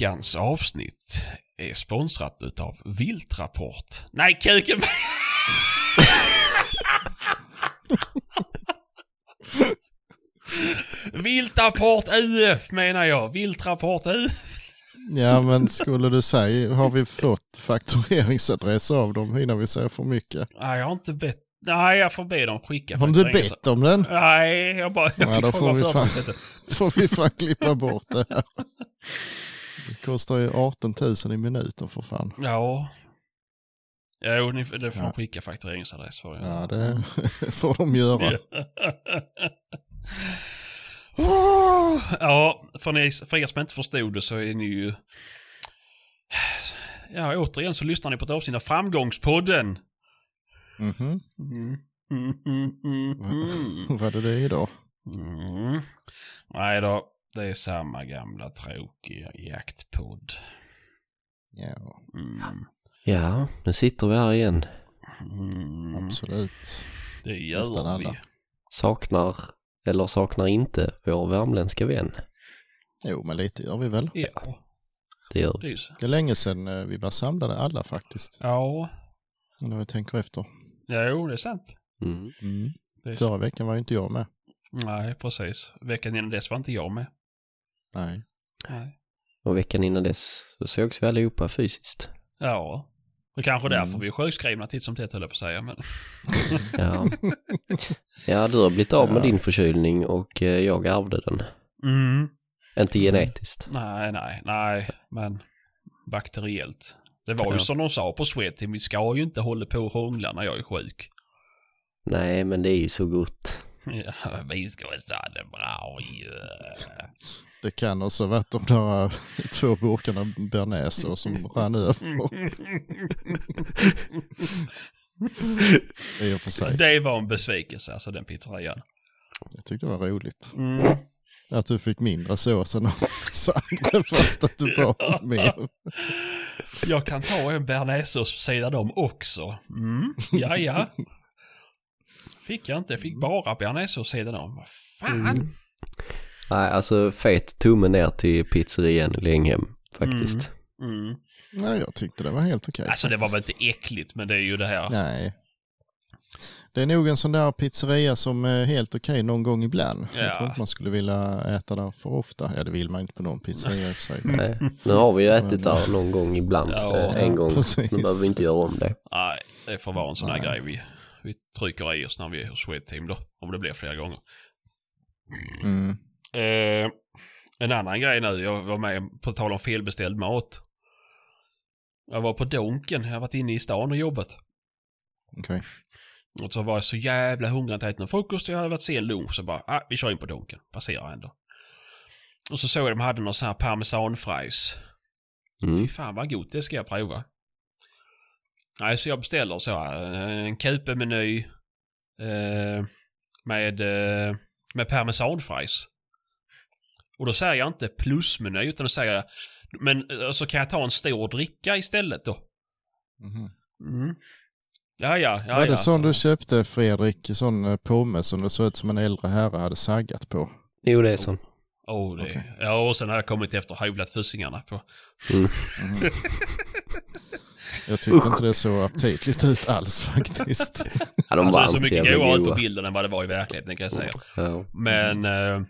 Veckans avsnitt är sponsrat utav Viltrapport. Nej, kuken! Viltrapport UF menar jag. Viltrapport UF. Ja men skulle du säga, har vi fått faktureringsadress av dem innan vi säger för mycket? Nej, jag har inte bett. Nej, jag får be dem skicka. Har du bett om den? Nej, jag bara... Jag Ja, då får vi fan- får vi fan klippa bort det här. Det kostar ju 18 000 i minuten för fan. Ja. Jo, ni, det får Ja. de skicka faktureringsadress för. Ja det får de göra. ja, för, ni, för er som inte förstod det så är ni ju... Ja, återigen så lyssnar ni på ett avsnitt av Framgångspodden. Mhm. Mm. Mm, mm, mm, mm. Vad är det idag? Mm. Nej då, det är samma gamla tråkiga jaktpodd. Ja, Mm. Ja, nu sitter vi här igen. Mm. absolut. Det gör Nästan vi. alla. Saknar, eller saknar inte, vår värmländska vän. Jo men lite gör vi väl. Ja, Det gör vi. Det är länge sedan eh, vi var samlade alla faktiskt. Ja, När jag tänker efter. jo det är sant. Mm. Mm. Det är Förra veckan var ju inte jag med. Nej, precis. Veckan innan dess var inte jag med. Nej. Nej. Och veckan innan dess så sågs vi allihopa fysiskt. Ja. Och kanske Mm. därför vi är sjukskrivna titt som tätt höll jag på att säga. Men... Ja. ja, du har blivit av med Ja. din förkylning och eh, jag ärvde den. Mm. Inte genetiskt. Nej, nej, nej, men bakteriellt. Det var ju Ja. som de sa på Swedteam, vi ska ju inte hålla på och hångla när jag är sjuk. Nej, men det är ju så gott. Ja, vi ska ha det bra ju. Det kan också ha varit de där eh, två burkarna bearnaisesås som rann över. I och för sig. Det var en besvikelse, alltså den pizzerian. Jag tyckte det var roligt. Mm. Att du fick mindre sås än Sandra fast att du om mer. Jag kan ta en bearnaisesås sidan om också. Mm, ja, ja. Fick jag inte, jag fick bara bearnaisesås sidan om. Vad fan? Mm. Nej, alltså fet tumme ner till pizzerian Länghem faktiskt. Mm. Nej, jag tyckte det var helt okej. Alltså det var väl faktiskt. inte äckligt, men det är ju det här. Nej. Det är nog en sån där pizzeria som är helt okej någon gång ibland. Ja. Jag tror inte man skulle vilja äta där för ofta. Ja, det vill man inte på någon pizzeria i och för sig. Nej, nu har vi ju ätit där någon gång ibland. Ja, eh, en gång. precis. Nu behöver vi inte göra om det. Nej, det får vara en sån här Nej. grej vi, vi trycker i oss när vi är hos Swedteam då. Om det blir flera gånger. Mm. Eh, en annan grej nu, jag var med på tal om felbeställd mat. Jag var på Donken, jag har varit inne i stan och jobbat. Okej. Och så var jag så jävla hungrig att jag ätit någon frukost och jag hade varit sen lunch. Så bara, ah, vi kör in på Donken. Passerar ändå. Och så såg jag de hade någon sån här parmesanfries. Mm. Fy fan vad gott, det ska jag prova. Nej, så jag beställer så här, eh, en kupe-meny eh, med, eh, med parmesanfries. Och då säger jag inte plusmeny utan då säger jag, men eh, så kan jag ta en stor dricka istället då. Mhm. Mm. Ja, ja, ja. var det ja, sån så- du köpte Fredrik, sån eh, pommes som det såg ut som en äldre herre hade saggat på? Jo, det är så. Oh, det. Okej. Ja, och sen har jag kommit efter och hyvlat fussingarna på. Jag tyckte inte det såg aptitligt ut alls faktiskt. Ja, de Alltså det var är så mycket godare ut på bilden än vad det var i verkligheten kan jag säga. Ja. Men, eh,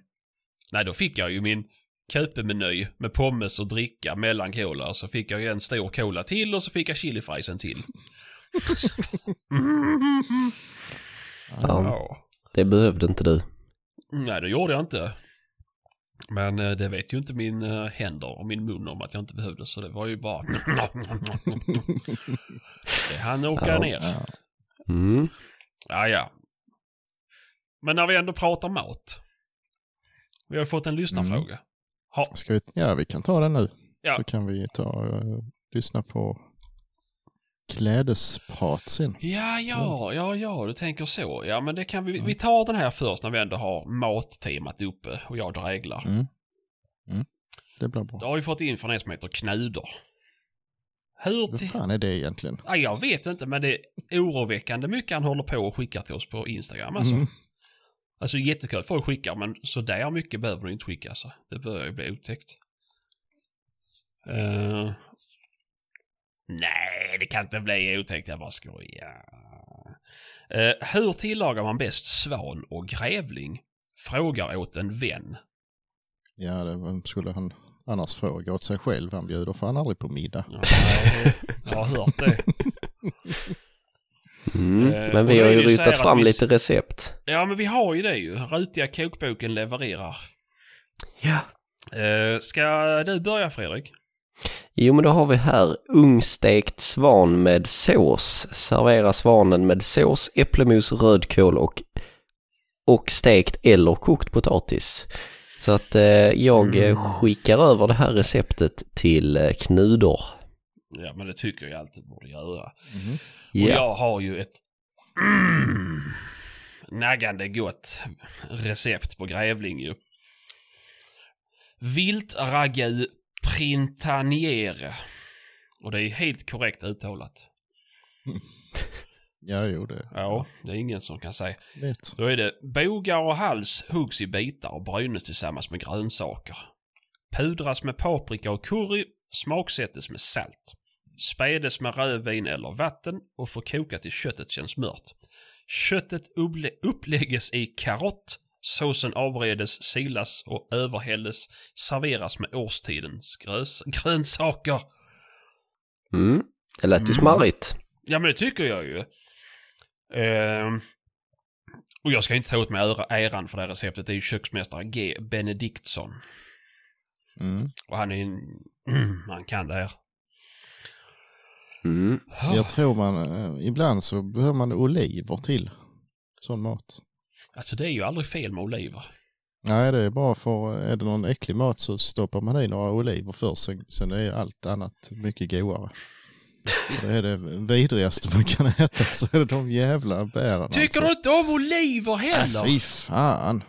nej då fick jag ju min Köpemeny med pommes och dricka mellan cola. Så fick jag ju en stor cola till och så fick jag chilifriesen till. Ja, Ja. det behövde inte du. Nej, det gjorde jag inte. Men eh, det vet ju inte min eh, händer och min mun om att jag inte behövde. Så det var ju bara... det hann åka Ja. ner. Ja. Mm. Ja, ja. Men när vi ändå pratar mat. Vi har fått en lyssnarfråga. Ha, Ska vi, ja, vi kan ta den nu. Ja. Så kan vi ta och lyssna på klädesprat sen. ja, ja, ja, ja, du tänker så. Ja, men det kan vi. Vi tar den här först när vi ändå har mattemat uppe och jag dräglar. Mm. Mm. Det blir bra. Då har vi fått in från en som heter Knuder. Hur Vad fan är det egentligen? Ja, jag vet inte, men det är oroväckande mycket han håller på och skickar till oss på Instagram. Alltså, Mm. Alltså jättekul att folk skickar, men så där mycket behöver du inte skicka. Så. Det börjar ju bli otäckt. Eh, nej, det kan inte bli otäckt. Jag bara skojar. Uh, hur tillagar man bäst svan och grävling? Frågar åt en vän. Ja, det, vem skulle han annars fråga åt sig själv? Han bjuder fan aldrig på middag. Ja, jag har hört det. Mm. Eh, Men vi har ju att fram vi- lite recept. Ja, men vi har ju det ju. Rutiga kokboken levererar. Ja. Uh, ska du börja Fredrik? Jo, men då har vi här ugnsstekt svan med sås. Servera svanen med sås, äpplemos, rödkål och, och stekt eller kokt potatis. Så att eh, jag eh, Mm. skickar över det här receptet till eh, Knudor. Ja, men det tycker jag alltid borde göra. Mhm. Och jag har ju ett mm, naggande gott recept på grävling ju. Viltragu printaniere. Och det är helt korrekt uttalat. Ja, jo det Ja, det är ingen som kan säga. vet. Då är det bogar och hals huggs i bitar och brynes tillsammans med grönsaker. Pudras med paprika och curry, smaksättes med salt. Spädes med rödvin eller vatten och får koka till köttet känns mört. Köttet upplä- upplägges i karott, såsen avredes, silas och överhälles, serveras med årstidens grös- grönsaker. Mm. Det lät ju Mm. smarrigt. Ja men det tycker jag ju. Ehm, och jag ska inte ta åt mig ära- äran för det här receptet. Det är ju köksmästare G. Benediktsson. Mm. Och han är en... han kan det här. Mm. Jag tror man, eh, ibland så behöver man oliver till sån mat. Alltså det är ju aldrig fel med oliver. Nej, det är bara för, är det någon äcklig mat så stoppar man i några oliver först, sen, sen är allt annat mycket godare. Det är det vidrigaste man kan äta, så är det de jävla bären Tycker alltså. du inte om oliver heller? fy fan.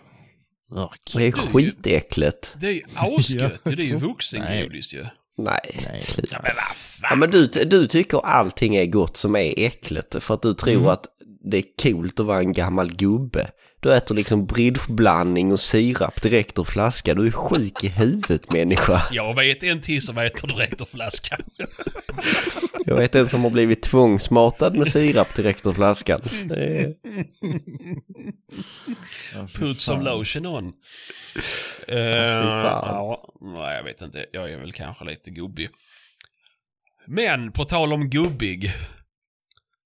Örk. Det är skitäckligt. Det är ju asgött. Ja. det är ju vuxengodis ju. Nej, Nej. sluta. Ja men. Ja, men du, du tycker allting är gott som är äckligt för att du tror Mm. att det är coolt att vara en gammal gubbe. Du äter liksom bridgeblandning och sirap direkt ur flaska. Du är sjuk i huvudet människa. Jag vet en till som äter direkt ur flaskan. Jag vet en som har blivit tvångsmatad med sirap direkt ur flaskan. Är... Ja, Put some lotion on. Ja, nej, jag vet inte. Jag är väl kanske lite gubbig. Men på tal om gubbig.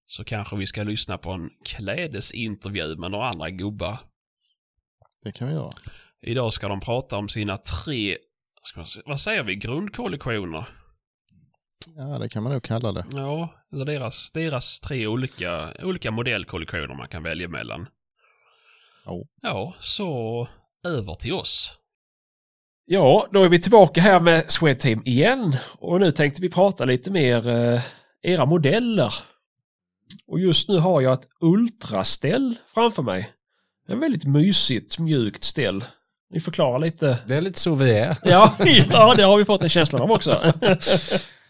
Så kanske vi ska lyssna på en klädesintervju med några andra gubbar. Det kan vi göra. Idag ska de prata om sina tre, ska man, vad säger vi, grundkollektioner? Ja, det kan man nog kalla det. Ja, eller deras, deras tre olika, olika modellkollektioner man kan välja mellan. Ja. Ja, så över till oss. Ja, då är vi tillbaka här med Swedteam igen. Och nu tänkte vi prata lite mer eh, era modeller. Och just nu har jag ett ultraställ framför mig. En väldigt mysigt, mjukt ställ. Ni förklarar lite. Det är lite så vi är. Ja, ja det har vi fått en känsla av också.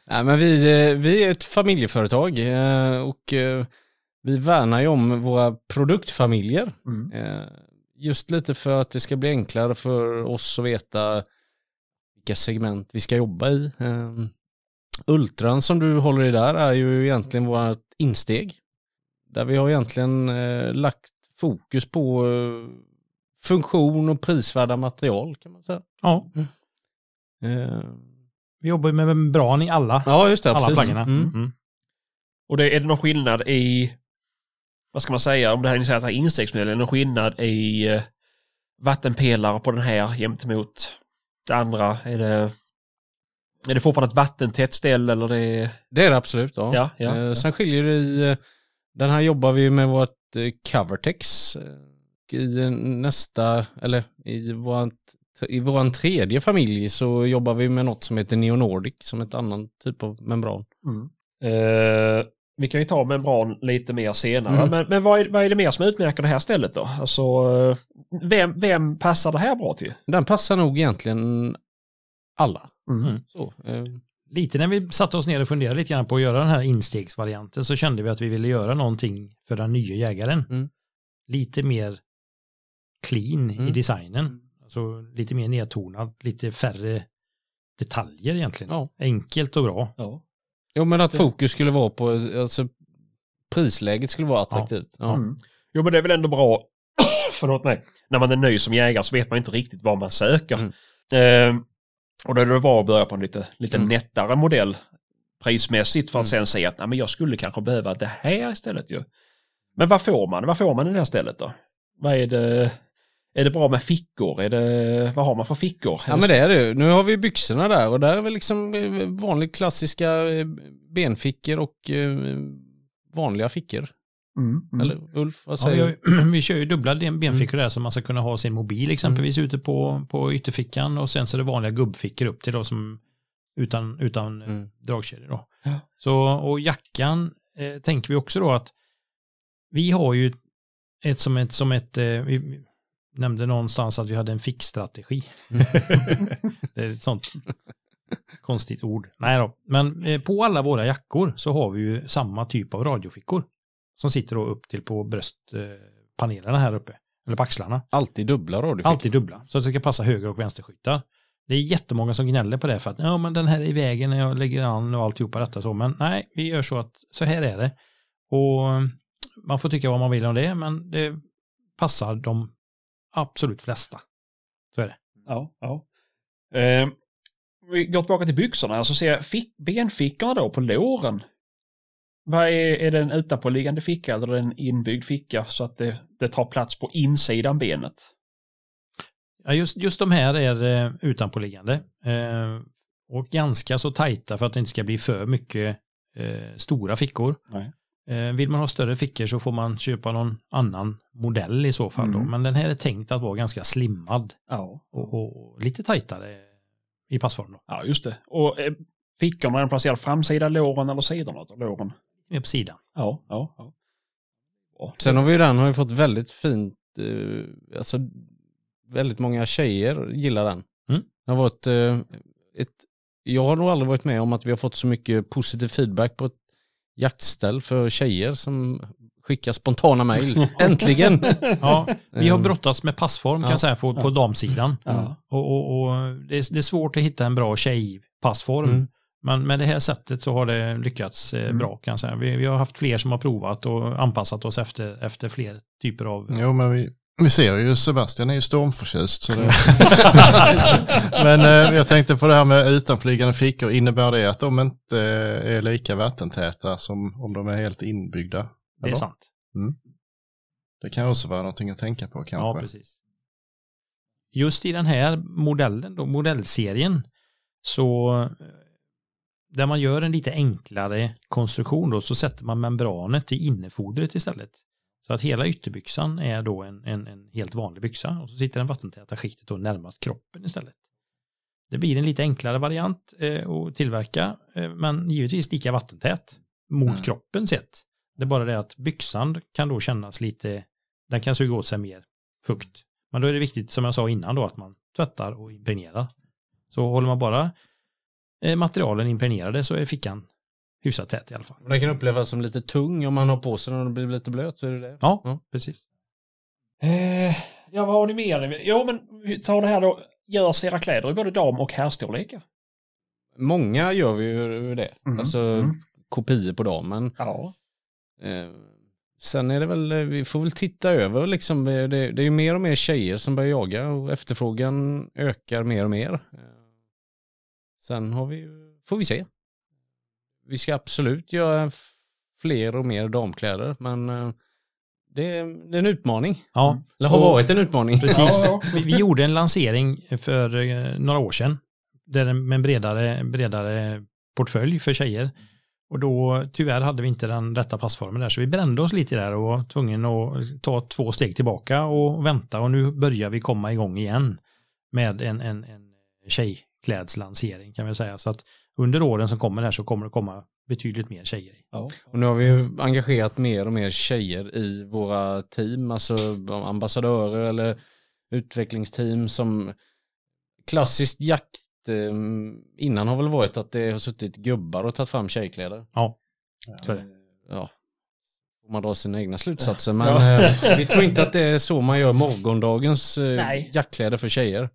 Nej, men vi, eh, vi är ett familjeföretag eh, och eh, vi värnar ju om våra produktfamiljer. Mm. Just lite för att det ska bli enklare för oss att veta vilka segment vi ska jobba i. Ultran som du håller i där är ju egentligen vårt insteg. Där vi har egentligen eh, lagt fokus på eh, funktion och prisvärda material kan man säga. Ja, Eh, vi jobbar ju med membran i alla, Ja, just det. alla precis. plaggarna. Mm. Mm. Och det, är det någon skillnad i, vad ska man säga, om det här är en instegsmodell, är det någon skillnad i eh, vattenpelare på den här gentemot det andra? Är det, är det fortfarande ett vattentätt ställ eller det är... Det är det absolut, ja. Ja, ja, Eh, ja. Sen skiljer det i, eh, den här jobbar vi med vårt eh, Covertex. eh, I eh, nästa, eller i våran, i våran tredje familj så jobbar vi med något som heter Neonordic som ett annan typ av membran. Eh, vi kan ju ta membran lite mer senare. Mm. Men, men vad, är, vad är det mer som utmärker det här stället då? Alltså, vem, vem passar det här bra till? Den passar nog egentligen alla. Mm. Så, eh, Lite när vi satte oss ner och funderade lite grann på att göra den här instegsvarianten så kände vi att vi ville göra någonting för den nya jägaren. Mm. Lite mer clean i Mm. designen. Alltså lite mer nedtonad, lite färre detaljer egentligen. Ja. Enkelt och bra. Ja. Jo men att fokus skulle vara på, alltså prisläget skulle vara attraktivt. Ja. Mm. Jo men det är väl ändå bra, förlåt mig, när man är ny som jägare så vet man inte riktigt vad man söker. Mm. Eh, och då är det bra att börja på en lite, lite Mm. nättare modell prismässigt för att Mm. sen säga att Nej, men jag skulle kanske behöva det här istället ju. Men vad får man? Vad får man i det här stället då? Vad är det? Är det bra med fickor? Är det, vad har man för fickor? Ja men det är det ju. Nu har vi byxorna där och där är väl liksom eh, vanligt klassiska eh, benfickor och eh, vanliga fickor. Mm, mm. Eller Ulf, vad Ja, säger vi, du? har- vi kör ju dubbla ben- benfickor där så man ska kunna ha sin mobil exempelvis ute på, på ytterfickan och sen så är det vanliga gubbfickor upp till då som utan, utan eh, Mm. dragkedjor då. Ja. Så, och jackan eh, tänker vi också då att vi har ju ett som ett, som ett eh, vi nämnde någonstans att vi hade en fickstrategi. det är ett sånt konstigt ord. Nej då, men eh, på alla våra jackor så har vi ju samma typ av radiofickor som sitter då upp till på bröstpanelerna här uppe, eller på axlarna. Alltid dubbla radiofickor. Alltid dubbla, så att det ska passa höger och vänsterskyttar. Det är jättemånga som gnäller på det för att ja, men den här är i vägen när jag lägger an och alltihopa detta så. Men nej, vi gör så att så här är det. Och eh, man får tycka vad man vill om det, men det passar de absolut flesta. Så är det. Ja, ja. Eh, vi går tillbaka till byxorna, alltså ser jag fick, benfickorna då på låren. Vad är, är det en utanpåliggande ficka eller en inbyggd ficka så att det, det tar plats på insidan benet? Ja, just, just de här är eh, utanpåliggande. Eh, och ganska så tajta för att det inte ska bli för mycket eh, stora fickor. Nej. Eh, vill man ha större fickor så får man köpa någon annan modell i så fall. Då. Mm. Men den här är tänkt att vara ganska slimmad Ja. och, och lite tajtare i passform. Då. Ja, just det. Och eh, fickorna är de placerade framsida låren eller sidorna av låren? Mer på sidan. Ja, ja. ja. Ja, Sen har vi ju den, har ju fått väldigt fint, eh, alltså väldigt många tjejer gillar den. Mm. Det har varit eh, ett, jag har nog aldrig varit med om att vi har fått så mycket positiv feedback på ett jaktställ för tjejer som skickar spontana mejl. Äntligen! Ja, vi har Mm. brottats med passform kan Ja. jag säga på, på damsidan. Ja. Och, och, och det, är, det är svårt att hitta en bra tjejpassform. Mm. Men med det här sättet så har det lyckats eh, Mm. bra kan jag säga. Vi, vi har haft fler som har provat och anpassat oss efter, efter fler typer av... Jo, men vi, vi ser ju Sebastian är ju stormförtjust. Så det... men eh, jag tänkte på det här med utanflygande fickor. Innebär det att de inte är lika vattentäta som om de är helt inbyggda? det är eller? sant. Det kan också vara någonting att tänka på kanske. Ja, precis. Just i den här modellen, då, modellserien, så där man gör en lite enklare konstruktion då, så sätter man membranet i innefodret istället. Så att hela ytterbyxan är då en, en, en helt vanlig byxa och så sitter den vattentäta skiktet då närmast kroppen istället. Det blir en lite enklare variant eh, att tillverka, eh, men givetvis lika vattentät mot Mm. kroppen sett. Det är bara det att byxan kan då kännas lite, den kan suga åt sig mer fukt. Men då är det viktigt, som jag sa innan då, att man tvättar och impregnerar. Så håller man bara materialen impregnerade så är fickan hyfsat tät i alla fall. Den kan upplevas som lite tung om man har på sig den och det blir lite blöt. Så är det det. Ja, Ja. precis. Eh, ja, vad har ni mer? Jo, men vi tar det här då. Görs era kläder i både dam och herrstorlekar? Många gör vi ju det. Mhm. Alltså Mm. kopior på damen. Ja. Eh, sen är det väl, eh, vi får väl titta över liksom, det, det det är ju mer och mer tjejer som börjar jaga och efterfrågan ökar mer och mer. Sen har vi, får vi se. Vi ska absolut göra fler och mer damkläder, men eh, det, är- det är en utmaning. Ja, Eller har Och- varit en utmaning. Precis. Ja, Vi, vi gjorde en lansering för eh, några år sedan. Där med en bredare, bredare portfölj för tjejer. Och då tyvärr hade vi inte den rätta passformen där så vi brände oss lite där och var tvungen att ta två steg tillbaka och vänta och nu börjar vi komma igång igen med en, en, en tjejklädslansering kan vi säga. Så att under åren som kommer här så kommer det komma betydligt mer tjejer. ja. Och nu har vi ju engagerat mer och mer tjejer i våra team, alltså ambassadörer eller utvecklingsteam som klassiskt jakt eh, innan har väl varit att det har suttit gubbar och tagit fram tjejkläder. Ja, så är det. Ja, man dra sina egna slutsatser men Ja. eh, vi tror inte att det är så man gör morgondagens eh, Nej. jaktkläder för tjejer.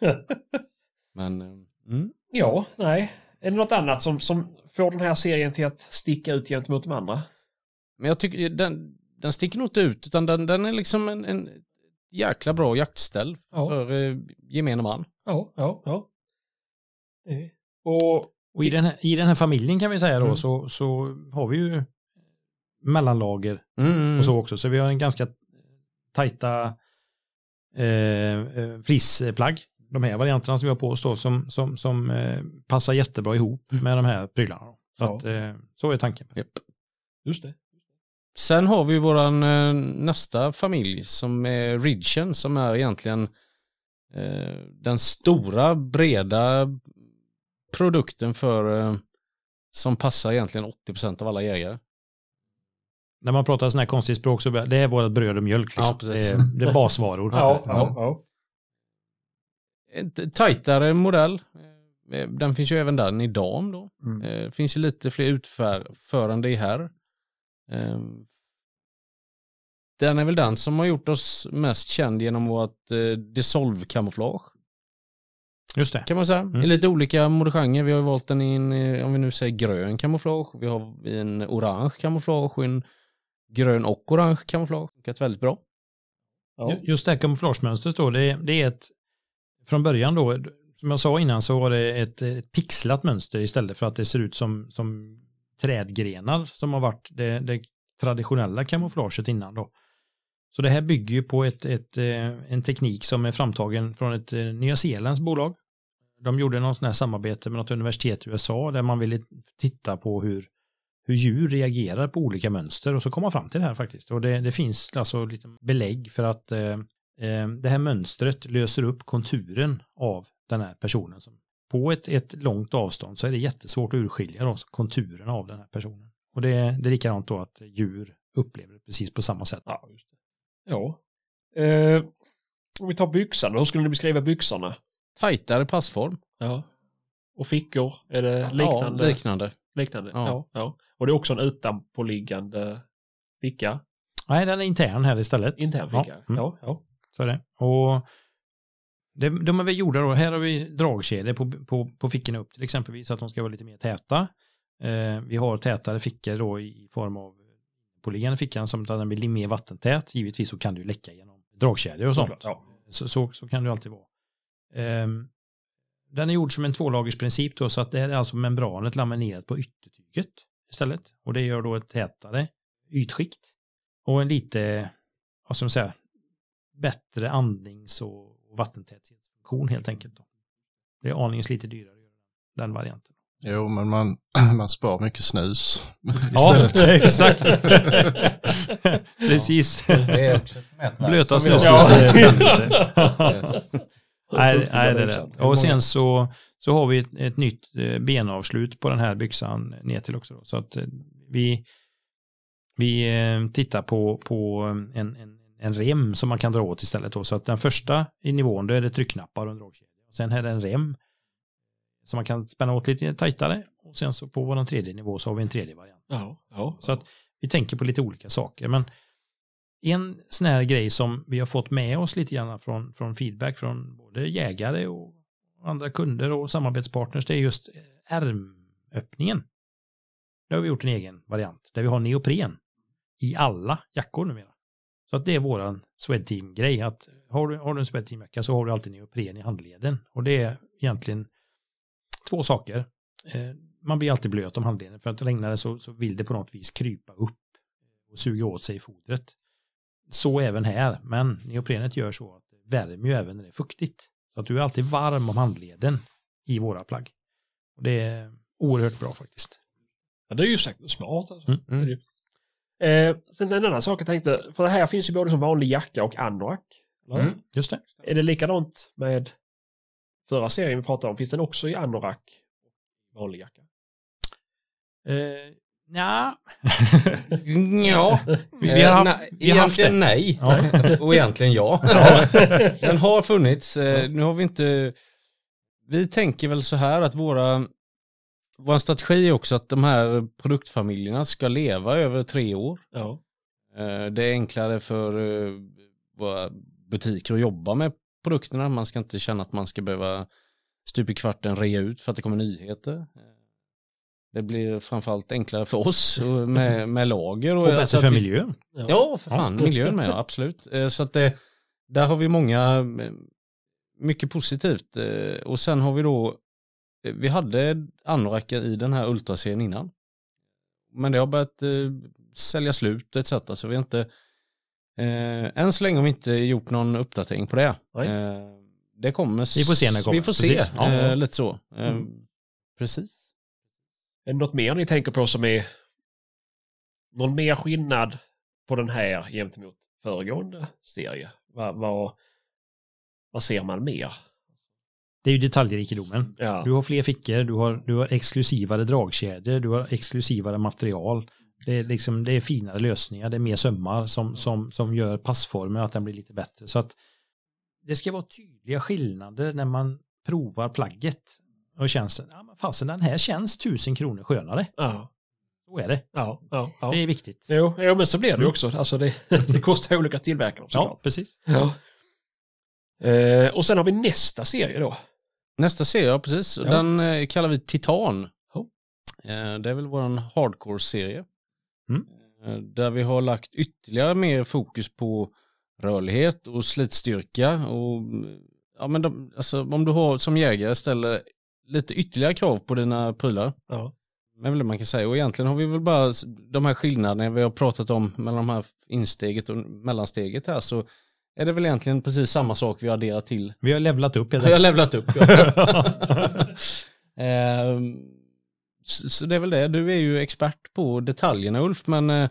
Men eh, mm. Ja, nej. Är det något annat som, som får den här serien till att sticka ut gentemot de andra? Men jag tycker den, den sticker nog inte ut utan den, den är liksom en, en jäkla bra jaktställ Ja. för eh, gemene man. Ja, ja, ja. Och Och i den, här, i den här familjen kan vi säga då Mm. så, så har vi ju mellanlager Mm. och så också. Så vi har en ganska tajta eh, eh, fleeceplagg. De här varianterna som vi har på oss då som, som, som eh, passar jättebra ihop med de här prylarna. Då. Så, Ja. att, eh, så är tanken. Japp. just det. Sen har vi våran eh, nästa familj som är Ridgen som är egentligen eh, den stora breda produkten för eh, som passar egentligen 80% av alla jägare. När man pratar sådana här konstigt språk så det är vårt bröd och mjölk. Liksom. Ja, det, är, det är basvaror. Ja, ja, tajtare modell. Eh, Den finns ju även där i dam då. Mm. Eh, Det finns ju lite fler utförande i här. Eh, Den är väl den som har gjort oss mest känd genom vårt eh, dissolve-kamouflage. Just det. kan man säga. Mm. I lite olika modegenrer. Vi har valt den i en, om vi nu säger grön kamouflage. Vi har en orange kamouflage och en grön och orange kamouflage. Funkat väldigt bra. ja. Just det här kamouflagemönstret då, det, det är ett, från början då, som jag sa innan så var det ett, ett pixlat mönster istället för att det ser ut som, som trädgrenar som har varit det, det traditionella kamouflaget innan då. Så det här bygger ju på ett, ett, eh, en teknik som är framtagen från ett eh, Nya Zeelands bolag. De gjorde någon sån här samarbete med något universitet i USA där man ville titta på hur, hur djur reagerar på olika mönster och så kom man fram till det här faktiskt. Och det, det finns alltså lite belägg för att eh, det här mönstret löser upp konturen av den här personen. Som, på ett, ett långt avstånd så är det jättesvårt att urskilja då, konturen av den här personen. Och det, det är likadant då att djur upplever det precis på samma sätt. Ja, just det. Ja. Eh, om vi tar byxorna, hur skulle ni beskriva byxorna? Tajtare passform. Ja. Och fickor, är det liknande? Ja, liknande. liknande. Ja. Ja. Ja, Och det är också en utanpåliggande ficka, Nej, den är intern här istället. intern ficka. Ja, mm. Ja, ja. Så är det. Och det, de är väl gjorda då, här har vi dragkedjor på, på, på fickorna upp till exempelvis så att de ska vara lite mer täta. Eh, vi har tätare fickor då i form av på liggande fickan som att den blir mer vattentät. Givetvis så kan du läcka genom dragkedjor och sånt. Ja. Så, så, så kan det alltid vara. Ehm, den är gjord som en tvålagersprincip då så att det är alltså membranet laminerat på yttertyget istället. Och det gör då ett tätare ytskikt. Och en lite, vad ska man säga, bättre andnings och vattentäthetsfunktion helt enkelt. Då. Det är aningens lite dyrare den varianten. Jo, men man, man spar mycket snus Ja, istället. exakt. Precis. Det är också ett Blöta snus. Nej, nej, det är det. Och sen så, så har vi ett, ett nytt eh, benavslut på den här byxan ner till också. Då. Så att eh, vi, vi eh, tittar på, på en, en, en rem som man kan dra åt istället. Då. Så att den första i nivån, då är det tryckknappar och en dragkedja. Sen är det en rem som man kan spänna åt lite tajtare. Och sen så på vår tredje nivå så har vi en tredje variant. Ja, ja. Så att vi tänker på lite olika saker. Men en sån här grej som vi har fått med oss lite grann från, från feedback från både jägare och andra kunder och samarbetspartners, det är just ärmöppningen. Där har vi gjort en egen variant där vi har neopren i alla jackor numera. Så att det är våran Swedteam-grej att har du, har du en Swedteam-jacka så har du alltid neopren i handleden. Och det är egentligen två saker. Eh, man blir alltid blöt om handleden för att regnar det så, så vill det på något vis krypa upp och suga åt sig fodret. Så även här, men neoprenet gör så att det värmer ju även när det är fuktigt. Så att du är alltid varm om handleden i våra plagg. Och det är oerhört bra faktiskt. ja, det är ju säkert smart alltså. Mm, mm. Eh, sen en annan sak jag tänkte, för det här finns ju både som vanlig jacka och anorak. Mm. Just det. Är det likadant med förra serien vi pratade om? Finns den också i anorak och vanlig jacka? Eh, ja. Ja, Vi, vi har haft, nej, vi har haft egentligen det. nej. Ja. Och egentligen ja. Den har funnits. Eh, Nu har vi inte... Vi tänker väl så här att våra... Vår strategi är också att de här produktfamiljerna ska leva över tre år. Ja. Eh, Det är enklare för eh, våra butiker att jobba med produkterna. Man ska inte känna att man ska behöva stup i kvarten rea ut för att det kommer nyheter. Det blir framförallt enklare för oss och med, med lager. Och alltså bättre för vi- miljön. Ja, för fan, miljön med, ja, absolut. Eh, Så att det, där har vi många, eh, mycket positivt. Eh, Och sen har vi då, eh, vi hade anorakar i den här ultraserien innan. Men det har börjat eh, sälja slut etc. Så vi har inte, eh, än så länge har vi inte gjort någon uppdatering på det. Eh, det kommer. Vi får se när det kommer. Vi får se. Ja, eh, lite så. Eh, Mm. Precis. Är det något mer ni tänker på som är någon mer skillnad på den här gentemot föregående serie? Vad, vad, vad ser man mer? Det är ju detaljrikedomen. Ja. Du har fler fickor, du har, du har exklusivare dragkedjor, du har exklusivare material. Det är, liksom, det är finare lösningar, det är mer sömmar som, som, som gör passformen att den blir lite bättre. Så att det ska vara tydliga skillnader när man provar plagget. Och känns det, ja men fasen den här känns tusen kronor skönare. Ja, Så är det. ja, ja. ja. Det är viktigt. Jo, jo, men så blir det ju Mm. också. Alltså det, det kostar olika tillverkare Ja, såklart. precis. Ja. Eh, och sen har vi nästa serie då. Nästa serie, ja precis. Ja. Den eh, kallar vi Titan. Eh, det är väl våran hardcore-serie. Mm. Eh, där vi har lagt ytterligare mer fokus på rörlighet och slitstyrka. Och, ja, men de, alltså, om du har som jägare ställer lite ytterligare krav på dina prylar. Ja. Är väl man kan säga. Och egentligen har vi väl bara de här skillnaderna vi har pratat om mellan de här insteget och mellansteget här så är det väl egentligen precis samma sak vi har adderat till. Vi har levlat upp Jag har levlat upp. Ja. Ehm, så, det är väl det. Du är ju expert på detaljerna Ulf, men eh,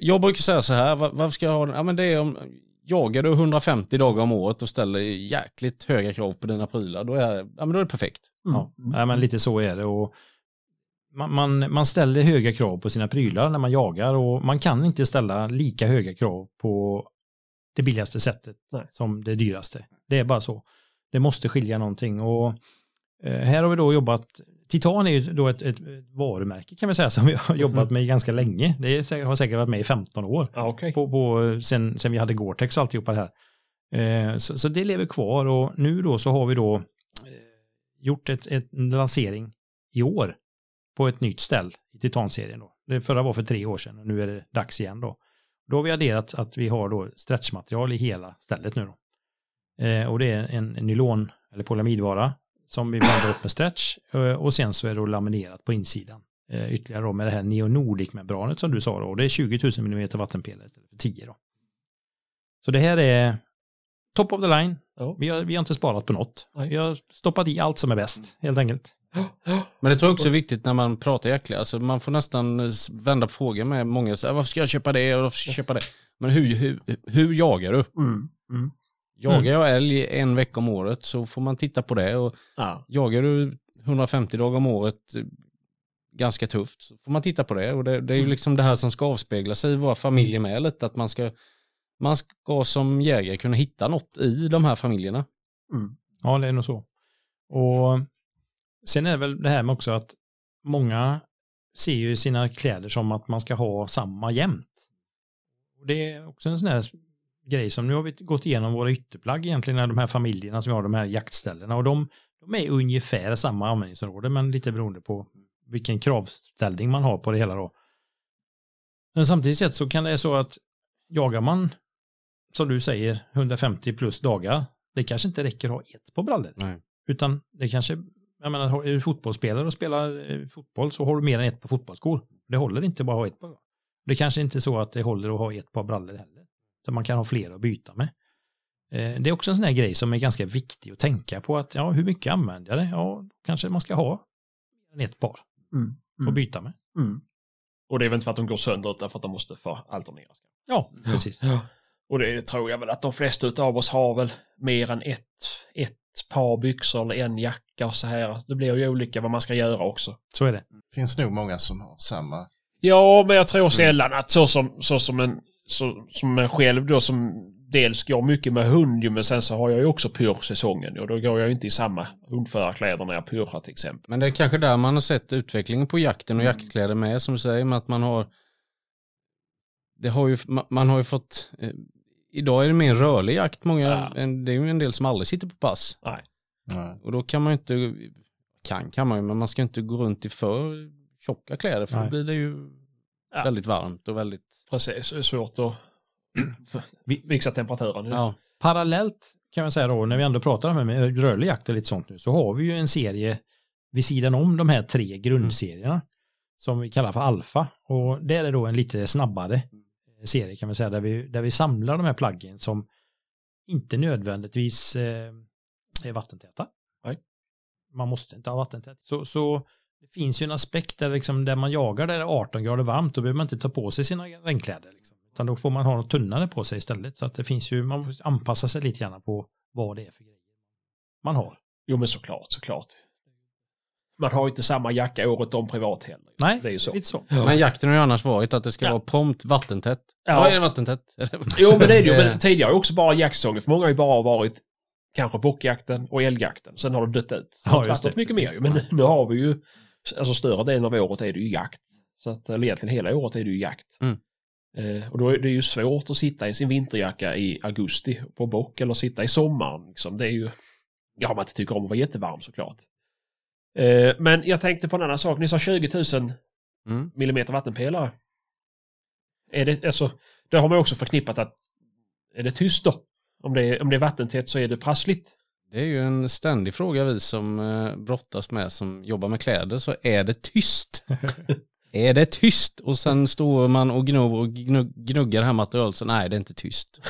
jag brukar säga så här, var- varför ska jag ha den? Ja men det är om, jagar du 150 dagar om året och ställer jäkligt höga krav på dina prylar, då är, ja, men då är det perfekt. Ja, nej, men lite så är det. Och man, man, man ställer höga krav på sina prylar när man jagar och man kan inte ställa lika höga krav på det billigaste sättet Nej. som det dyraste. Det är bara så. Det måste skilja någonting och eh, här har vi då jobbat Titan är ju då ett, ett, varumärke kan vi säga som vi har jobbat med ganska länge. Det är, har säkert varit med i 15 år Ja, okej. på, på, sen, sen vi hade Gore-Tex och alltihopa det här. Eh, så, så det lever kvar och nu då så har vi då eh, gjort ett, ett, en lansering i år på ett nytt ställ i Titanserien då. Det förra var för tre år sedan och nu är det dags igen då. Då har vi adderat att vi har då stretchmaterial i hela stället nu då. Eh, och det är en, nylon eller polyamidvara som vi blandar upp med stretch eh, och sen så är det då laminerat på insidan. Eh, ytterligare då med det här neonordic-membranet som du sa då. Och det är 20 000 mm vattenpelare istället för 10 då. Så det här är top of the line. Ja. Vi, har, vi har inte sparat på något. Nej. Vi har stoppat i allt som är bäst, helt enkelt. Men det tror jag också är viktigt när man pratar jäklar, alltså man får nästan vända på frågan med många, så här, varför ska jag köpa det varför ska jag köpa det? Men hur, hur, hur jagar du? Mm. Mm. Jagar jag älg en vecka om året så får man titta på det och Ja. jagar du 150 dagar om året eh, ganska tufft så får man titta på det och det, det är ju liksom det här som ska avspegla sig i våra familjer med lite att man ska man ska som jägare kunna hitta något i de här familjerna. Ja, det är nog så. Och sen är det väl det här med också att många ser ju sina kläder som att man ska ha samma jämt. Och det är också en sån här grej som nu har vi gått igenom våra ytterplagg egentligen, de här familjerna som vi har, de här jaktställena och de, de är ungefär samma användningsområde men lite beroende på vilken kravställning man har på det hela då. Men samtidigt sett så kan det vara så att jagar man, som du säger, 150 plus dagar, det kanske inte räcker att ha ett par brallor. Nej. Utan det kanske, jag menar, är du fotbollsspelare och spelar eh, fotboll så har du mer än ett par fotbollsskor. Det håller inte bara att ha ett par. Det kanske inte är så att det håller att ha ett par brallor heller. Så man kan ha flera att byta med. Eh, Det är också en sån här grej som är ganska viktig att tänka på att ja, hur mycket använder jag det? Ja, kanske man ska ha mer än ett par Mm. att byta med. Mm. Och det är väl inte för att de går sönder utan för att de måste få alternera. Ja, precis. Och det tror jag väl att de flesta av oss har väl mer än ett, ett par byxor eller en jacka och så här. Det blir ju olika vad man ska göra också. Så är det. finns nog många som har samma. Ja, men jag tror sällan att så som, så som en så, som en själv då som dels går mycket med hund ju, men sen så har jag ju också pyrsäsongen och då går jag ju inte i samma hundförarkläder när jag pyrrar till exempel. Men det är kanske där man har sett utvecklingen på jakten och jaktkläder med som du säger med att man har det har ju, ma- man har ju fått eh, idag är det mer rörlig jakt många, Ja. en, det är ju en del som aldrig sitter på pass. Nej. Nej. Och då kan man ju inte, kan kan man ju, men man ska inte gå runt i för tjocka kläder för Nej. då blir det ju Ja. väldigt varmt och väldigt, Precis, det är svårt att fixa temperaturen. ja. Parallellt kan jag säga då, när vi ändå pratar om rörlig jakt och lite sånt nu, så har vi ju en serie vid sidan om de här tre grundserierna som vi kallar för alfa. Och det är då en lite snabbare serie kan man säga, där vi, där vi samlar de här pluggen som inte nödvändigtvis eh, är vattentäta. Nej. Man måste inte ha vattentät. Så, så det finns ju en aspekt där, liksom, där man jagar där det är 18 grader varmt, då behöver man inte ta på sig sina regnkläder. Liksom. Utan då får man ha något tunnare på sig istället. Så att det finns ju, man får anpassa sig lite grann på vad det är för grejer man har. Jo men såklart, såklart. Man har ju inte samma jacka året om privat heller. Nej, det är ju så. lite så. Men jakten har ju annars varit att det ska Ja. vara prompt vattentätt. Ja. Ja, är det vattentätt? Jo men det är det ju, men tidigare har också bara jaktsäsongen, för många har ju bara varit kanske bockjakten och älgjakten. Sen har det dött ut. Ja, Det har just varit det, mycket precis. mer ju, men nu har vi ju, alltså större delen av året är det ju jakt. Så att, eller egentligen hela året är det ju jakt. Mm. Eh, och då är det ju svårt att sitta i sin vinterjacka i augusti på bock eller sitta i sommaren. Liksom. Det är ju, ja man inte tycker om att vara jättevarm såklart. Eh, men jag tänkte på en annan sak, ni sa 20 000 Mm. millimeter vattenpelare. Är det, alltså, det har man också förknippat att är det tyst då? Om det är, om det är vattentätt så är det prassligt. Det är ju en ständig fråga vi som eh, brottas med som jobbar med kläder så är det tyst? är det tyst? Och sen står man och gnuggar och gnugg, gnuggar här materialet så nej det är inte tyst.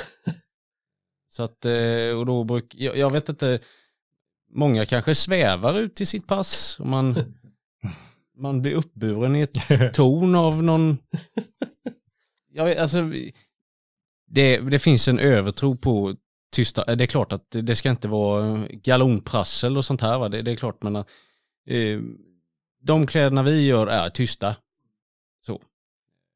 så att och och då bruk, jag, jag vet inte, många kanske svävar ut till sitt pass och man, man blir uppburen i ett torn av någon, vet, alltså det, det finns en övertro på tysta, det är klart att det ska inte vara galonprassel och sånt här va, det, det är klart men eh, de kläderna vi gör är tysta. Så.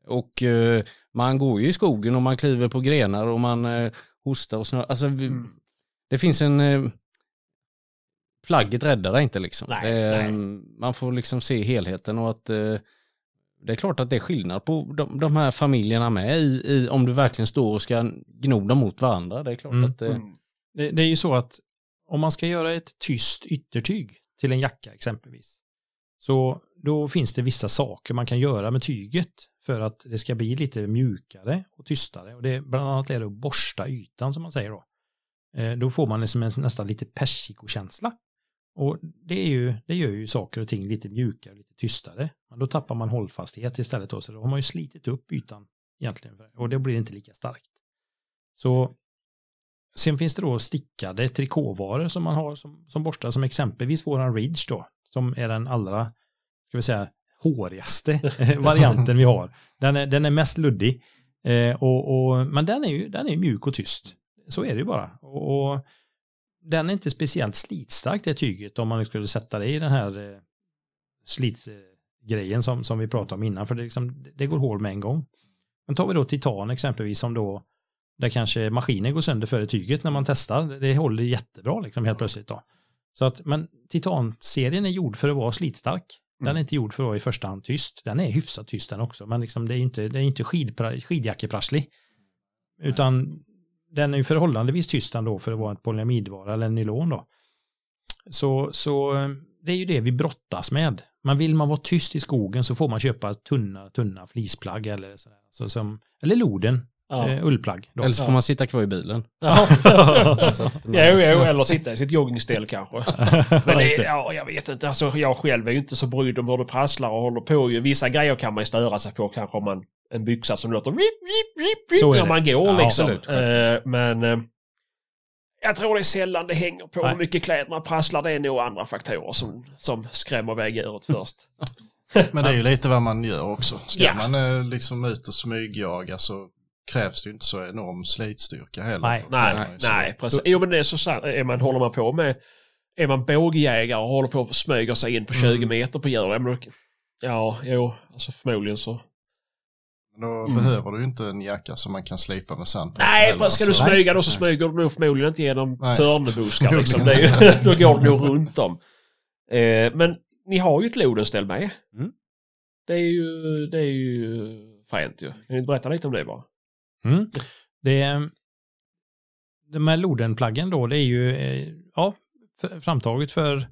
Och eh, man går ju i skogen och man kliver på grenar och man eh, hostar och snör. Alltså, Mm. det finns en eh, plagget räddar dig inte liksom. Nej, är, nej. Man får liksom se helheten och att eh, det är klart att det är skillnad på de, de här familjerna med i, i om du verkligen står och ska gno dem mot varandra. Det är klart Mm. att det, Det, det är ju så att om man ska göra ett tyst yttertyg till en jacka exempelvis, så då finns det vissa saker man kan göra med tyget för att det ska bli lite mjukare och tystare. Och det är bland annat är det att borsta ytan som man säger då. Eh, då får man liksom en nästan lite persikokänsla. Och det, är ju, det gör ju saker och ting lite mjukare och lite tystare. Men då tappar man hållfasthet istället då, så då har man ju slitit upp ytan egentligen. Och det blir inte lika starkt. Så Sen finns det då stickade trikåvaror som man har som, som borstar, som exempelvis våran Ridge då, som är den allra, ska vi säga, hårigaste varianten vi har. Den är, den är mest luddig, eh, och, och, men den är ju den är mjuk och tyst. Så är det ju bara. Och, och den är inte speciellt slitstark det tyget om man skulle sätta det i den här eh, slitsgrejen som, som vi pratade om innan, för det, liksom, det går hål med en gång. Men tar vi då titan exempelvis som då där kanske maskinen går sönder före tyget när man testar. Det håller jättebra liksom helt plötsligt då. Så att, men Titan-serien är gjord för att vara slitstark. Den är inte gjord för att vara i första hand tyst. Den är hyfsat tyst den också, men liksom det är inte, det är inte skidjackeprasslig. Utan den är ju förhållandevis tyst ändå för att vara en polyamidvara eller en nylon då. Så, så eh, det är ju det vi brottas med. Men vill man vara tyst i skogen så får man köpa tunna, tunna flisplagg eller sådär. Så som, eller loden, Ja. eh, ullplagg. Då. eller så får man sitta kvar i bilen. Ja. Man- Jo, jo, eller sitta i sitt joggingställ kanske. Men det, ja, jag vet inte. Alltså, jag själv är ju inte så brydd om hur det prasslar och håller på. Vissa grejer kan man ju störa sig på. Kanske om man en byxa som låter rip, rip Så är när man går Ja, liksom. absolut. Eh, men eh, jag tror det är sällan det hänger på Nej. hur mycket kläderna prasslar. Det är nog andra faktorer som, som skrämmer iväg djuret först. Men det är ju lite vad man gör också. Ska Ja. man eh, liksom ut och smygjaga så krävs det ju inte så enorm slitstyrka heller. Nej. Nej, nej, precis. Jo, men det är så sant. Är man, håller man på med... Är man bågjägare och håller på och smyger sig in på 20 Mm. meter på djur, Ja, jo, alltså förmodligen så. Då behöver du ju inte en jacka som man kan slipa med sand på. Nej, heller, ska du så- smyga då så smyger du nog förmodligen inte genom Nej. törnebuskar. Liksom. Det är ju, då går du nog runt dem. Eh, men ni har ju ett lodenställ med. Mm. Det är ju, det är ju fränt ju. Kan ni inte berätta lite om det bara? Mm. Det är, de här Lodenplaggen då, det är ju, eh, ja, framtaget för,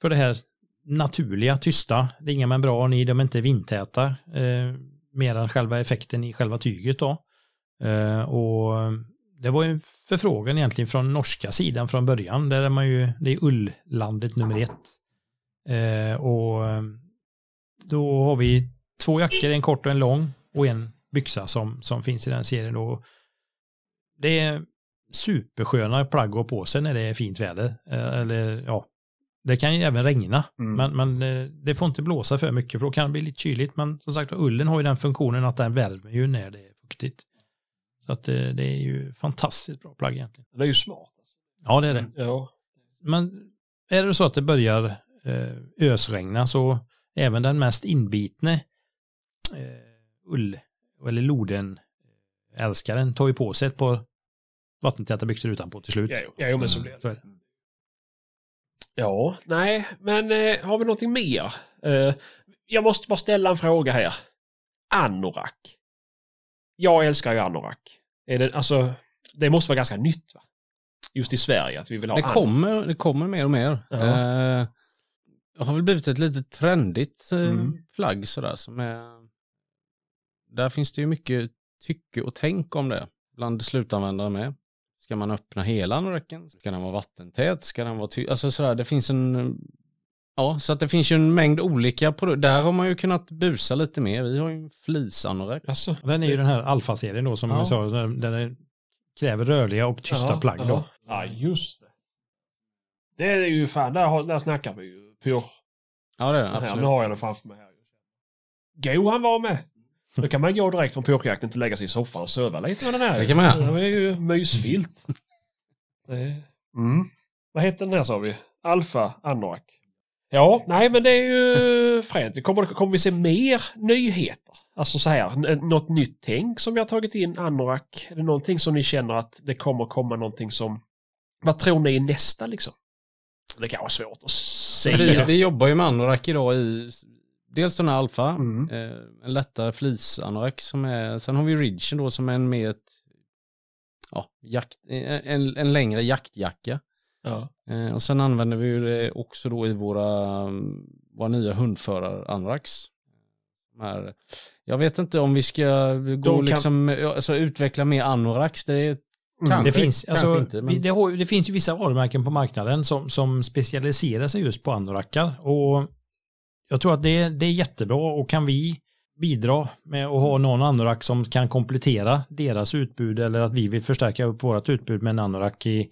för det här naturliga, tysta. Det är inga membran i, de är inte vindtäta. Eh, mer än själva effekten i själva tyget då. Eh, och det var ju en förfrågan egentligen från norska sidan från början. Där är man ju, det är ulllandet nummer ett. Eh, och då har vi två jackor, en kort och en lång och en byxa som, som finns i den serien. Då. Det är supersköna plagg att ha på sig när det är fint väder. Eh, Eller ja, det kan ju även regna. Mm. Men, men eh, det får inte blåsa för mycket för då kan det bli lite kyligt. Men som sagt ullen har ju den funktionen att den värmer ju när det är fuktigt. Så att eh, det är ju fantastiskt bra plagg egentligen. Det är ju smart. Ja, det är det. Ja. Men är det så att det börjar eh, ösregna så även den mest inbitne eh, ull eller loden eh, älskaren tar ju på sig ett par vattentäta byxor utanpå till slut. Ja, jo, ja, jo, men så blir det. Ja, nej, men eh, har vi någonting mer? Eh, jag måste bara ställa en fråga här. Anorak. Jag älskar ju anorak. Är det, alltså, det måste vara ganska nytt va? Just i Sverige att vi vill ha Det anorak. kommer, det kommer mer och mer. Ja. Eh, det har väl blivit ett lite trendigt eh, Mm. plagg sådär som är... Där finns det ju mycket tycke och tänk om det bland slutanvändare med. Ska man öppna hela anoraken? Ska den vara vattentät? Ska den vara ty- Alltså sådär, det finns en... Ja, så att det finns ju en mängd olika produkter. Där har man ju kunnat busa lite mer. Vi har ju en fleeceanorak. Alltså, Den är ju den här alfaserien då som Ja. vi sa, den, den är, kräver rörliga och tysta ja, plagg då. Ja. ja, just det. Det är ju fan, där, har- där snackar vi ju på Ja, det är det. här. Nu Absolut. har jag den framför mig här. Go han var med. Då kan man gå direkt från påkjakten till lägga sig i soffan och söva lite med den här. Det kan man göra. Det är ju mysfilt. Det är- Mm. Vad heter den här sa vi? Alfa Anorak. Ja, nej men det är ju fränt. Kommer, kommer vi se mer nyheter? Alltså så här, något nytt tänk som vi har tagit in Anorak? Är det någonting som ni känner att det kommer komma någonting som... Vad tror ni är nästa liksom? Det kan vara svårt att säga. Vi, vi jobbar ju med anorak idag i dels den här alfa, Mm. eh, en lättare fleece-anorak som är, sen har vi ridgen då som är en mer ett, ja, jakt, en, en längre jaktjacka. Ja. Eh, och sen använder vi ju det också då i våra, våra nya här- Jag vet inte om vi ska gå kan- liksom, alltså utveckla mer anoraks. Det är kanske, Det finns, kanske alltså, inte, men... det, har, det finns ju vissa varumärken på marknaden som, som specialiserar sig just på anorackar. Och jag tror att det, det är jättebra och kan vi bidra med att ha någon anorak som kan komplettera deras utbud eller att vi vill förstärka upp vårt utbud med en anorak i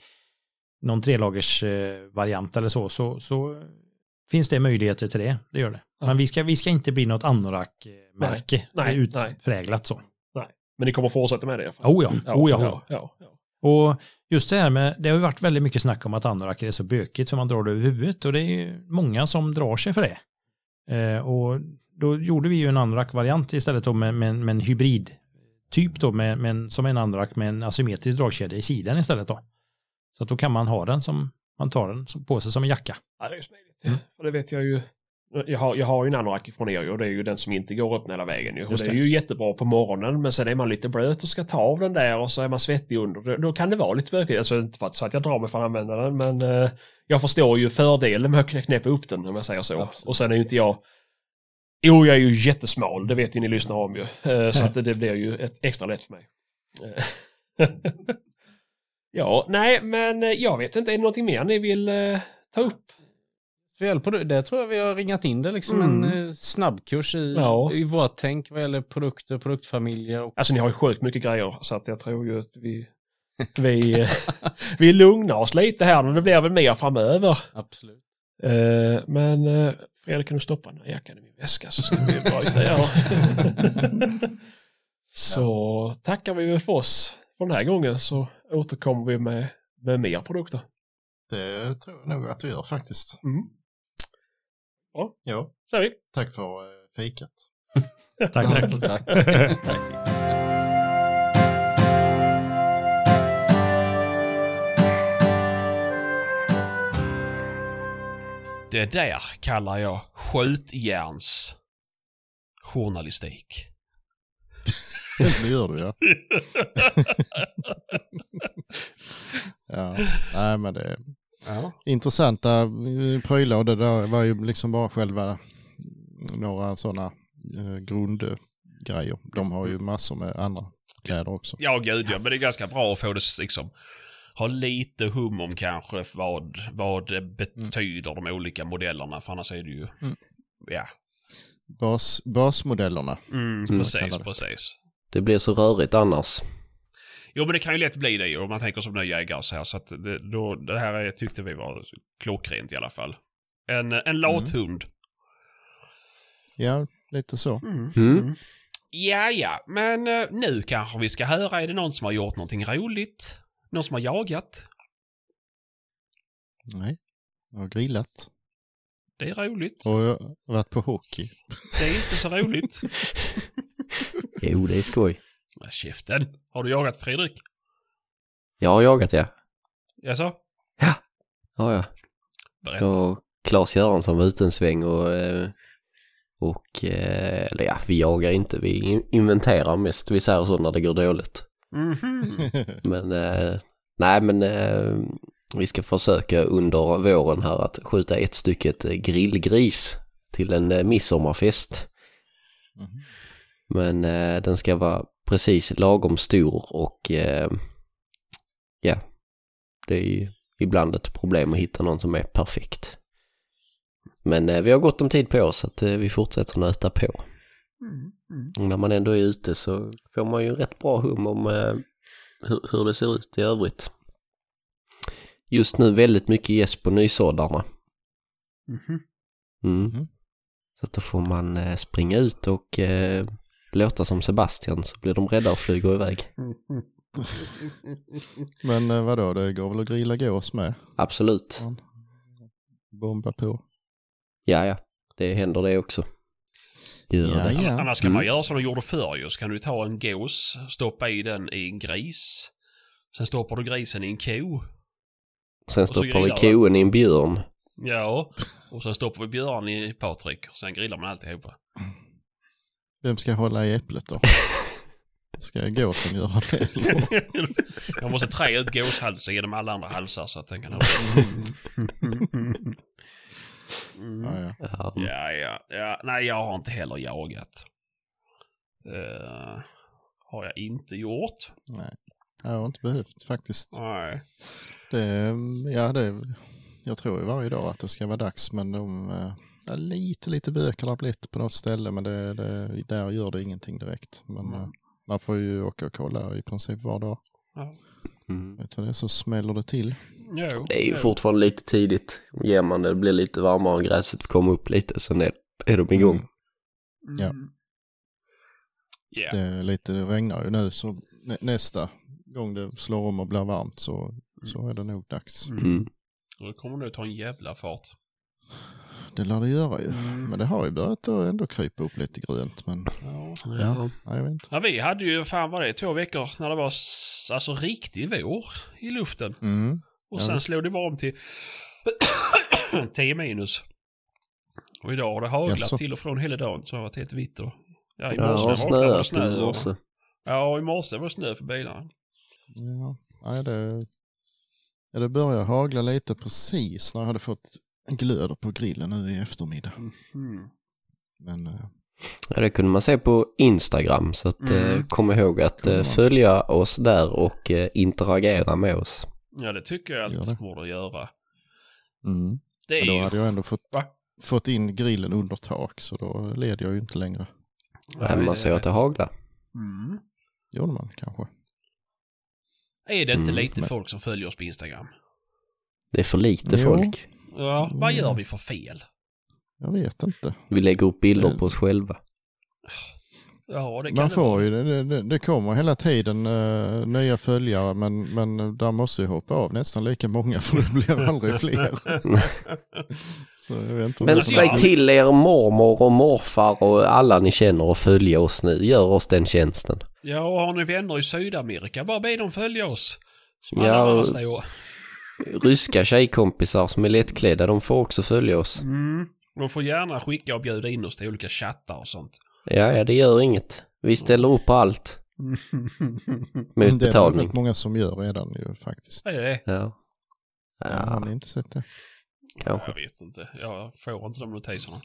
någon trelagers eh, variant eller så, så, så finns det möjligheter till det. Det gör det. Men vi ska, vi ska inte bli något anorak-märke. Nej, nej, utpräglat så. Men ni kommer fortsätta med det? Oh ja, oh ja. ja, ja, ja. Och just det här med, det har ju varit väldigt mycket snack om att anorak är så bökigt så man drar det över huvudet och det är ju många som drar sig för det. Eh, och då gjorde vi ju en anorak-variant istället då med, med, med en hybrid typ då med, med som en anorak med en asymmetrisk dragkedja i sidan istället då. Så att då kan man ha den som, man tar den på sig som en jacka. Ja, det är ju smidigt. Och det vet jag ju. Jag har, jag har ju en anorak från er och det är ju den som inte går upp hela vägen ju. Just det är det. ju jättebra på morgonen men sen är man lite blöt och ska ta av den där och så är man svettig under. Då, då kan det vara lite bökigt. Alltså inte för att, så att jag drar mig för att använda den men eh, jag förstår ju fördelen med att kunna knäppa upp den om jag säger så. Absolut. Och sen är ju inte jag Jo, jag är ju jättesmal, det vet ju ni lyssnar om ju. Eh, Så att det, det blir ju ett extra lätt för mig. Eh, ja, nej, men eh, jag vet inte, är det någonting mer ni vill eh, ta upp? Väl på det, där tror jag vi har ringat in det liksom Mm. en eh, snabbkurs i, Ja. i vårt tänk vad gäller produkter, produktfamiljer och Alltså ni har ju sjukt mycket grejer så att jag tror ju att vi, vi, eh, vi lugnar oss lite här men det blir väl mer framöver. absolut. Eh, men eh, Fredrik kan du stoppa den här jackan i min väska så ska vi bryta ja. Så tackar vi väl för oss för den här gången så återkommer vi med, med mer produkter. Det tror jag nog att vi gör faktiskt. Mm. Ja. Ja, Så vi. tack för eh, fikat. Tack, tack. Det där kallar jag skjutjärnsjournalistik. det gör du ja. ja. Nej men det, Ja. intressanta eh, prylar och det där var ju liksom bara själva några sådana eh, grundgrejer. De har ju massor med andra kläder också. Ja, gud ja. Men det är ganska bra att få det liksom ha lite hum om kanske vad, vad det betyder de olika modellerna. För annars är det ju... Mm. Ja. Bas, basmodellerna. Mm, Mm. precis, precis. Det blir så rörigt annars. Jo, men det kan ju lätt bli det om man tänker som ny jägare så här. Så att det, då, det här är, tyckte vi var klockrent i alla fall. En, en lathund. Ja, lite så. Mm. Mm. Ja, ja, men eh, nu kanske vi ska höra. Är det någon som har gjort någonting roligt? Någon som har jagat? Nej, jag har grillat. Det är roligt. Och jag har varit på hockey. Det är inte så roligt. Jo, det är skoj. Ja, Käften. Har du jagat Fredrik? Jag har jagat ja. Jaså? Ja, ja. Berätta. Jag och Claes Göransson var ute en sväng och, eh, och eh, eller ja, vi jagar inte, vi in- inventerar mest. Vi säger så när det går dåligt. Mhm. Men eh, nej, men vi ska försöka under våren här att skjuta ett stycket grillgris till en midsommarfest. Mhm. Men eh, den ska vara precis lagom stor och eh, ja, det är ju ibland ett problem att hitta någon som är perfekt. Men eh, vi har gott om tid på oss så att eh, vi fortsätter nöta på. Mm, mm. När man ändå är ute så får man ju rätt bra hum om eh, hur, hur det ser ut i övrigt. Just nu väldigt mycket gäss på nysåddarna. Mhm. Mm. Mhm. Så att då får man eh, springa ut och eh, låta som Sebastian så blir de rädda och flyger iväg. Men eh, vadå, det går väl att grilla gås med? Absolut. Bomba på. Ja, ja. Det händer det också. Gör Ja, det. ja. Annars kan man Mm. göra som de gjorde förr ju. Så kan du ta en gås, stoppa i den i en gris. Sen stoppar du grisen i en ko. Sen stoppar vi koen i en björn. Ja, och sen stoppar vi björn i Patrik. Sen grillar man alltihopa. Vem ska hålla i äpplet då? Ska gåsen göra det? eller? Jag måste trä ut gåshalsen genom alla andra halsar så att den kan ha mm. Ja, ja. Ja, Ja, ja. Nej, jag har inte heller jagat. Eh, har jag inte gjort. Nej, jag har inte behövt faktiskt. Nej. Det, ja, det, jag tror ju varje dag att det ska vara dags, men de, ja, lite, lite böcker har blivit på något ställe, men det, det, där gör det ingenting direkt. Men Mm. eh, man får ju åka och kolla i princip var dag. Ja. mm. Vet du det så smäller det till. Jo, Det är ju jo. fortfarande lite tidigt. Ger man det, det blir lite varmare och gräset kommer upp lite, sen är, är de igång. Ja. Mm. Ja. Det, är lite, det regnar ju nu, så nä, nästa gång det slår om och blir varmt så, så är det nog dags. Mm. Och Det kommer nog ta en jävla fart. Det lär det göra ju. Mm. Men det har ju börjat att ändå krypa upp lite grönt. Men Ja. Ja. ja, jag vet inte. Ja, vi hade ju, fan var det, två veckor när det var alltså riktig vår i luften. Mm. Och Ja, sen slog det bara om till 10 minus. Och idag har det haglat Jaså? till och från hela dagen så det har varit helt vitt. Och, ja, i Ja, morse det snöat i snö. och- morse. Ja, i morse var det snö på bilarna. Ja, nej, det, ja, det börjar hagla lite precis när jag hade fått glöder på grillen nu i eftermiddag. Mm. Men eh, Ja, det kunde man se på Instagram, så att Mm. eh, kom ihåg att eh, följa oss där och interagera med oss. Ja, det tycker jag att det. det borde göra. mm. Det är Men då ju... hade jag ändå fått, Va? fått in grillen under tak så då led jag ju inte längre. Nej, man ser att det haglar. Mm. Gjorde man kanske. Är det inte Mm, lite men- folk som följer oss på Instagram? Det är för lite Jo. folk. Ja, vad Mm. gör vi för fel? Jag vet inte. Vi lägger upp bilder Eh. på oss själva. Ja, det kan Man det får vara. ju, det, det, det kommer hela tiden eh, nya följare men, men där måste ju hoppa av nästan lika många för det blir aldrig fler. Så jag vet inte det Men säg till er mormor och morfar och alla ni känner att följa oss nu. Gör oss den tjänsten. Ja, och har ni vänner i Sydamerika, bara be dem följa oss. Som Ja, alla och-. Ryska tjejkompisar som är lättklädda, de får också följa oss. Mm. De får gärna skicka och bjuda in oss till olika chattar och sånt. Ja, ja, det gör inget. Vi ställer upp på allt. Mot det är det betalning. rätt många som gör redan ju faktiskt. Det är det. Ja. Ja, har ni inte sett det? kanske. Jag vet inte. Jag får inte de notiserna.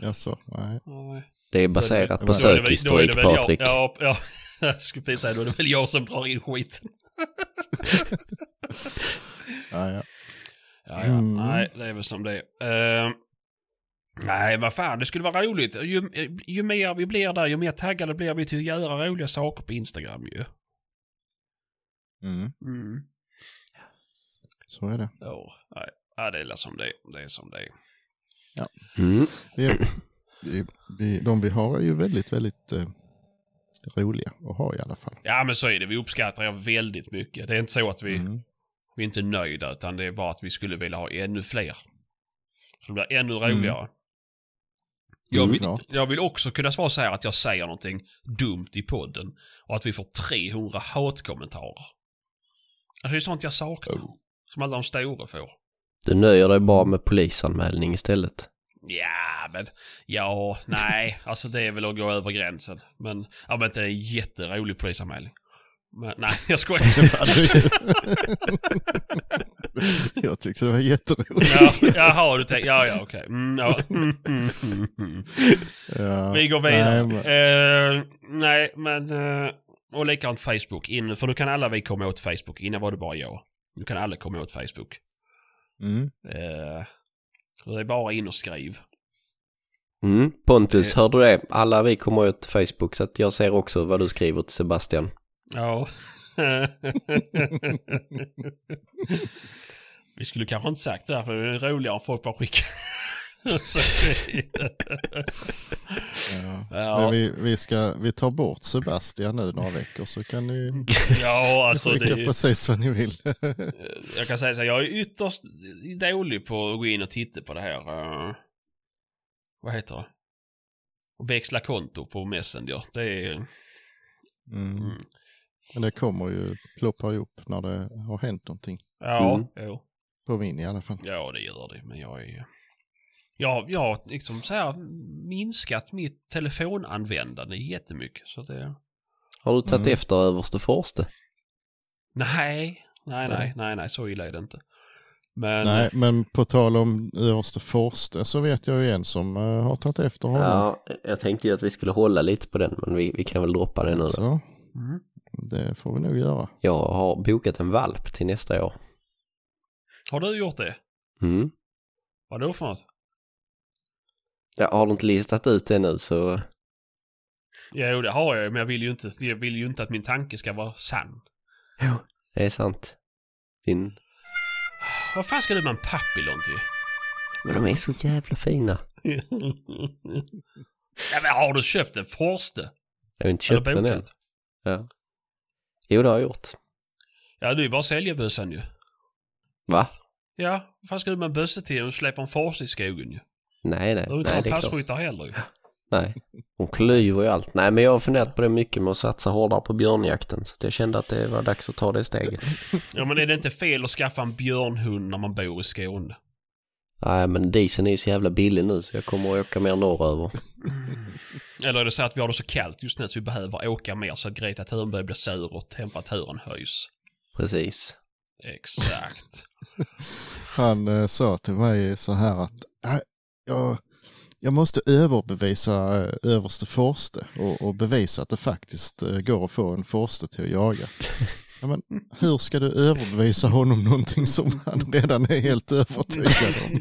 Jaså, nej. Nej. Det är baserat på är är sökhistorik, är Patrik. Ja, ja. Jag skulle precis säga då är det väl jag som drar in skiten. Ja, ja. Ja, ja. Mm. Nej, det är väl som det är. Eh, nej, vad fan, det skulle vara roligt. Ju, ju mer vi blir där, ju mer taggade blir vi till att göra roliga saker på Instagram ju. Mm, Mm. så är det. Ja, nej. Ja, det är som det är. Det är som det är. Mm. Vi, vi, vi, de vi har är ju väldigt, väldigt eh, roliga att ha i alla fall. Ja, men så är det. Vi uppskattar er väldigt mycket. Det är inte så att vi, Mm. Vi är inte nöjda, utan det är bara att vi skulle vilja ha ännu fler. Så det blir ännu Mm. roligare. Jag vill, jag vill också kunna svara så här att jag säger någonting dumt i podden och att vi får 300 hatkommentarer. Alltså det är sånt jag saknar. Oh. Som alla de stora får. Du nöjer dig bara med polisanmälning istället. Ja, men ja, nej, alltså det är väl att gå över gränsen. Men, ja men det är en jätterolig polisanmälning. Men nej, jag skojar. jag tyckte det var jätteroligt. Ja, jaha, du tänker, ja ja okej. Mm, ja. Mm, mm. Ja, Vi går vidare. Nej, men, men, nej, men uh, och likadant Facebook. In, för nu kan alla vi komma åt Facebook. Innan var det bara jag. Nu kan alla komma åt Facebook. mm, Uh, det är bara in och skriv. Mm. Pontus, Det- hörde du det? Alla vi kommer ut till Facebook så att jag ser också vad du skriver till Sebastian. Ja. vi skulle kanske inte sagt det här för det är roligare om folk bara skickar. Så- ja. ja. Men vi, vi, ska, vi tar bort Sebastian nu några veckor så kan ni ja, alltså det skicka är ju- precis vad ni vill. Jag kan säga så här, jag är ytterst dålig på att gå in och titta på det här. eh, vad heter det? Och växla konto på Messenger. Det är... Mm. Mm. Men det kommer ju ploppa upp när det har hänt någonting. Ja, Mm. jo. På min i alla fall. ja, det gör det. Men jag är... Jag, jag har liksom så här minskat mitt telefonanvändande jättemycket. Så det... Har du tagit Mm. efter överste Forste? Nej, nej, nej, nej, nej, så illa är det inte. Men... Nej, men på tal om överste Forste så vet jag ju en som eh, har tagit efter honom. Ja, jag tänkte ju att vi skulle hålla lite på den men vi, vi kan väl droppa det nu då. Så Mm. Det får vi nog göra. Jag har bokat en valp till nästa år. Har du gjort det? Mm. Vad då för något? Ja, har du inte listat ut det nu så... Jo, det har jag men jag vill ju inte, jag vill ju inte att min tanke ska vara sann. Det är sant. Din... Vad fan ska du med en papillon till? Men de är så jävla fina. ja, men har du köpt en Forste? Jag har inte köpt den än. Ja. Jo, det har jag gjort. Ja, du är bara sälja bössan ju. Va? Ja, vad fan ska du med en bössa till och släppa en Forste i skogen ju? Nej, nej. Du inte Nej, det är passkyttar heller ju. Nej. De klyver ju allt. Nej, men jag har funderat på det mycket med att satsa hårdare på björnjakten. Så att jag kände att det var dags att ta det steget. Ja, men är det inte fel att skaffa en björnhund när man bor i Skåne? Nej, men dieseln är ju så jävla billig nu så jag kommer att åka mer norröver. Eller är det så att vi har det så kallt just nu så vi behöver åka mer så att Greta Thunberg blir sur och temperaturen höjs? Precis. Exakt. Han eh, sa till mig så här att "Nej, jag, jag måste överbevisa eh, överste Forste och, och bevisa att det faktiskt eh, går att få en Forste till att jaga. Ja, men hur ska du överbevisa honom någonting som han redan är helt övertygad om?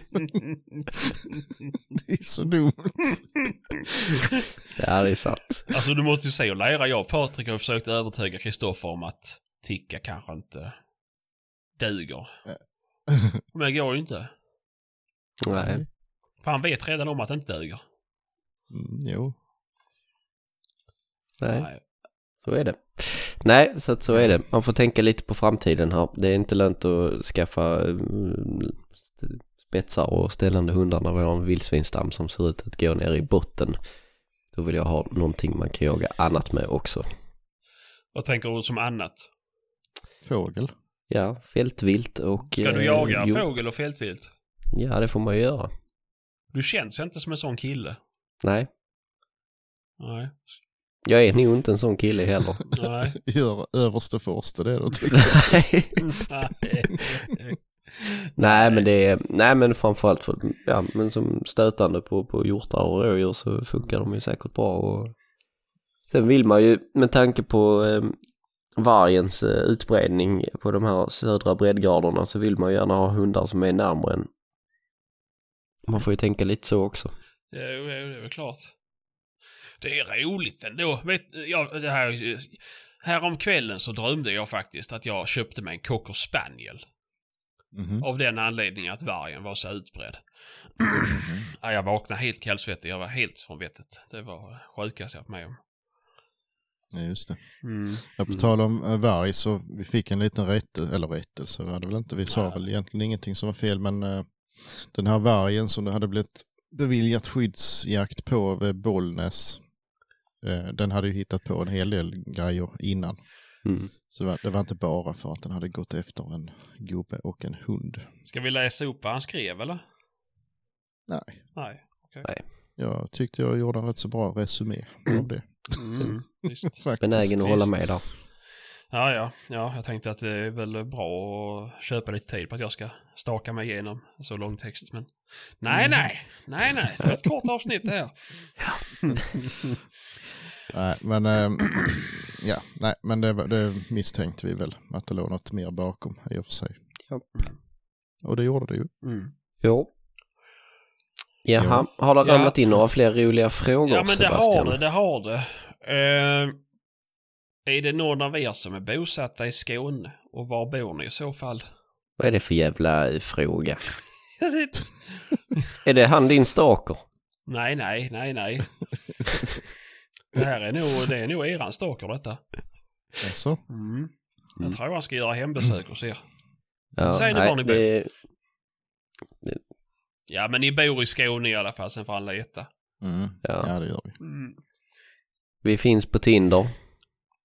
Det är så dumt. Ja, det är sant. Alltså du måste ju se och lära. Jag och Patrik har försökt övertyga Kristoffer om att ticka kanske inte duger. Men det går ju inte. Nej. För han vet redan om att det inte duger. Mm, jo, Nej, så är det. Nej, så att så är det. Man får tänka lite på framtiden här. Det är inte lönt att skaffa mm, spetsar och ställande hundar när vi har en vildsvinsstam som ser ut att gå ner i botten. Då vill jag ha någonting man kan jaga annat med också. Vad tänker du som annat? fågel. Ja, fältvilt och... Ska du eh, jaga jo, fågel och fältvilt? Ja, det får man ju göra. Du känns inte som en sån kille. Nej, Nej. Jag är nog inte en sån kille heller. Nej. Gör överste Forste det då tycker jag. Nej. Nej men det är, nej men framförallt för, ja men som stötande på, på hjortar och rådjur så funkar de ju säkert bra och sen vill man ju med tanke på eh, vargens eh, utbredning på de här södra breddgraderna så vill man ju gärna ha hundar som är närmare än man får ju tänka lite så också. Ja, det är väl klart. Det är roligt ändå. Vet, ja, det här, här om kvällen så drömde jag faktiskt att jag köpte mig en cocker spaniel. Mhm. Av den anledningen att vargen var så utbredd. ja, jag vaknade helt kallsvettig. Jag var helt från vettet. Det var sjukaste jag varit med om. Ja, just det. Mm. Ja, på tal om eh, varg så vi fick en liten rättelse, eller rättelse var det väl inte. Vi sa Nej. väl egentligen ingenting som var fel men eh, den här vargen som det hade blivit beviljat skyddsjakt på vid Bollnäs. Eh, den hade ju hittat på en hel del grejer innan. Mm. Så det var, det var inte bara för att den hade gått efter en gubbe och en hund. Ska vi läsa upp vad han skrev eller? Nej, Nej. jag tyckte jag gjorde en rätt så bra resumé av det. Mm. Faktiskt. Benägen att hålla med där. Ja, ja, ja, jag tänkte att det är väl bra att köpa lite tid på att jag ska staka mig igenom så lång text. Men nej, nej, nej, nej, det är ett kort avsnitt det här. Nej, men, eh, ja, nej, men det, det misstänkte vi väl att det låg något mer bakom i och för sig. Ja. Och det gjorde det ju. Mm. Jo. Jaha, har det Ja. ramlat in några fler roliga frågor Ja, men det Sebastian? har det, det har det. Eh, är det någon av er som är bosatta i Skåne? Och var bor ni i så fall? Vad är det för jävla eh, fråga? Är det han din stalker? nej, nej, nej, nej. Det här är nog, det är nog eran stalker detta. Alltså, Mm. Jag Mm. tror han ska göra hembesök hos er. Ja, Säg nu var ni bor. det, Ja, men ni bor i Skåne i alla fall, sen får han leta. mm, Ja. ja. det gör vi. Mm. Vi finns på Tinder.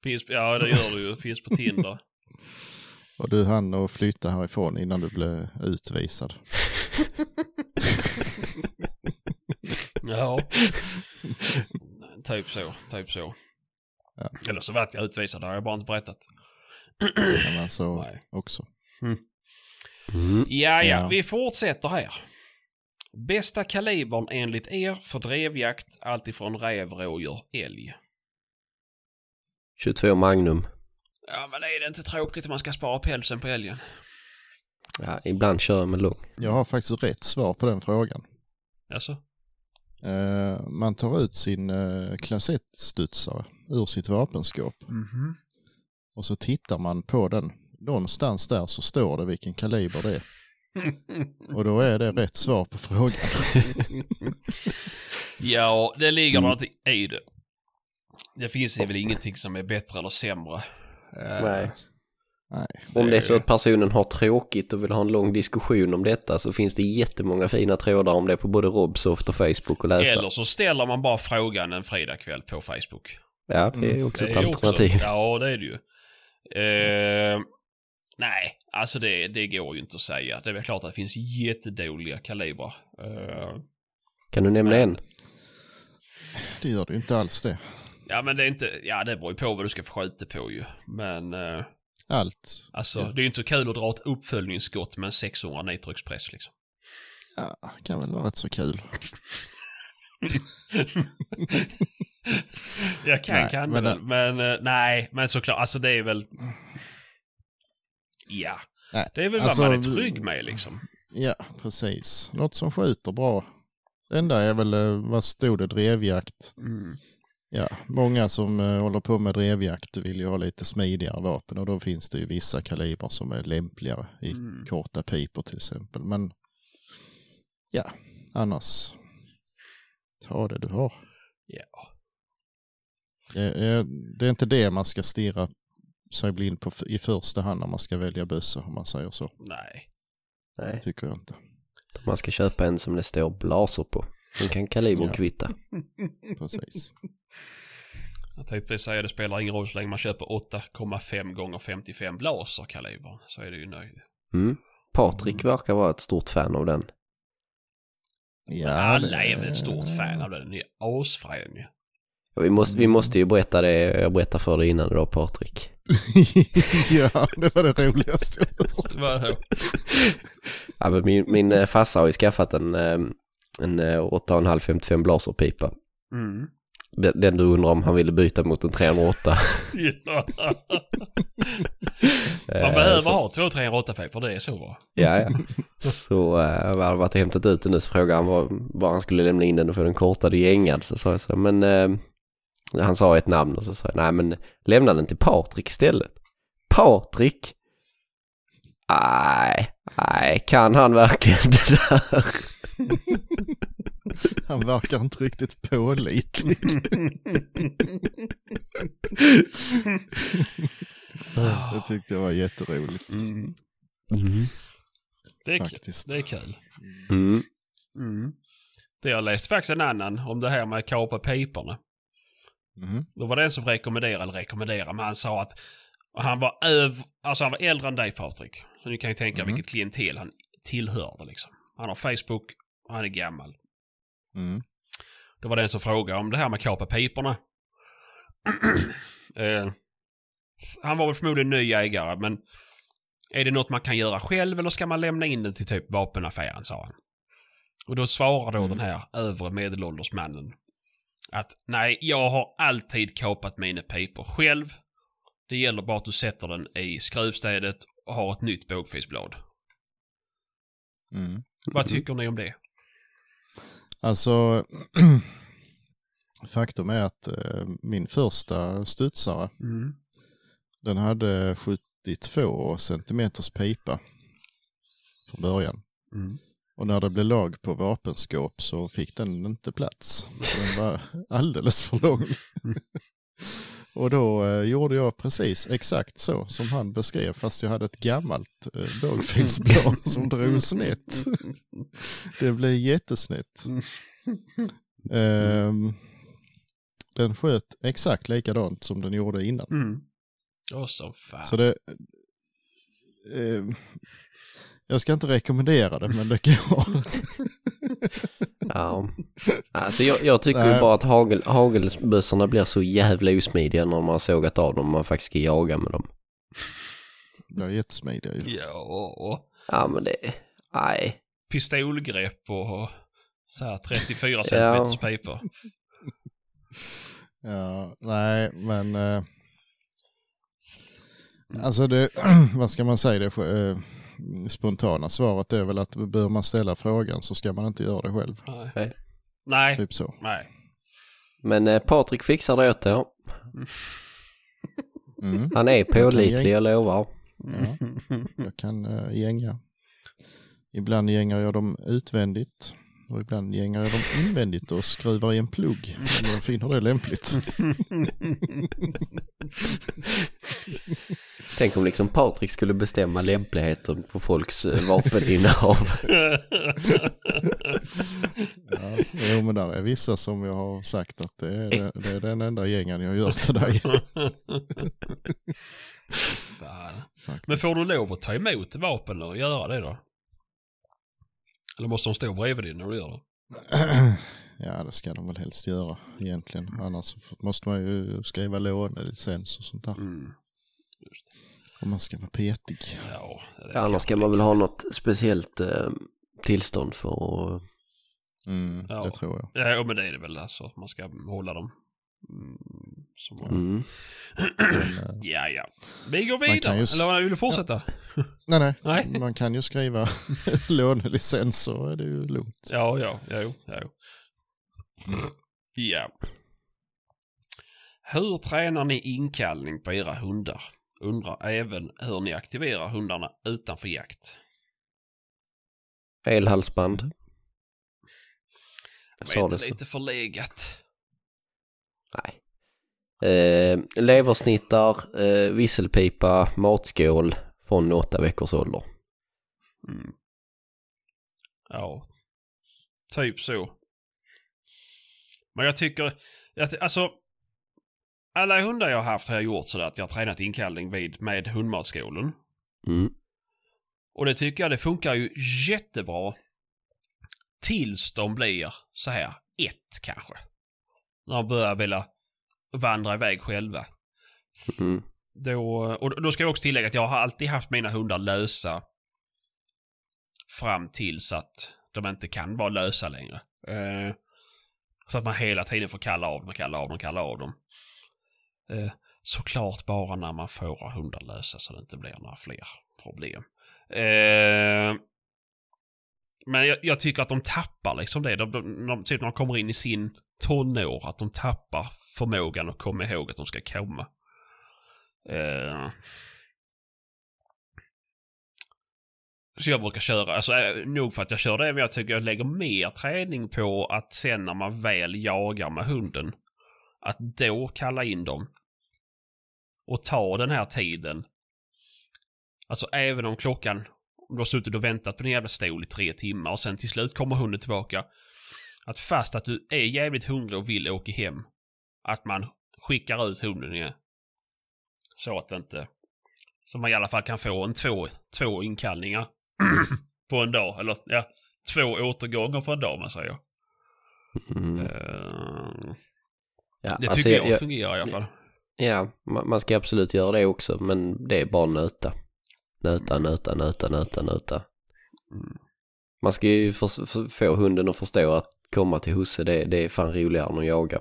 Finns, ja, det gör du ju. Finns på Tinder. Och du hann att flytta härifrån innan du blev utvisad. Ja. typ så, typ så. Ja. Eller så vart jag utvisad, det har jag bara inte berättat. Men alltså Nej. också. Mm. Ja, ja, Ja. vi fortsätter här. Bästa kalibern enligt er för drevjakt, alltifrån räv, rådjur, älg. 22 Magnum. Ja, men är det inte tråkigt om man ska spara pälsen på älgen? Ja, ibland kör jag med lång. Jag har faktiskt rätt svar på den frågan. Alltså? Eh, man tar ut sin eh, klass 1-studsare ur sitt vapenskåp Mhm. och så tittar man på den. Någonstans där så står det vilken kaliber det är. Och då är det rätt svar på frågan. ja, det ligger Mm. någonting i det. Det finns ju väl ingenting som är bättre eller sämre. Eh, Nej. Nej. Om det är så att personen har tråkigt och vill ha en lång diskussion om detta så finns det jättemånga fina trådar om det på både Robsoft och Facebook att läsa. Eller så ställer man bara frågan en fredagkväll på Facebook. Ja, det är också Det ett är alternativ. Också, ja, det är det ju. Eh, nej, alltså det, det går ju inte att säga. Det är väl klart att det finns jättedåliga kalibrar. Eh, Kan du nämna en? Det gör ju inte alls det. Ja, men det är inte, ja det beror ju på vad du ska få skjuta på ju. Men eh, Allt. alltså Ja. det är ju inte så kul att dra ett uppföljningsskott med en 600 nitroxpress liksom. Ja, kan väl vara rätt så kul. Jag kan Nej, kan men- det väl, men eh, nej, men såklart, alltså det är väl... Ja, Nej, det är väl alltså, vad man är trygg med liksom. Ja, precis. Något som skjuter bra. Det enda är väl, eh, vad stod det, drevjakt. Mm. Ja, många som eh, håller på med drevjakt vill ju ha lite smidigare vapen och då finns det ju vissa kalibrar som är lämpligare i Mm. korta pipor till exempel. Men ja, annars ta det du har. Ja. Det är, det är inte det man ska stirra sig blind på i första hand när man ska välja bössa om man säger så. Nej. Nej, Tycker jag inte. man ska köpa en som det står blaser på. Den kan kalibern Ja. kvitta. Precis. Jag tänkte precis säga det spelar ingen roll så länge man köper 8,5 gånger 55 laserkaliber så är det ju nöjd. Mm. Patrik verkar vara ett stort fan av den. Ja, Alla det- är väl ett stort fan av den, den är asfrän ju. Vi måste, vi måste ju berätta det, jag berättade för dig innan idag Patrik. ja, det var det roligaste jag hört. Ja, men min, min eh, farsa har ju skaffat en, eh, en eh, 8,5-55 blaserpipa. Mm. Den, den du undrar om han ville byta mot en 308. Ja. Eh, Man behöver så- ha två 308 pipor, det är så va? Ja, ja. Så uh, vi hade varit och hämtat ut den nu så frågade han var, var han skulle lämna in den och få den kortad och gängad. Så sa jag så, men eh, han sa ett namn och så sa jag, nej men lämna den till Patrik istället. Patrik? Nej, nej, kan han verkligen det där? Han verkar inte riktigt pålitlig. Det tyckte jag var jätteroligt Mm. Det, är, faktiskt. det är kul. Mm. Mm. Det jag läste faktiskt en annan om det här med att kapa piporna. Mhm. Då var det en som rekommenderade, eller rekommenderade, men han sa att han var öv, alltså han var äldre än dig Patrik. Så ni kan ju tänka Mhm. vilket klientel han tillhörde liksom. Han har Facebook och han är gammal. Mm. Då var det en som frågade om det här med att kapa piporna. eh, han var väl förmodligen ny jägare men är det något man kan göra själv eller ska man lämna in det till typ vapenaffären sa han. Och då svarar då Mm. den här övre medelålders mannen att nej, jag har alltid kapat mina pipor själv. Det gäller bara att du sätter den i skruvstädet och har ett nytt bågfisblad. Mm. Vad tycker ni om det? Alltså, faktum är att eh, min första studsare, Mm. den hade 72 centimeters pipa från början. Mm. Och när det blev lag på vapenskåp så fick den inte plats. Den var alldeles för lång. Och då eh, gjorde jag precis exakt så som han beskrev fast jag hade ett gammalt eh, bågfilsblad som drog snett. Det blev jättesnett. Ehm, den sköt exakt likadant som den gjorde innan. Mm. Så fan. Så det... ehm, jag ska inte rekommendera det men det går. Ja. Alltså jag, jag tycker ju bara att hagel, hagelbössorna blir så jävla osmidiga när man har sågat av dem och man faktiskt ska jaga med dem. Det blir jättesmidiga ju. Ja, Ja men det, nej. pistolgrepp och så här 34 centimeters pipor. Ja, nej, men eh, alltså det, vad ska man säga, det eh, spontana svaret är väl att bör man ställa frågan så ska man inte göra det själv. Nej. Typ så. Nej. Men eh, Patrik fixar det åt er. Mm. Han är pålitlig, gäng- jag lovar. Ja, jag kan uh, gänga. Ibland gängar jag dem utvändigt och ibland gängar jag dem invändigt och skruvar i en plugg om jag finner det lämpligt. Tänk om liksom Patrik skulle bestämma lämpligheten på folks eh, vapeninnehav. Ja, jo, men där är vissa som jag har sagt att det är, det är den enda gängen jag gör till dig. Men får du lov att ta emot vapen och göra det då? Eller måste de stå bredvid dig när du gör det? Ja, det ska de väl helst göra egentligen. Annars måste man ju skriva lånelicens och sånt där. Mm. Om man ska vara petig. Ja, Ja, annars ska man väl ha något speciellt eh, tillstånd för att... Mm, Ja. Det tror jag. Ja, men det är det väl alltså. Man ska hålla dem. Mm, som man... Mm. Men, eh, Ja, ja. Vi går vidare. ju s- Eller vad, vill du fortsätta? nej, nej, Nej. Man kan ju skriva lånelicens så är det ju lugnt. Ja, ja, ja, jo, ja, jo. Ja. Hur tränar ni inkallning på era hundar? Undrar även hur ni aktiverar hundarna utanför jakt. Elhalsband. Jag sa det det så. lite förlegat. Nej. Eh, leversnittar, eh, visselpipa, matskål från åtta veckors ålder. Mm. Ja. Typ så. Men jag tycker, att, alltså. Alla hundar jag har haft har jag gjort sådär att jag har tränat inkallning vid med hundmatskålen. Mm. Och det tycker jag det funkar ju jättebra. Tills de blir så här ett kanske. När de börjar vilja vandra iväg själva. Mm. Då, och då ska jag också tillägga att jag har alltid haft mina hundar lösa fram tills att de inte kan vara lösa längre. Eh, så att man hela tiden får kalla av dem, kalla av dem, kalla av dem. Eh, såklart bara när man får hundar lösa så det inte blir några fler problem. Eh, men jag, jag, tycker att de tappar liksom det. De, de, de, typ när de kommer in i sin tonår, att de tappar förmågan att komma ihåg att de ska komma. Eh, så jag brukar köra, alltså eh, nog för att jag kör det, men jag tycker jag lägger mer träning på att sen när man väl jagar med hunden, att då kalla in dem. Och ta den här tiden. Alltså även om klockan, om du har suttit och väntat på din jävla stol i tre timmar och sen till slut kommer hunden tillbaka. Att fast att du är jävligt hungrig och vill åka hem, att man skickar ut hunden igen. Så att det inte... Så man i alla fall kan få en två, två inkallningar på en dag. Eller ja, två återgångar på en dag om man säger. Mm. Uh, Ja, det alltså, tycker jag, jag- fungerar i alla fall. Ja, ma- man ska absolut göra det också, men det är bara nöta. Nöta, nöta, nöta, nöta, nöta. Mm. Man ska ju för, för, få hunden att förstå att komma till husse, det, det är fan roligare än att jaga.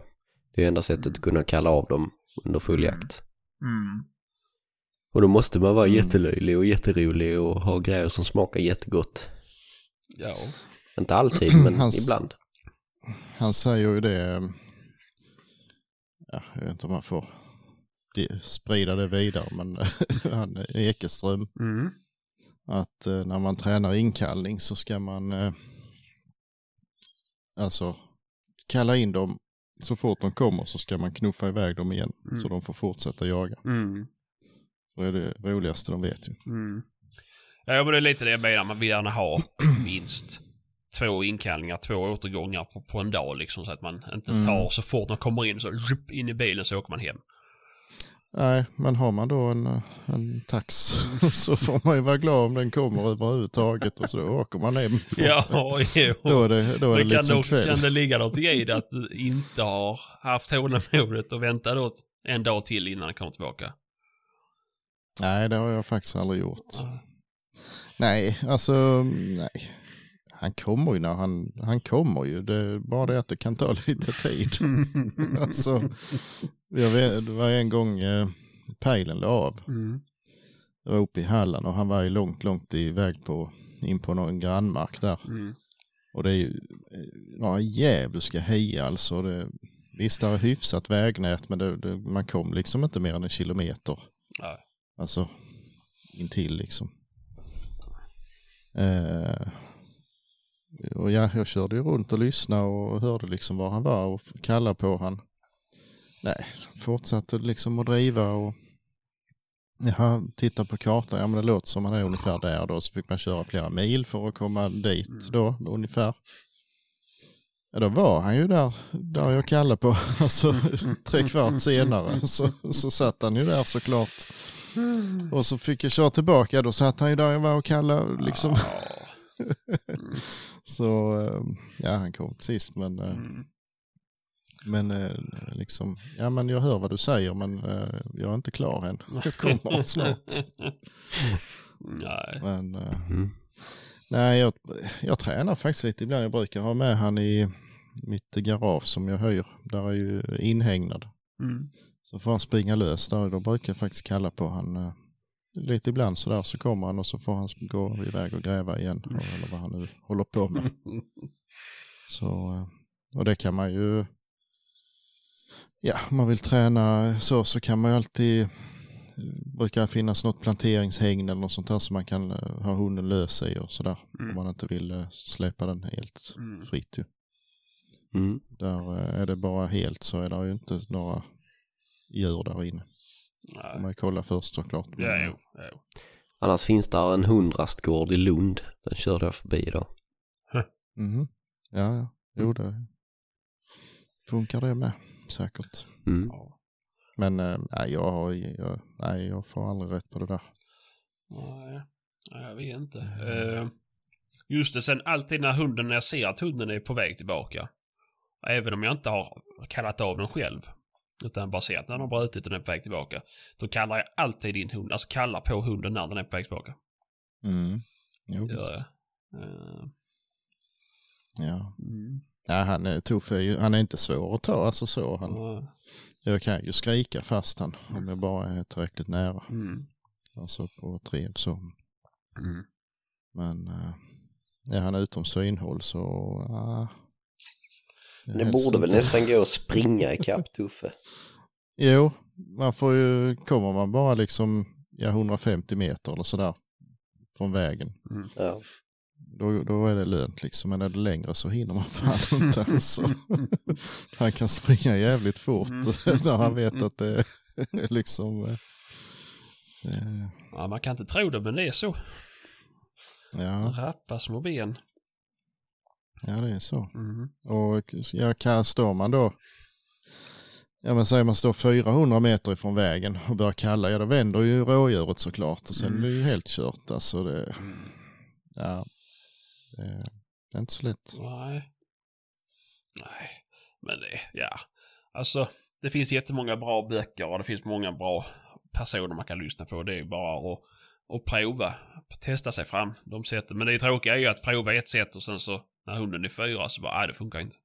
Det är enda sättet att kunna kalla av dem under full jakt. Mm. Och då måste man vara Mm. jättelöjlig och jätterolig och ha grejer som smakar jättegott. Ja. Inte alltid, men Hans- ibland. Han säger ju det, ja, jag vet inte om man får sprida det vidare, men han Ekeström, Mm. att eh, när man tränar inkallning så ska man eh, alltså kalla in dem så fort de kommer så ska man knuffa iväg dem igen Mm. så de får fortsätta jaga. Mm. Det är det roligaste de vet ju. Mm. Ja, men det är lite det jag menar. Man vill gärna ha minst två inkallningar, två återgångar på, på en dag liksom. Så att man inte Mm. tar så fort man kommer in så rup, in i bilen så åker man hem. Nej, men har man då en, en tax så får man ju vara glad om den kommer överhuvudtaget och så åker man hem. Ja, jo. Då är det, då är det kan, liksom då, kväll. kan det ligga någonting i det att du inte har haft tålamodet och vänta då en dag till innan den kommer tillbaka? Nej, det har jag faktiskt aldrig gjort. Nej, alltså nej. Han kommer ju när han, han kommer ju. Det är bara det att det kan ta lite tid. alltså, jag vet, det var en gång eh, pejlen la av. Mm. Jag var uppe i Halland och han var ju långt, långt iväg på, in på någon grannmark där. Mm. Och det är ju eh, några djävulska heja alltså. Det, visst, det är hyfsat vägnät men det, det, man kom liksom inte mer än en kilometer. Ja. Alltså intill liksom. Eh, och ja, jag körde ju runt och lyssnade och hörde liksom var han var och kallade på han. Nej, fortsatte liksom att driva och Jaha, titta på kartan, ja men det låter som han är ungefär där då, så fick man köra flera mil för att komma dit då, ungefär. Ja, då var han ju där, där jag kallade på, alltså tre kvart senare så, så satt han ju där såklart. Och så fick jag köra tillbaka, då satt han ju där jag var och kallade liksom. så eh, ja, han kom sist men, eh, Mm. men eh, liksom, ja men jag hör vad du säger men jag är inte klar än. Jag kommer snart. Nej. Men, Mm. nej, jag, jag tränar faktiskt lite ibland. Jag brukar ha med han i mitt garage som jag hyr. Där är ju inhägnad. Mm. Så får han springa lös där. Då brukar jag faktiskt kalla på han lite ibland sådär. Så kommer han och så får han gå iväg och gräva igen. Eller vad han nu håller på med. Så, eh, och det kan man ju, ja, om man vill träna så, så kan man ju alltid, brukar finnas något planteringshägn eller något sånt där som man kan eh, ha hunden lös i och sådär. Mm. Om man inte vill eh, släppa den helt Mm. fritt ju. Mm. Där eh, är det bara helt så är det ju inte några djur där inne. Får Nej. man ju kolla först såklart. Ja, jo. jo. Annars finns där en hundrastgård i Lund. Den körde jag förbi idag. mhm. Ja, ja. Jo, det funkar det med säkert. Mm. Ja. Men eh, nej, jag, har, jag, nej, jag får aldrig rätt på det där. Nej, Nej, jag vet inte. Eh, just det, sen alltid när hunden, när jag ser att hunden är på väg tillbaka. Även om jag inte har kallat av den själv. Utan bara ser att när den har brutit och den är på väg tillbaka. Då kallar jag alltid in hunden, alltså kallar på hunden när den är på väg tillbaka. Mm. Jo, Gör visst. jag. Eh, Ja. mm. ja, han är tuff. Han är inte svår att ta. Alltså så. Han, Ja. jag kan ju skrika fast han om jag bara är tillräckligt nära. Mm. Alltså på ett rev så. Mm. Men eh, är han utom synhåll så... Uh, Det borde väl nästan gå att springa ikapp Tuffe. Jo, man får ju, kommer man bara liksom ja, 150 meter eller sådär från vägen, Ja. då, då är det lönt liksom. Men är det längre så hinner man fan inte alltså. Han kan springa jävligt fort när han vet att det är liksom... eh, eh, ja, man kan inte tro det men det är så. Ja, Rappa små ben. Ja, det är så. Mm. Och ja, står man då, ja men säger man står 400 meter ifrån vägen och börjar kalla, ja då vänder ju rådjuret såklart och sen är det ju helt kört. Alltså det, ja, det, det är inte så lätt. Nej. Nej, men det, ja. Alltså, det finns jättemånga bra böcker och det finns många bra personer man kan lyssna på. Det är bara att, att prova, testa sig fram de sätten. Men det tråkiga är ju att prova ett sätt och sen så när hunden är fyra så bara, nej det funkar inte.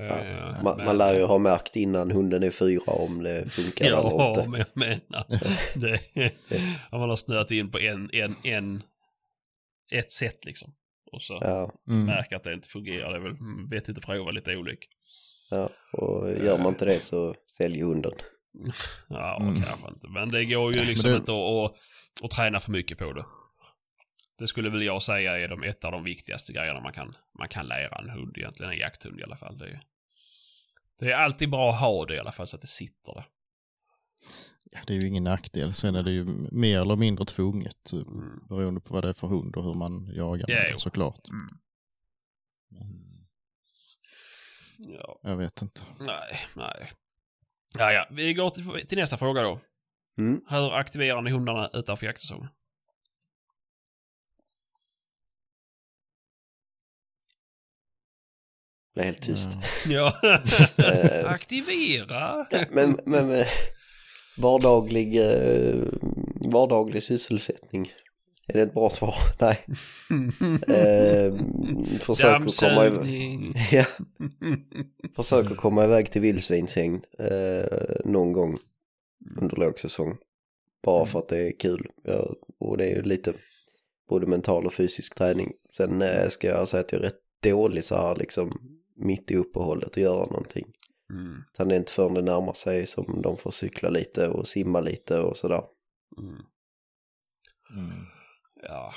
Eh, Man, men- man lär ju ha märkt innan hunden är fyra om det funkar eller Ja, inte. men jag menar. Det, om man har snöat in på en, en, en, ett sätt liksom. Och så Ja, Mm. märker att det inte fungerar. Det är väl mm, vettigt att prova lite olika. ja, och gör man inte det så sälj hunden. Ja, Mm. kanske inte. Men det går ju liksom det- inte att, att, att träna för mycket på det. Det skulle väl jag säga är de, ett av de viktigaste grejerna man kan, man kan lära en hund egentligen. En jakthund i alla fall. Det är, det är alltid bra att ha det i alla fall så att det sitter där. Ja, det är ju ingen nackdel. Sen är det ju mer eller mindre tvunget eh, Mm. beroende på vad det är för hund och hur man jagar Ja, den såklart. Mm. Men Ja, Jag vet inte. nej, nej. Ja, ja. Vi går till, till nästa fråga då. Mm. Hur aktiverar ni hundarna utanför jaktsäsongen? Är helt tyst. Ja. Ja. Eh, Aktivera! Men, men med vardaglig, eh, vardaglig sysselsättning. Är det ett bra svar? Nej. Eh, försök att komma iväg. Ja, försök att komma iväg till vildsvinshägn eh, någon gång under lågsäsong. Bara för att det är kul. Ja, och det är ju lite både mental och fysisk träning. Sen eh, ska jag säga att jag är rätt dålig så här liksom mitt i uppehållet och göra någonting. Mm. Utan det är inte förrän det närmar sig som de får cykla lite och simma lite och sådär. Mm. Mm. Ja,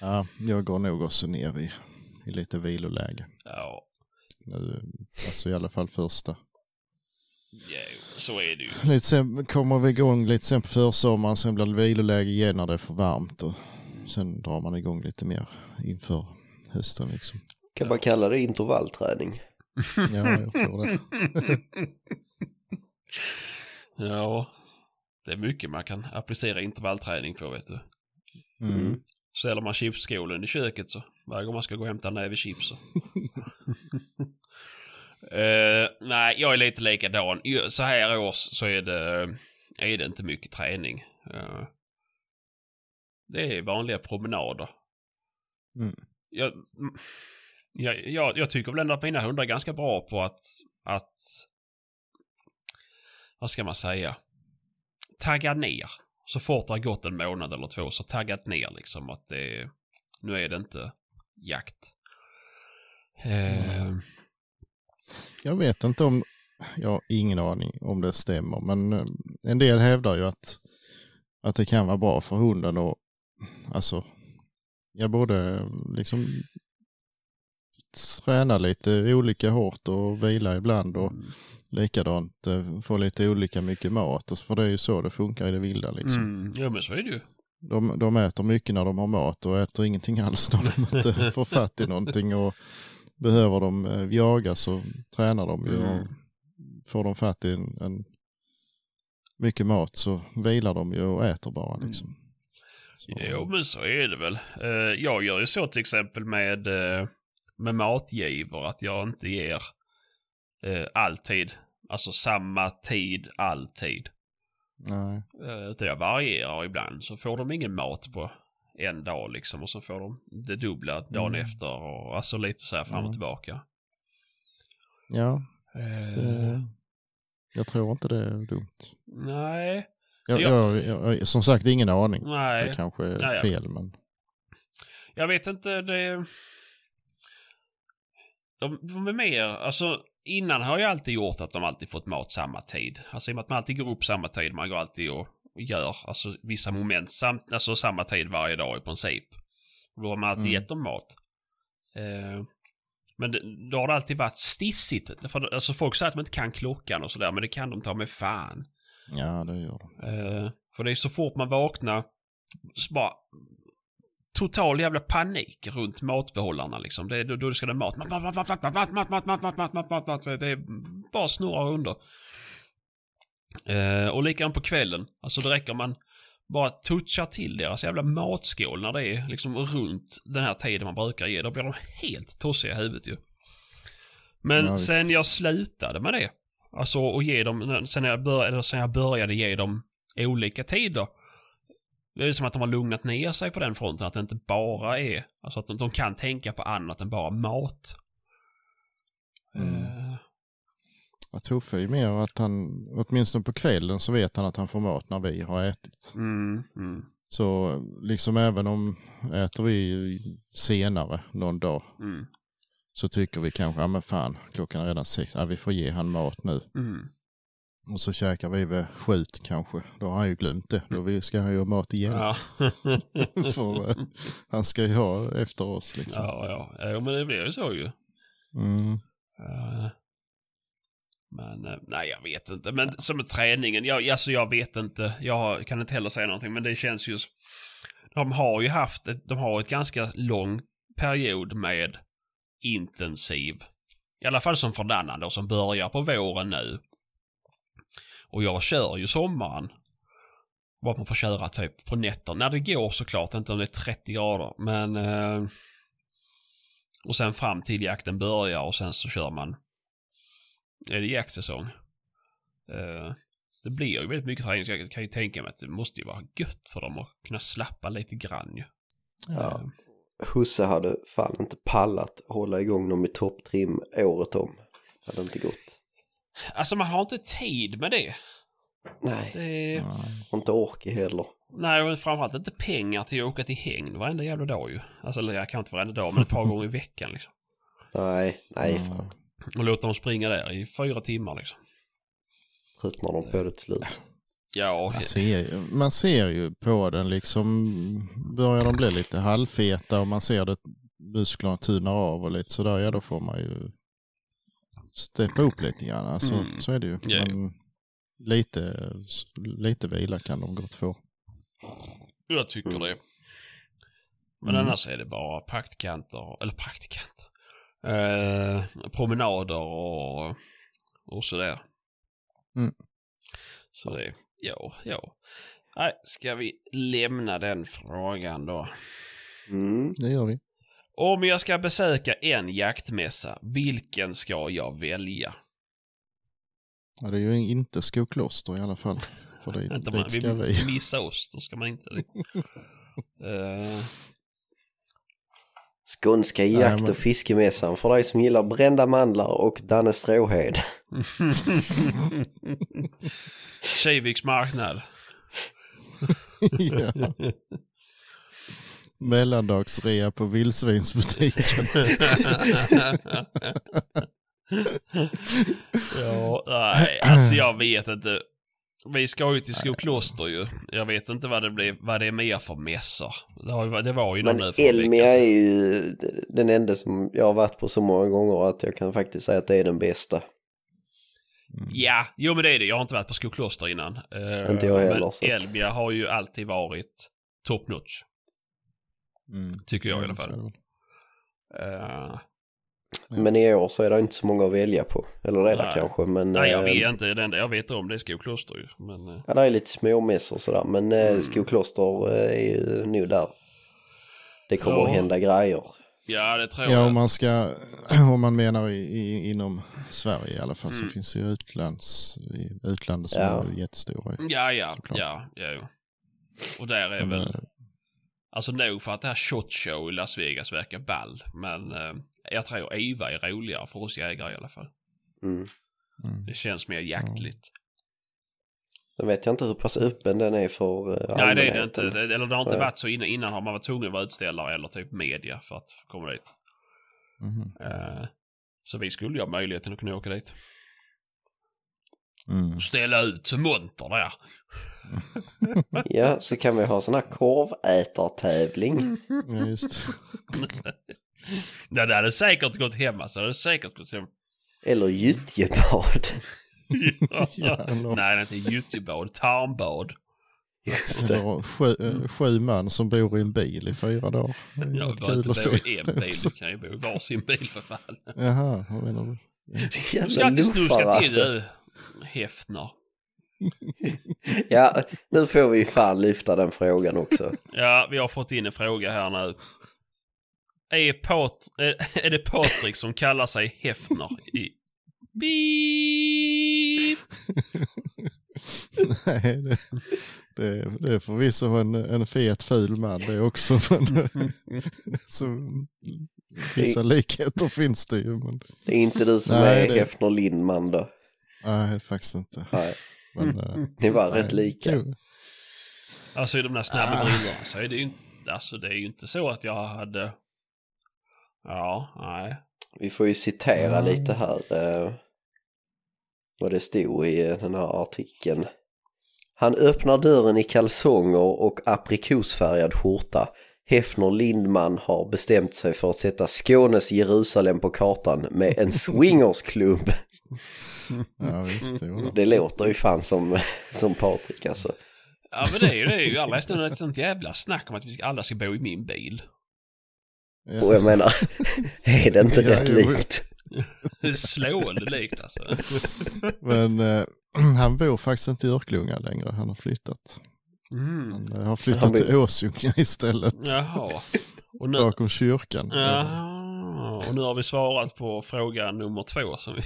Ja, jag går nog också ner i, i lite viloläge. ja, Nu, alltså i alla fall första. ja, så är det ju. Lite sen kommer vi igång lite sen på försommaren, sen blir det viloläge igen när det är för varmt och sen drar man igång lite mer inför hösten liksom. Kan man kalla det intervallträning? Ja, jag tror det. Ja, det är mycket man kan applicera intervallträning på vet du. Mm. Ställer man chipsskålen i köket så varje gång man ska gå och hämta en näve chips så. Eh, nej, jag är lite likadan. Så här års så är det, är det inte mycket träning. Eh, det är vanliga promenader. Mm. Jag, mm, jag, jag, jag tycker väl ändå att mina hundar är ganska bra på att, att vad ska man säga, tagga ner. Så fort det har gått en månad eller två så taggat ner liksom att det, nu är det inte jakt. Eh, Jag vet inte om, jag har ingen aning om det stämmer, men eh, en del hävdar ju att, att det kan vara bra för hunden och alltså, jag borde liksom träna lite olika hårt och vila ibland och likadant eh, få lite olika mycket mat, och för det är ju så det funkar i det vilda liksom. mm, ja men så är det ju. De, de äter mycket när de har mat och äter ingenting alls när de inte får fatt i någonting. Och behöver de eh, jaga så tränar de ju. Och Mm. får de fatt i en, en mycket mat så vilar de ju och äter bara liksom. Så, Jo men så är det väl. Eh, jag gör ju så till exempel med, med matgivor att jag inte ger eh, alltid. alltså samma tid alltid. Nej. Eh, Utan jag varierar ibland så får de ingen mat på en dag liksom och så får de det dubbla dagen Mm. efter och alltså lite så här fram och Mm. tillbaka. Ja, Eh, det, jag tror inte det är dumt. Nej, Jag, Ja. jag, jag, som sagt, ingen aning. nej. Det kanske är Ja, ja. fel, men Jag vet inte, det... De, de är mer, alltså innan har jag alltid gjort att de alltid fått mat samma tid. Alltså i och med att man alltid går upp samma tid, man går alltid och, och gör alltså vissa moment samt, alltså samma tid varje dag i princip. Då har man alltid Mm. gett dem mat. Eh, men det, då har det alltid varit stissigt. För, alltså folk säger att man inte kan klockan och sådär, men det kan de ta med fan. ja, det gör de. Eh, för det är så fort man vaknar, så bara total jävla panik runt matbehållarna liksom. Det är, då, då ska det mat. Mat, mat, mat, mat, mat, mat, mat, mat, mat, mat, mat, mat, mat. Det är bara snurrar under. Eh, och likadant på kvällen. Alltså det räcker man bara touchar till deras jävla matskål när det är liksom runt den här tiden man brukar ge. Då blir de helt tossiga i huvudet ju. Men Ja, sen jag slutade med det. Alltså och ge dem, sen jag, bör, eller sen jag började ge dem olika tider. Det är som att de har lugnat ner sig på den fronten. Att det inte bara är, alltså att de, de kan tänka på annat än bara mat. Mm. Ja, Tuffe är ju mer att han, åtminstone på kvällen så vet han att han får mat när vi har ätit. mm, mm, Så liksom även om äter vi senare någon dag mm, så tycker vi kanske, ja men fan, klockan är redan sex, ja vi får ge han mat nu. Och så käkar vi vid sju kanske, då har han ju glömt det. Då vi- ska han ju ha mat igen. Ja. För, eh, han ska ju ha efter oss liksom. ja, ja. Jo, men det blir ju så ju. Mm. Eh, Men eh, nej, jag vet inte. Men som med träningen, jag, alltså jag vet inte. Jag kan inte heller säga någonting, men det känns ju... De har ju haft ett, de har ett ganska lång period med intensiv. I alla fall som för Dannan då, som börjar på våren nu. Och jag kör ju sommaren. Bara man får köra typ på nätter. När det går såklart, inte om det är 30 grader. Men... Eh, och sen fram till jakten börjar och sen så kör man. Är det jaktsäsong. Eh, det blir ju väldigt mycket träning. så Jag kan ju tänka mig att det måste ju vara gött för dem att kunna slappa lite grann ju. Ja. Eh, Husse hade fan inte pallat hålla igång dem i topptrim året om. Hade inte gått. Alltså man har inte tid med det. Nej, det och inte ork heller. nej, och framförallt inte pengar till att åka till hägn varenda jävla dag ju. Alltså eller jag kan inte varenda dag, men ett par gånger i veckan liksom. Nej, nej Mm. fan. Och låta dem springa där i fyra timmar liksom. Tröttnar de på det till slut. Ja, Man ser, ju- man ser ju på den liksom, börjar de bli lite halvfeta och man ser att musklerna tunar av och lite sådär, ja då får man ju steppa upp lite grann. Alltså, Mm. Så är det ju. Ja, Men lite, lite vila kan de gott få. jag tycker det. Men Mm. annars är det bara praktikanter, eller praktikanter. Eh, promenader och, och sådär. Mm. Så det, ja, ja. Nej, ska vi lämna den frågan då? Mm. Det gör vi. Om jag ska besöka en jaktmässa, vilken ska jag välja? Ja, det är ju inte skokloster i alla fall. För det, Inte man ska vill vi. missa oss, då ska man inte det. Eh, Skånska jakt men- och fiskemässan för dig som gillar brända mandlar och Danne Stråhed. Kiviks marknad. ja. Mellandagsrea på vildsvinsbutiken. ja, nej, alltså jag vet inte. Vi ska ju till Skokloster ju. Jag vet inte vad det, blir, vad det är mer för mässor. Det, det var ju någon Men Elmia är ju den enda som jag har varit på så många gånger att jag kan faktiskt säga att det är den bästa. Mm. Ja, jo men det är det. Jag har inte varit på Skokloster innan. Eh, Inte jag heller, Men Elmia har ju alltid varit top notch. Mm. Tycker jag i alla fall. Ja. Men i år så är det inte så många att välja på. Eller det är det Nej. kanske men... nej, jag eh, vet inte. Det enda jag vet om det är Skokloster ju. Men, eh, Ja, det är lite småmässor sådär men Mm. Skokloster är ju nu där. Det kommer Ja. att hända grejer. Ja, det tror Ja, jag. om man ska, om man menar i, i, inom Sverige i alla fall, Mm. så finns det ju utlands, i utlandet som Ja. är jättestora. Ja, ja, Såklart. ja, ja. Och där är Men, väl, alltså nog för att det här shot show i Las Vegas verkar ball. Men eh, jag tror EVA är roligare för oss jägare i alla fall. Mm. mm. Det känns mer jaktligt. Sen vet jag inte hur pass öppen den är för uh, Nej, det är det inte. Det, eller det har inte varit så innan. Innan har man varit tvungen att vara utställare eller typ media för att få komma dit. Mhm. Eh, så vi skulle ju ha möjligheten att kunna åka dit. Mm. Och ställa ut monter där. Ja, så kan vi ha sån här korvätartävling. Ja, just Ja, det hade säkert gått hem alltså. Det hade säkert gått hem. Eller gyttjebad. Jävlar. Nej, det är inte gyttjebad. Tarmbad. Just det. Sju, sju man som bor i en bil i fyra dagar. Det är behöver kul att se. en bil. Du kan ju bo i varsin bil för fan. Jaha, vad menar du? Du Jävla ska alltid luffar snuska till Häftner. Ja, nu får vi fan lyfta den frågan också. Ja, vi har fått in en fråga här nu. Är, Pat är, är det Patrik som kallar sig Häftner i... Beep. Nej, det, det, det är förvisso en, en fet ful man det också. Men, så, vissa likheter finns det ju. Men, Det är inte du som Nej, är det- Hefner Lindman då. Nej, faktiskt inte. Nej, Men, eh, ni var nej, rätt lika. kul. Alltså i de där snabba Ah. brillorna så är det ju inte... Alltså det är ju inte så att jag hade... Ja, nej. Vi får ju citera Ja. lite här eh, vad det stod i eh, den här artikeln. Han öppnar dörren i kalsonger och aprikosfärgad skjorta. Hefner Lindman har bestämt sig för att sätta Skånes Jerusalem på kartan med en swingersklubb. Ja, visst. Då. Det låter ju fan som, som Patrik alltså. Ja men det är ju det. Är ju. Jag läste ett sånt jävla snack om att vi ska, alla ska bo i min bil. Ja. Och jag menar, är det inte Ja, rätt jo. likt? Det slående likt alltså. Men eh, han bor faktiskt inte i Örkelljunga längre. Han har flyttat. Mm. Han eh, har flyttat Han bor- till Åsjunga istället. Jaha. Och nu, Bakom kyrkan. Jaha. Och nu har vi svarat på fråga nummer två. Som vi...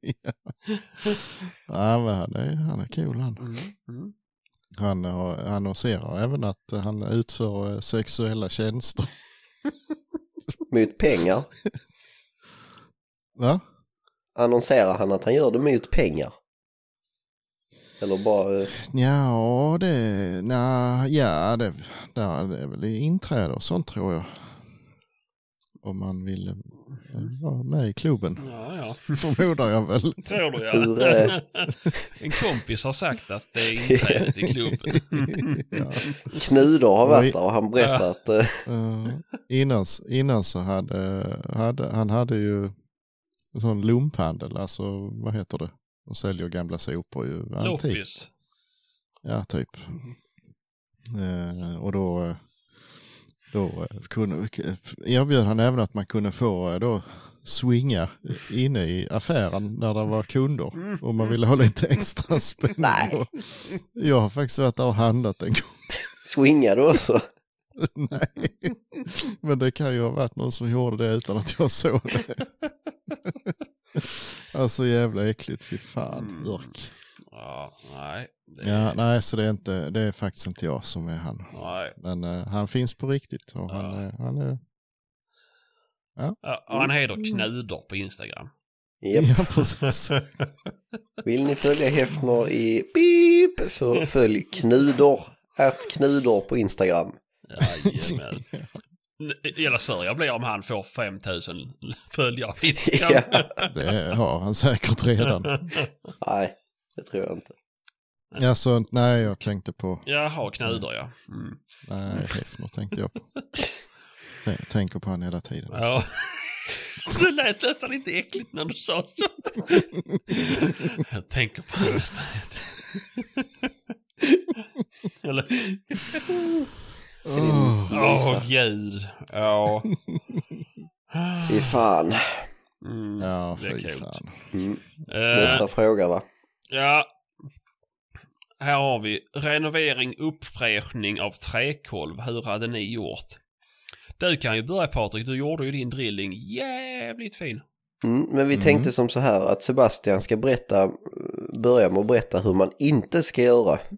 ja. ja, men han är, han är cool han. Mm. Mm. Han har, annonserar även att han utför eh, sexuella tjänster. Mot pengar? Va? Annonserar han att han gör det mot pengar? Eller bara... eh, Ja, det, na, ja, det, det är väl inträde och sånt tror jag. Om man vill eh, vara med i klubben, Ja, ja. förmodar jag väl. Tror du ja. eh, En kompis har sagt att det är inträdet i klubben. ja. Knudor har varit där och han berättat att... eh, Eh, innan, innan så hade, hade han hade ju en sån lumphandel, alltså vad heter det? De säljer gamla sopor ju. Loppis. Ja, typ. Eh, och då, då eh, kunde, erbjöd han även att man kunde få eh, då swinga inne i affären när det var kunder. Om man ville ha lite extra spänn. Nej. Jag har faktiskt varit där och handlat en gång. Swingar du också? Nej, men det kan ju ha varit någon som gjorde det utan att jag såg det. Alltså jävla äckligt, fy fan, Björk. Ja, nej. Det, Ja, nej, så det är, inte, det är faktiskt inte jag som är han. nej. Men eh, han finns på riktigt och han, Ja. är- han är... Ja, och han heter Knudor på Instagram. Japp. Ja, precis. Vill ni följa Hefner i beep så följ Knudor. Att Knudor på Instagram. Jajamän. Jävla sur jag blir om han får 5000 följare på Instagram. Ja. Det har han säkert redan. Nej, det tror jag inte. Alltså, nej, jag tänkte på... Jaha, Knudor ja. Mm. Nej, Hefner tänkte jag på. Tän- Tänker på han hela tiden. ja. Det lät nästan lite äckligt när du sa så. Jag tänker på det nästan. Eller? Åh, Åh gud. Ja. Fy fan. Mm, ja, fy fan. Mm. Eh, Nästa fråga va? Ja. Här har vi renovering, uppfräschning av träkolv. Hur hade ni gjort? Du kan ju börja Patrik, du gjorde ju din drilling jävligt fin. Mm, men vi Mm. tänkte som så här att Sebastian ska berätta, börja med att berätta hur man inte ska göra.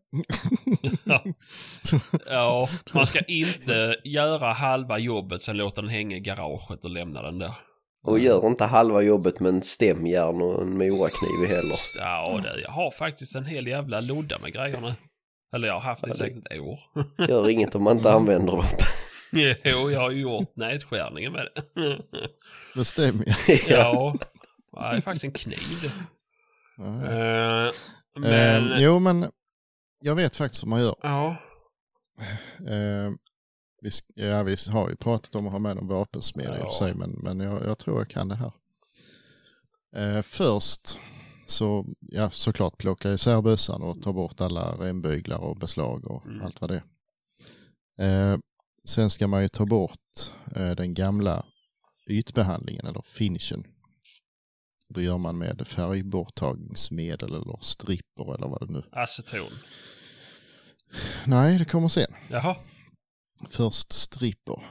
Ja, man ska inte göra halva jobbet sen låta den hänga i garaget och lämna den där. Och gör inte halva jobbet med en stämjärn och en morakniv heller. Ja, det, jag har faktiskt en hel jävla lodda med grejerna. Eller jag har haft det i säkert ett år. Gör inget om man inte använder dem. Jo, jag har ju gjort nätskärningen med det. Det stämmer ju. Ja, det är faktiskt en kniv. Eh, Men, Eh, jo, men jag vet faktiskt hur man gör. ja. Eh, vi, ja, vi har ju pratat om att ha med en vapensmed i och Ja. för sig, men, men jag, jag tror jag kan det här. Eh, först så, ja såklart plocka isär bössan och ta bort alla rembyglar och beslag och Mm. allt vad det är. Eh, sen ska man ju ta bort eh, den gamla ytbehandlingen eller finishen. Då gör man med färgborttagningsmedel eller stripper eller vad det nu. Aceton. Nej, det kommer sen. Jaha. Först stripper.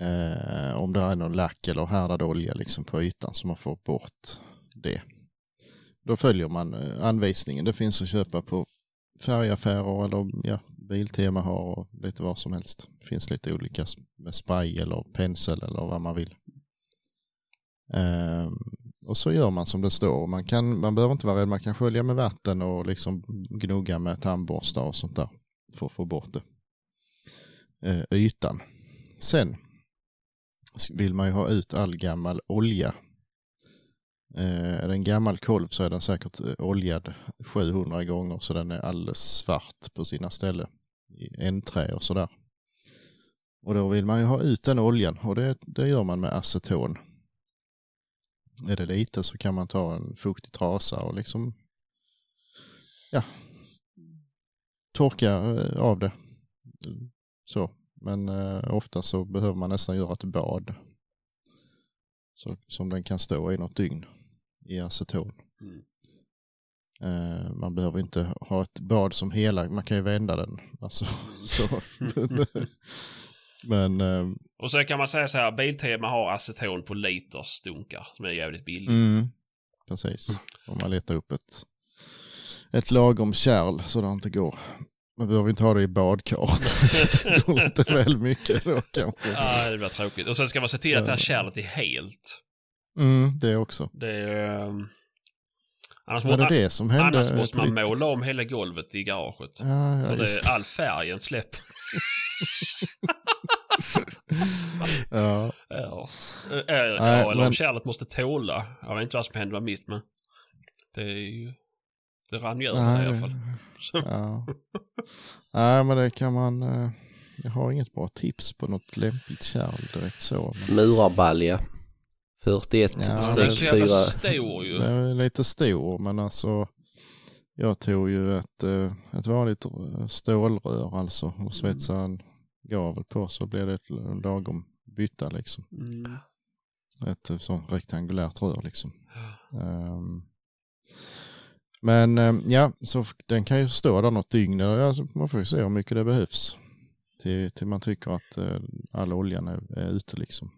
Eh, om det är någon lack eller härdad olja liksom på ytan så man får bort det. Då följer man eh, anvisningen. Det finns att köpa på färgaffärer eller ja, Biltema har och lite vad som helst. Det finns lite olika med spray eller pensel eller vad man vill. Eh, och så gör man som det står. Man, kan, man behöver inte vara rädd. Man kan skölja med vatten och liksom gnugga med tandborstar och sånt där för att få bort det. Eh, ytan. Sen vill man ju ha ut all gammal olja. Eh, är det en gammal kolv så är den säkert eh, oljad 700 gånger så den är alldeles svart på sina ställen. I ändträ och sådär. Och då vill man ju ha ut den oljan och det, det gör man med aceton. Är det lite så kan man ta en fuktig trasa och liksom ja, torka eh, av det. Så, men eh, ofta så behöver man nästan göra ett bad. Så, som den kan stå i något dygn i aceton. Mm. Eh, man behöver inte ha ett bad som hela, man kan ju vända den. Alltså, så. men eh, Och så kan man säga så här, Biltema har aceton på liter stunkar som är jävligt billigt. mm, precis. Om man letar upp ett, ett lagom kärl så det inte går. Man behöver inte ha det i badkaret. det går inte väl mycket då kanske. Ja, det blir tråkigt. Och sen ska man se till att det här kärlet är helt. Mm, det också. Det är... ehm, Annars, Var det må, det som hände? annars måste man måla om hela golvet i garaget. Ja, ja det, all färgen släpper. Ja, Ja, ja Nej, eller men- kärlet måste tåla. Jag vet inte vad som hände med mitt men det är ju... Det rann ju över nej, i alla fall. Ja. Nej, men det kan man... eh, Jag har inget bra tips på något lämpligt kärl direkt så. Men Murarbalja. 41 Ja, streck så jävla 4. stor ju. den är lite stor, men alltså... Jag tog ju ett, eh, ett vanligt stålrör alltså och svetsade en gavel på så blev det ett lagom bytta liksom. Mm. Ett eh, sånt rektangulärt rör liksom. Ehm, men eh, ja, så den kan ju stå där något dygn. Alltså, man får ju se hur mycket det behövs. Till, till man tycker att eh, all oljan är, är ute liksom.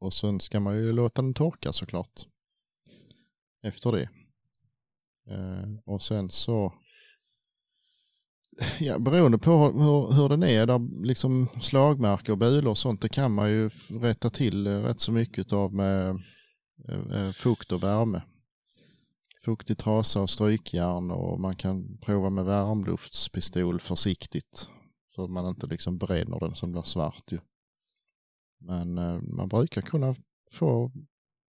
Och sen ska man ju låta den torka såklart. Efter det. Eh, och sen så Ja, beroende på hur, hur den är, där liksom slagmärken och bulor och sånt, det kan man ju rätta till eh, rätt så mycket av med eh, eh fukt och värme. Fuktig trasa och strykjärn och man kan prova med varmluftspistol försiktigt. Så att man inte liksom bränner den som blir svart ju. Men eh, man brukar kunna få,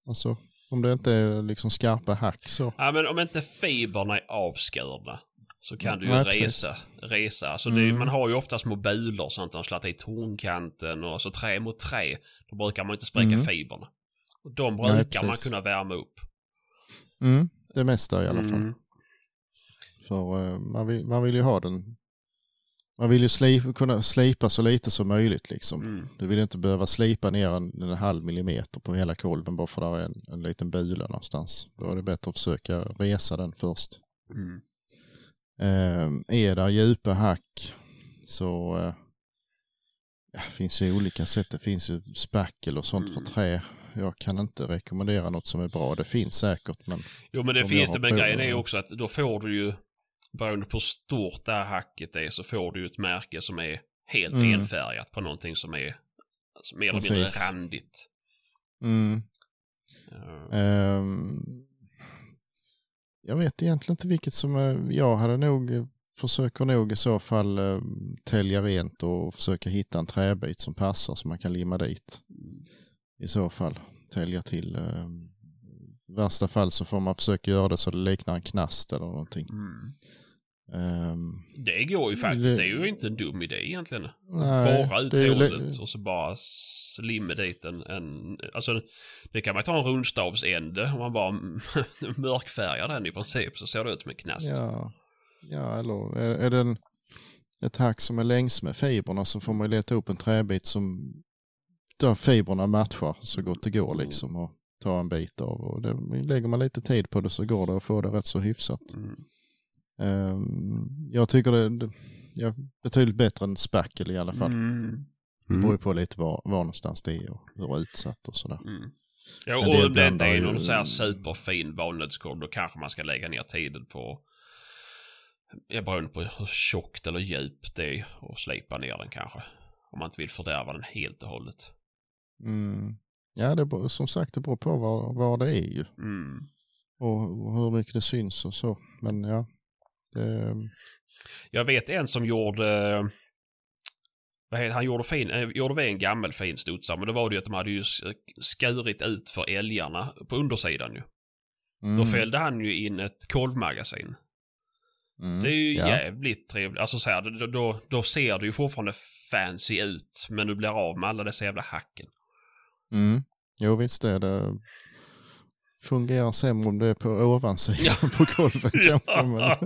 alltså om det inte är liksom skarpa hack så. Ja men om inte fibrerna är avskurna så kan du ju Nej, precis. resa. resa. Alltså Mm. man har ju ofta små bulor sånt de slattar i tornkanten och så trä mot trä. Då brukar man inte spräcka Mm. fibrerna. Och de Nej, brukar man precis. kunna värma upp. Mm, det mesta i alla fall. Mm. För eh, man, vill, man vill ju ha den, man vill ju slip, kunna slipa så lite som möjligt liksom. Mm. Du vill inte behöva slipa ner en, en halv millimeter på hela kolven bara för att det är en, en liten bula någonstans. Då är det bättre att försöka resa den först. Mm. Eh, är det djupa hack så eh, det finns ju olika sätt. Det finns ju spackel och sånt Mm. för trä. Jag kan inte rekommendera något som är bra. Det finns säkert men Jo men det finns det, men grejen är ju också att då får du ju, beroende på hur stort det här hacket är, så får du ju ett märke som är helt Mm. enfärgat på någonting som är alltså, mer eller mindre randigt. mm. Ehm, jag vet egentligen inte vilket som är, jag hade nog, försöker nog i så fall eh, tälja rent och försöka hitta en träbit som passar som man kan limma dit. I så fall tälja till. Eh, I värsta fall så får man försöka göra det så det liknar en knast eller någonting. Mm. Ehm, Det går ju faktiskt, Det- det är ju inte en dum idé egentligen. nej, Borra ut hålet och så bara slimma dit en, en, alltså det kan man ta en rundstavsände om man bara mörkfärgar den i princip så ser det ut som en knast. Ja, ja eller är, är det en, ett hack som är längs med fibrerna så får man leta upp en träbit som där fibrerna matchar så gott det går liksom och ta en bit av. Och det, lägger man lite tid på det så går det att få det rätt så hyfsat. Mm. Ehm, jag tycker det, det ja, betydligt bättre än spackel i alla fall. Mm. Det beror Mm. ju på lite var, var någonstans det är och hur utsatt och sådär. Mm. Ja, och om det inte är ju- någon så här superfin valnötskorv då kanske man ska lägga ner tiden på Ja, beroende på hur tjockt eller djupt det är och slipa ner den kanske. Om man inte vill fördärva den helt och hållet. Mm. Ja, det beror, som sagt det beror på var, var det är ju. Mm. och, hur mycket det syns och så. Men ja, det, Jag vet en som gjorde... Han gjorde, fin, eh, gjorde vi en gammal fin studsare men då var det ju att de hade ju skurit ut för älgarna på undersidan ju. mm, Då fällde han ju in ett kolvmagasin. mm, Det är ju ja. jävligt trevligt. Alltså så här, då, då, då ser det ju fortfarande fancy ut. Men du blir av med alla dessa jävla hacken. Mm. Jo visst är det. Fungerar sämre om det är på ovansidan på golvet kanske. Men,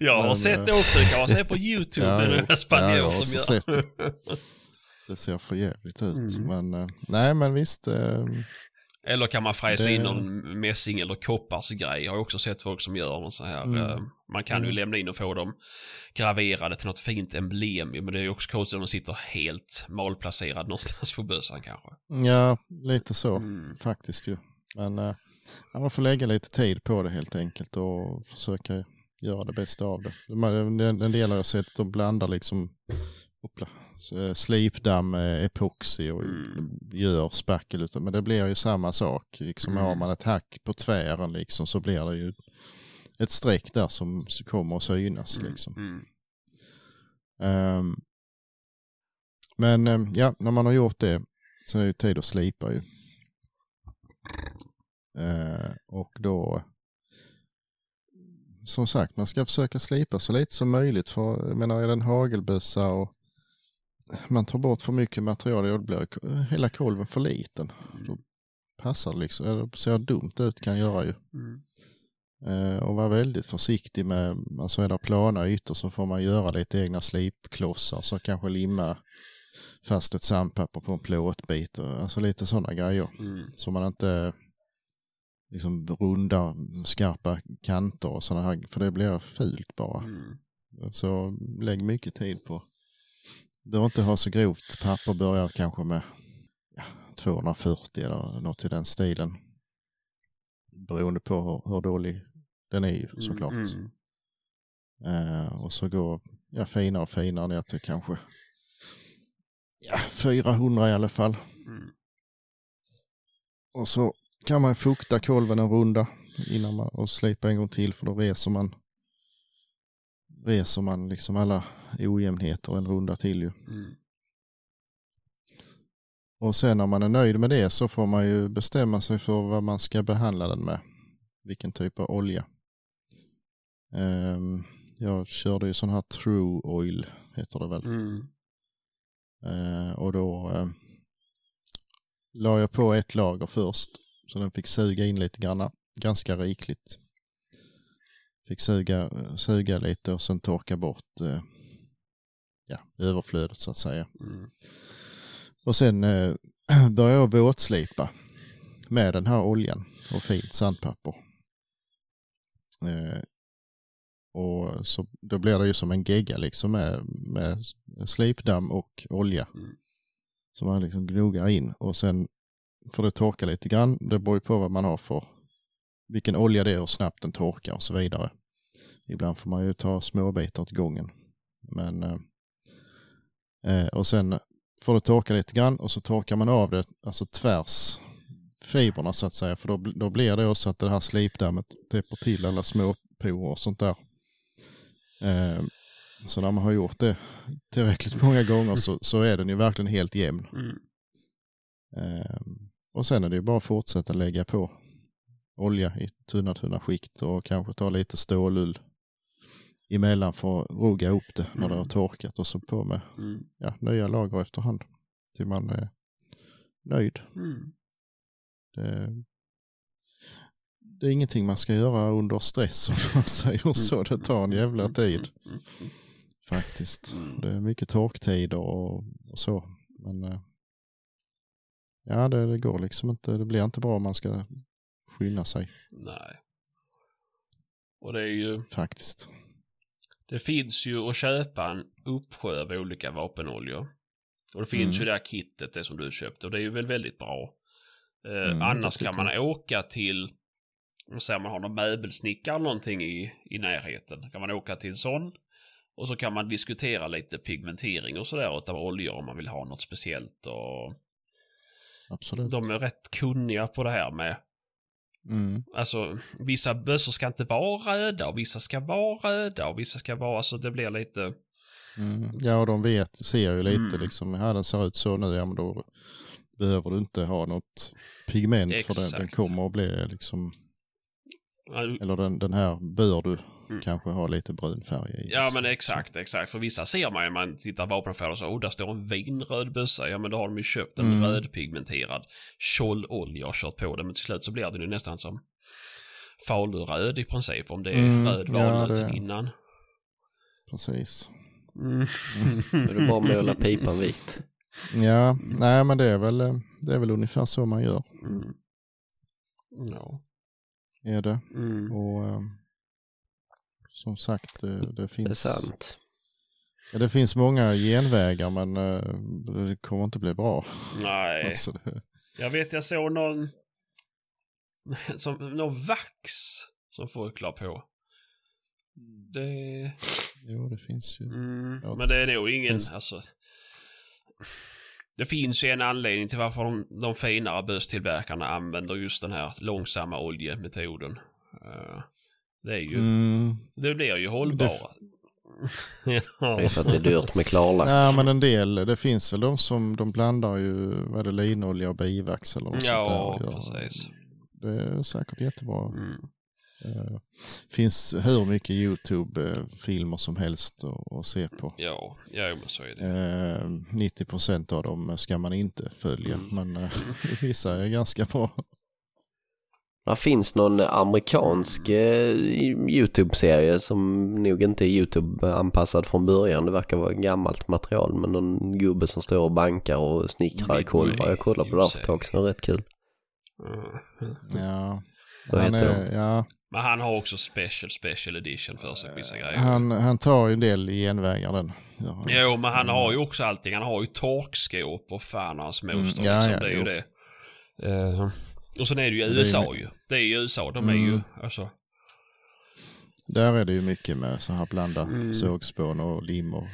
jag har Men, sett eh, det också. Det kan man se på YouTube. Ja, en spanjor Ja, jag har som gör. sett det. det ser för jävligt ut. Mm. Men eh, nej men visst. Eh, Eller kan man fräsa Det- in någon mässing eller kopparsgrej. Jag har också sett folk som gör någon så här. Mm. eh, Man kan ju Mm. lämna in och få dem graverade till något fint emblem. ju, Men det är ju också konstigt om de sitter helt malplacerad någonstans på bössan kanske. Ja, lite så Mm. faktiskt ju. Men eh, man får lägga lite tid på det helt enkelt och försöka göra det bästa av det. Man- En en del har jag sett, de blandar liksom hoppla, slipdamm med epoxy och Mm. gör spackel men det blir ju samma sak. Liksom Mm. har man ett hack på tvären liksom så blir det ju ett streck där som kommer att synas liksom. Mm. Ehm, men ehm, ja, när man har gjort det så är det ju tid att slipa ju. Eh, och då, som sagt, man ska försöka slipa så lite som möjligt. För jag menar, är det en hagelbössa och man tar bort för mycket material, då blir hela kolven för liten. Då passar det liksom, eller ser dumt ut kan göra ju. Mm. Eh, och vara väldigt försiktig med, alltså är det plana ytor så får man göra lite egna slipklossar så kanske limma fast ett sandpapper på en plåtbit. och- Alltså lite sådana grejer. Mm. Så man inte liksom runda skarpa kanter och sådana här, för det blir fult bara. Mm. Så lägg mycket tid på. Behöver inte ha så grovt papper, börja kanske med ja, 240 eller något i den stilen. Beroende på hur, hur dålig den är ju såklart. Mm. Eh, och så går ja, finare och finare ner till kanske ja, 400 i alla fall. Mm. Och så kan man fukta kolven en runda innan man och slipa en gång till för då reser man reser man liksom alla ojämnheter en runda till ju. Mm. Och sen när man är nöjd med det så får man ju bestämma sig för vad man ska behandla den med. Vilken typ av olja. Ehm, jag körde ju sån här true oil heter det väl. Mm. Eh, och då eh, la jag på ett lager först. Så den fick suga in lite grann. Ganska rikligt. Fick suga, suga lite och sen torka bort eh, ja, överflödet så att säga. Mm. Och sen eh, började jag våtslipa med den här oljan och fint sandpapper. Eh, Och så, då blir det ju som en gegga liksom med, med slipdamm och olja. Mm. Som man liksom gnogar in och sen får det torka lite grann. Det beror ju på vad man har för, vilken olja det är och snabbt den torkar och så vidare. Ibland får man ju ta små bitar åt gången. Men, eh, eh, och sen får det torka lite grann och så torkar man av det, alltså tvärs fibrerna så att säga. För då, då blir det också att det här slipdammet täpper till alla små porer och sånt där. Eh, så när man har gjort det tillräckligt många gånger så, så är den ju verkligen helt jämn. Mm. Eh, och sen är det ju bara att fortsätta lägga på olja i tunna tunna skikt och kanske ta lite stålull emellan för att rugga upp det när det har torkat och så på med Mm. ja, nya lager efterhand till man är nöjd. Mm. Det, det är ingenting man ska göra under stress om man säger så. Det tar en jävla tid Mm. faktiskt. Mm. Det är mycket torktider och, och så. Men eh, ja, det, det går liksom inte. Det blir inte bra om man ska skynda sig Nej. Och det är ju, faktiskt. det finns ju att köpa en uppsjö av olika vapenoljor. Och det finns Mm. ju det här kittet, det som du köpte, och det är ju väl väldigt bra. Eh, Mm, annars kan man åka till, om säger man har någon möbelsnickare eller någonting i, i närheten, kan man åka till en sån. Och så kan man diskutera lite pigmentering och sådär utav oljor om man vill ha något speciellt. Och Absolut. de är rätt kunniga på det här med Mm. Alltså vissa bössor ska inte vara röda och vissa ska vara röda och vissa ska vara, alltså det blir lite... Mm. Ja, och de vet, ser ju lite Mm. liksom, ja den ser ut så nu, ja men då behöver du inte ha något pigment för den, den Exakt. kommer att bli liksom, eller den, den här bör du Mm. kanske ha lite brun färg i. Ja men exakt, exakt. För vissa ser man ju, man tittar vapenaffärer och så, oh där står en vinröd bössa. Ja men då har de ju köpt en Mm. rödpigmenterad tjollolja och kört på den. Men till slut så blir den ju nästan som faluröd i princip. Om det är Mm, röd ja, valnöts det- innan. Precis. Mm. Är det bara att måla pipan vit. Ja, nej men det är väl, det är väl ungefär så man gör. Mm. Ja. Är det. Mm. Och eh, som sagt, det, det Det är finns, sant. ja, det finns många genvägar men eh, det kommer inte bli bra. Nej. Alltså, det, Jag vet jag såg någon som, någon vax som folk la på. Det, jo, det finns ju. mm, Ja. men det är nog ingen, Test. alltså. Det finns ju en anledning till varför de, de finare bösstillverkarna använder just den här långsamma oljemetoden. Eh, det är ju, Mm. det blir ju hållbara. Det ja. är för att det är dyrt med klarlack. Nej men en del, det finns väl de som de blandar ju, vad är det, linolja och bivax eller något Ja, sånt där. och gör. precis. Det är säkert jättebra. Mm. Eh, finns hur mycket YouTube-filmer som helst att, se på. Ja, ja men så är det. Eh, 90% av dem ska man inte följa, men eh, vissa är ganska bra. Det finns någon amerikansk eh, YouTube-serie som nog inte är YouTube-anpassad från början. Det verkar vara gammalt material med någon gubbe som står och bankar och snickrar i kolvar. Jag kollade på det här för ett tag sedan, rätt kul. Mm. Ja, Vad han, heter är, ja, Men han har också special, special edition för sig, vissa grejer. han, han tar ju en del genvägar den. han. Jo, men han har ju också allting. Han har ju torkskåp och fan hans moster. Mm, liksom. ja, ja, det är ju jo. det. Eh, och sen är det ju Det är ju USA my- ju. Det är ju USA. De är ju, Mm. alltså. Där är det ju mycket med så här blanda Mm. sågspån och lim och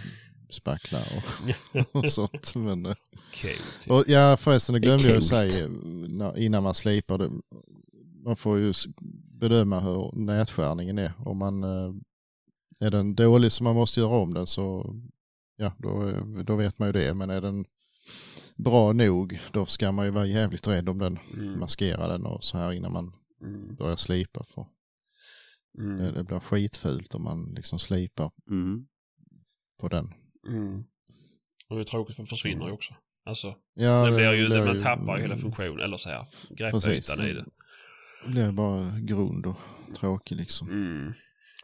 spackla och, och sånt. Men, eh, Cute. och ja förresten, det är glömde jag coolt. säga när- innan man slipar det. Man får ju bedöma hur nätskärningen är. Om man eh, är den dålig så man måste göra om den så ja, då, eh, då vet man ju det. Men är den bra nog då ska man ju vara jävligt rädd om den. Mm. Maskera den och så här innan man Mm. börjar slipa. För det, Mm. det blir skitfult om man liksom slipar Mm. på den. Mm. Och det är tråkigt för det försvinner ju också. Alltså, Ja, det blir ju, man ju- tappar ju hela funktionen, eller så här, greppytan i det. Det blir bara grund och tråkig liksom. Mm.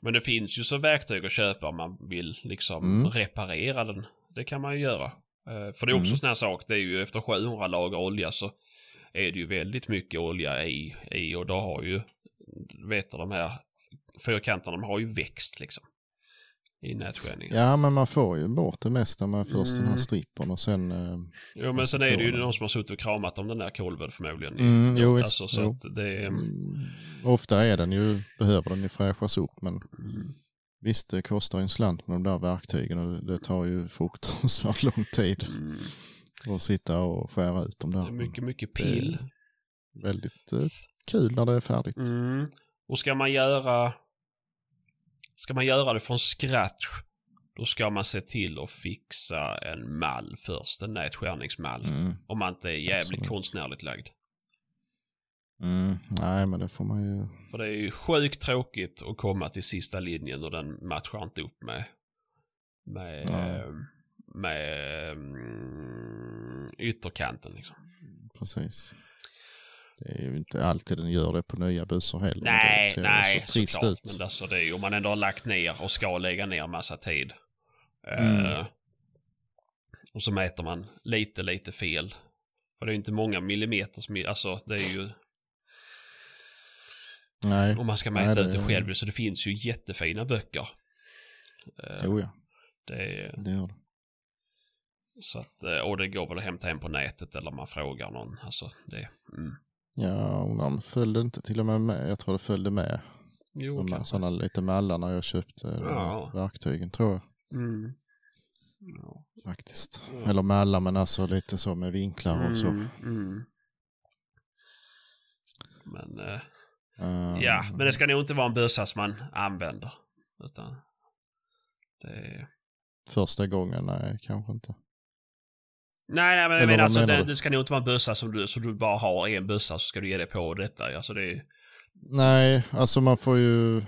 Men det finns ju så verktyg att köpa om man vill liksom Mm. reparera den. Det kan man ju göra. Eh, för det är också Mm. sån här sak, det är ju efter 700 lager olja så är det ju väldigt mycket olja i, i och då har ju, vet du de här fyrkanterna, de har ju växt liksom. I nätskärningen. Ja, men man får ju bort det mesta med först den här Mm. strippen och sen... Eh, Jo men sen är det ju någon som har suttit och kramat om den där kolven förmodligen. Mm, jo, alltså, så jo. att det är... mm, ofta är den ju, behöver den ju fräschas upp men Mm. Visst det kostar en slant med de där verktygen och det tar ju fruktansvärt lång tid Mm. att sitta och skära ut dem Det där. är mycket, mycket pill. Det väldigt eh, kul när det är färdigt. Mm. Och ska man göra... Ska man göra det från scratch, då ska man se till att fixa en mall först. En nätskärningsmall. Mm. Om man inte är jävligt Absolut. konstnärligt lagd. Mm. Nej men det får man ju. För det är ju sjukt tråkigt att komma till sista linjen och den matchar inte upp med med, Ja. eh, med mm, ytterkanten liksom. Precis. Det är ju inte alltid den gör det på nya bussar heller. Nej, det nej, så trist såklart. ut. Men alltså det är ju om man ändå har lagt ner och ska lägga ner massa tid. Mm. Eh, och så mäter man lite, lite fel. För det är ju inte många millimeter som, alltså det är ju, Nej, om man ska Nej, mäta det ut det själv, så det finns ju jättefina böcker. Eh, jo ja, det det gör det. så att, eh, och det går väl att hämta hem på nätet eller man frågar någon. Alltså det, mm. Ja, och de följde inte till och med med. Jag tror det följde med. Jo, De sådana lite mallar när jag köpte de Ja. verktygen tror jag Mm. Ja. faktiskt. Ja. Eller mallar men alltså lite så med vinklar och så. Mm, mm. Men eh, Eh, ja, men det ska nog inte vara en bössa som man använder. Utan det är... Första gången, nej kanske inte. Nej, nej, men jag menar alltså menar det, det ska nog inte vara en bössa som du, så du bara har en bössa så ska du ge dig på detta. Alltså det är... Nej, alltså man får ju...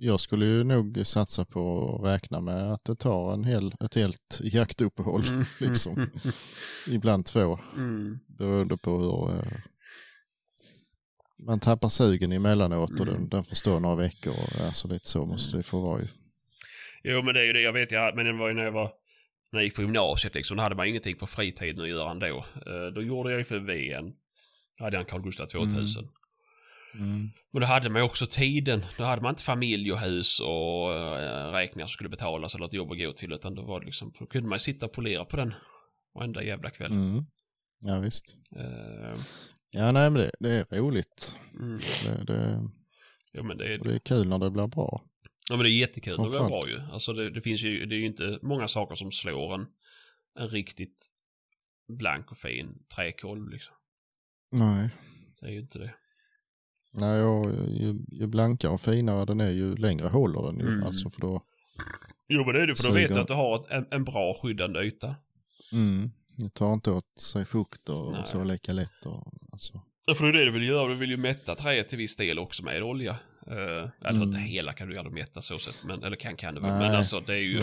Jag skulle ju nog satsa på att räkna med att det tar en hel, ett helt jaktuppehåll. liksom. Ibland två, Mm. beroende på hur... Man tappar sugen emellanåt och Mm. den, den får stå några veckor. Och, alltså lite så måste det få vara ju. Jo, men det är ju det. Jag vet, jag, men det var ju när jag var... När jag gick på gymnasiet liksom, då hade man ingenting på fritiden att göra ändå. Eh, då gjorde jag ju för VN. Då hade jag en Carl Gustaf 2000. Mm. Men då hade man ju också tiden. Då hade man inte familj och hus och äh, räkningar som skulle betalas eller ett jobb att gå till. Utan då var det liksom, då kunde man sitta och polera på den varenda jävla kväll. Mm. Ja visst. Eh, Ja nej men det, det är roligt. mm. Det, det, Jo men det är, det är kul när det blir bra. ja, men det är jättekul. Det var Framförallt. bra ju. Alltså det, det finns ju, det är ju inte många saker som slår en, en riktigt blank och fin träkolv liksom. Nej. Det är ju inte det. Nej, och ju, ju blankare och finare den är ju längre håller den ju. Mm. Alltså för då, Jo men det är det, för då vet du att du har ett, en, en bra skyddande yta. mm, det tar inte åt sig fukt och, och så lika lätt. Och, alltså. Ja, för det är det du vill göra. Du vill ju mätta träet till viss del också med olja. Uh, eller Mm. inte hela kan du ju aldrig mätta så sett. Men, eller kan kan du väl. Men alltså det är ju...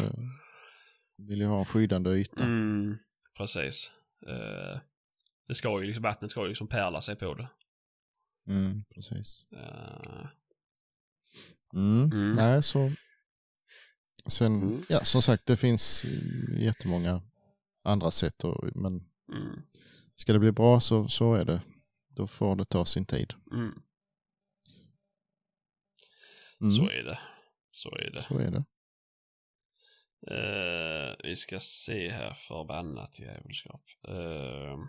Det vill ju ha en skyddande yta. Mm, precis. Eh, det ska ju liksom, vattnet ska ju liksom pärla sig på det. Mm, precis. Eh, Mm. Mm. Nej, så sen, Mm. ja som sagt det finns jättemånga andra sätt och, men mm, ska det bli bra så, så är det. Då får det ta sin tid. mm. Mm. Så är det. Så är det. Så är det. Eh, vi ska se här förbannat djävulskap. Uh,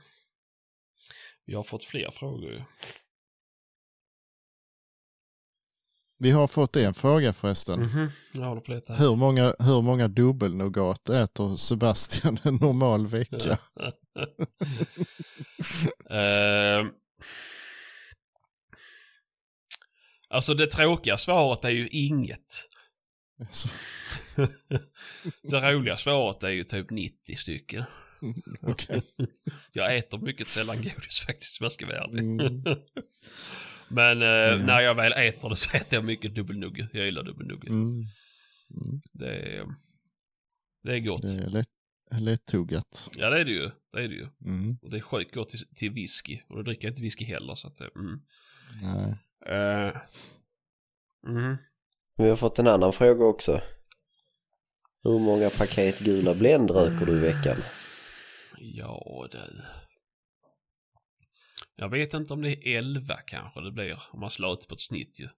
vi har fått fler frågor. Vi har fått en fråga förresten. Mhm, Jag håller på här. Hur många, hur många dubbelnougat äter Sebastian en normal vecka? Ehm. Alltså det tråkiga svaret är ju inget. Alltså, det roliga svaret är ju typ 90 stycken. Okej. Jag äter mycket sällan godis faktiskt om jag ska vara ärlig. Mm. Men eh, Ja. när jag väl äter det så äter jag mycket dubbelnugge. Jag gillar dubbelnugge. Mm. Mm. Det, är, det är gott. Det är lätt, lättuggat. Ja det är det ju. Det är det ju. Mm. Och det är sjukt gott till, till whisky. Och då dricker jag inte whisky heller så att, eh, mm. Nej. Eh, mhm. Vi har fått en annan fråga också. Hur många paket gula Blend röker du i veckan? Ja du. Jag vet inte om det är 11 kanske det blir. Om man slår ut på ett snitt ju.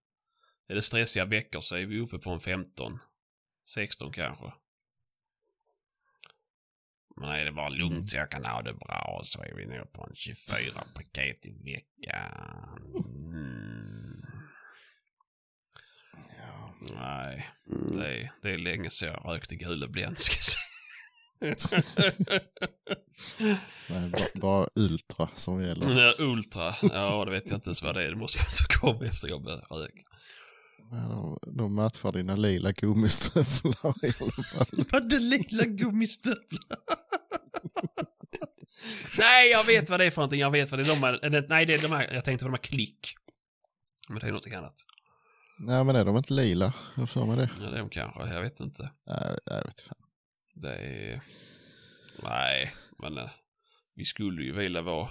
är det stressiga veckor så är vi uppe på en 15, 16 kanske. Men är det bara lugnt Mm. så jag kan ha det bra så är vi nog på en 24 paket i veckan. Mm. Nej, Mm. det är, det är länge sedan jag rökte gula Blend ska jag säga. Nej, bara, bara ultra som gäller. Ja, Ultra, ja det vet jag inte ens vad det är. Det måste vara så kom efter jag började röka. De, de matchar dina lila gummistövlar i alla fall. Hade lila gummistövlar. nej, jag vet vad det är för någonting. Jag vet vad det är. De här, nej, det är de här, jag tänkte på de här klick. Men det är någonting annat. Nej men är de inte lila? Jag för mig det. Ja, det är de kanske. Jag vet inte. Nej, jag vet fan. Det är... Nej, men eh, vi skulle ju vilja vara...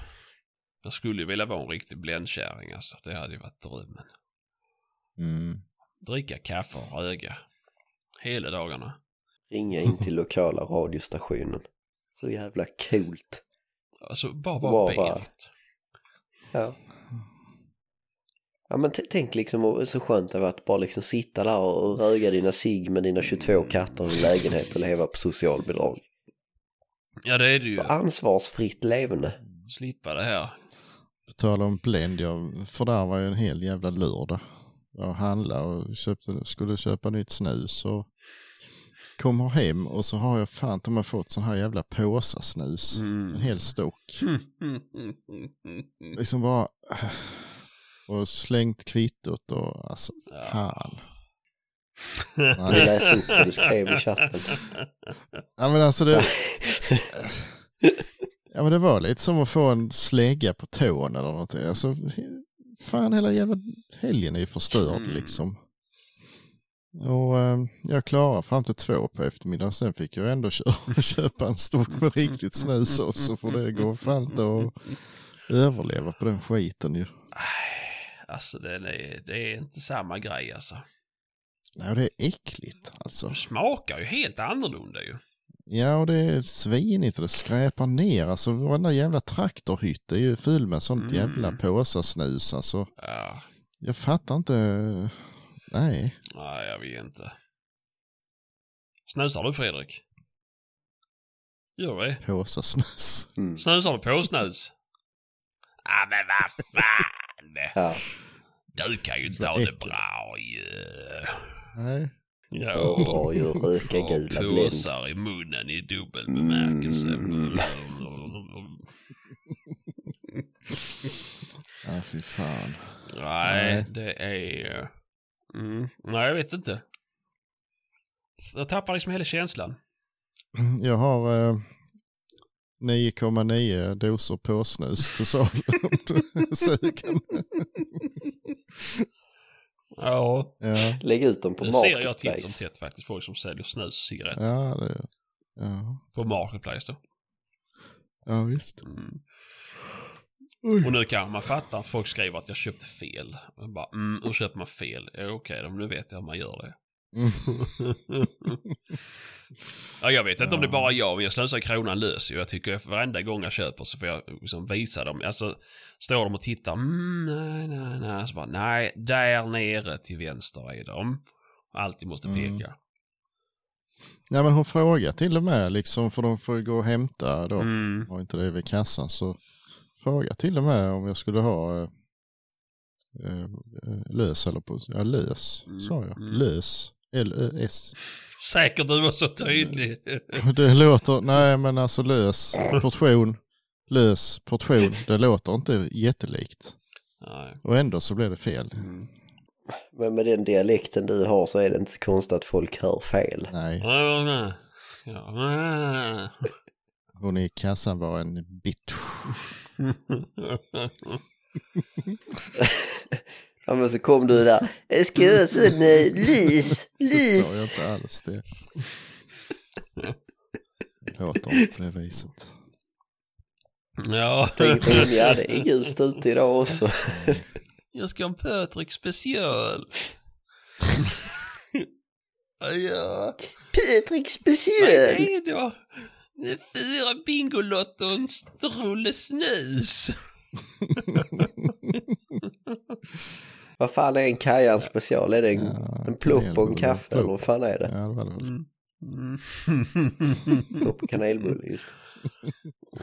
Jag skulle ju vilja vara en riktig bländkärring alltså. Det hade ju varit drömmen. Mm. Dricka kaffe och röga. Hela dagarna. Ringa in till lokala radiostationen. Så jävla coolt. Alltså bara vara Bara-. Ja. Ja men tänk liksom så skönt det var att bara liksom sitta där och röga dina cigg med dina 22 katter i en lägenhet och leva på socialbidrag. Ja, det är det ju. Så ansvarsfritt levande. Slippa det här. På tal om Blend, jag fördärvade ju en hel jävla lördag. Jag handlade och köpte, skulle köpa nytt snus och kommer hem och så har jag fan de har fått sån här jävla påsasnus. Mm. En hel stock. Liksom bara och slängt kvittot och alltså fan. Nej. läser upp vad du skrev i chatten. Ja men alltså det. Ja men det var lite som att få en slägga på tån eller någonting. Alltså fan hela jävla helgen är ju förstörd Mm. liksom. Och eh, jag klarade fram till två på eftermiddagen. Sen fick jag ändå kö- köpa en stock med riktigt snus också. För det går fan inte att överleva på den skiten ju. Nej, Alltså det är, det är inte samma grej alltså. Nej, det är äckligt alltså. Det smakar ju helt annorlunda ju. Ja, och det är svinigt och det skräpar ner. Alltså varenda jävla traktorhytt är ju full med sånt Mm. jävla påsasnus. Alltså, Ja, jag fattar inte. Nej. nej jag vet inte. Snusar du Fredrik? Gör det? Påsasnus. Mm. Snusar du på snus? Ja men vad fan! Ja. Du kan ju inte ha det bra ju. Nej. Och bra ju att röka gula Blend. i munnen i dubbel bemärkelse. Mm. Ja, fy fan. Nej, Nej. det är... Mm. Nej, jag vet inte. Jag tappar liksom hela känslan. Jag har eh, 9,9 doser påsnus till salu. om du är sugen. Ja, Ja, Lägg ut dem på det ser jag titt som Marketplace. tätt faktiskt. Folk som säljer snus och cigaretter ja, det, ja. på Marketplace då. ja visst. Mm. Och nu kan man fatta att folk skriver att jag köpte fel. Och bara, mm, hur köper man fel? Ja, Okej, men nu vet jag hur man gör det. Mm. ja, jag vet inte om det Ja. bara är jag, men jag slösar kronan lös. Jag tycker att varenda gång jag köper så får jag liksom visa dem. Alltså, står de och tittar, mm, nej, nej, nej. Så bara, nej, där nere till vänster är de. Alltid måste Mm. peka. Ja men hon frågar till och med liksom för de får gå och hämta då. Mm. Var inte det vid kassan så fråga till och med om jag skulle ha eh, eh, lös eller på, ja lös Mm, sa jag. mm. Lös. L-Ö-S. Säkert du var så tydlig. Det låter, nej men alltså lös portion, lös portion, det låter inte jättelikt. nej. Och ändå så blir det fel. Mm. Men med den dialekten du har så är det inte så konstigt att folk hör fel. Nej. hon i kassan var en bitch. Ja men så kom du där. Jag ska göra sån eh, lys, Det sa jag lys. inte alls det. Det låter inte på det viset. ja. Tänk på henne, ja det är ljust ute idag också. Jag ska ha en Patrik special. ja. Patrik Vad speciell. är det då? Det är fyra Bingolotter och en rulle snus. Vad fan är en Kajan special? Är det en, Ja, en plopp och en kaffe plopp. eller vad fan är det? Ja, det var det väl. Mm. Mm. Plopp och kanelbulle, just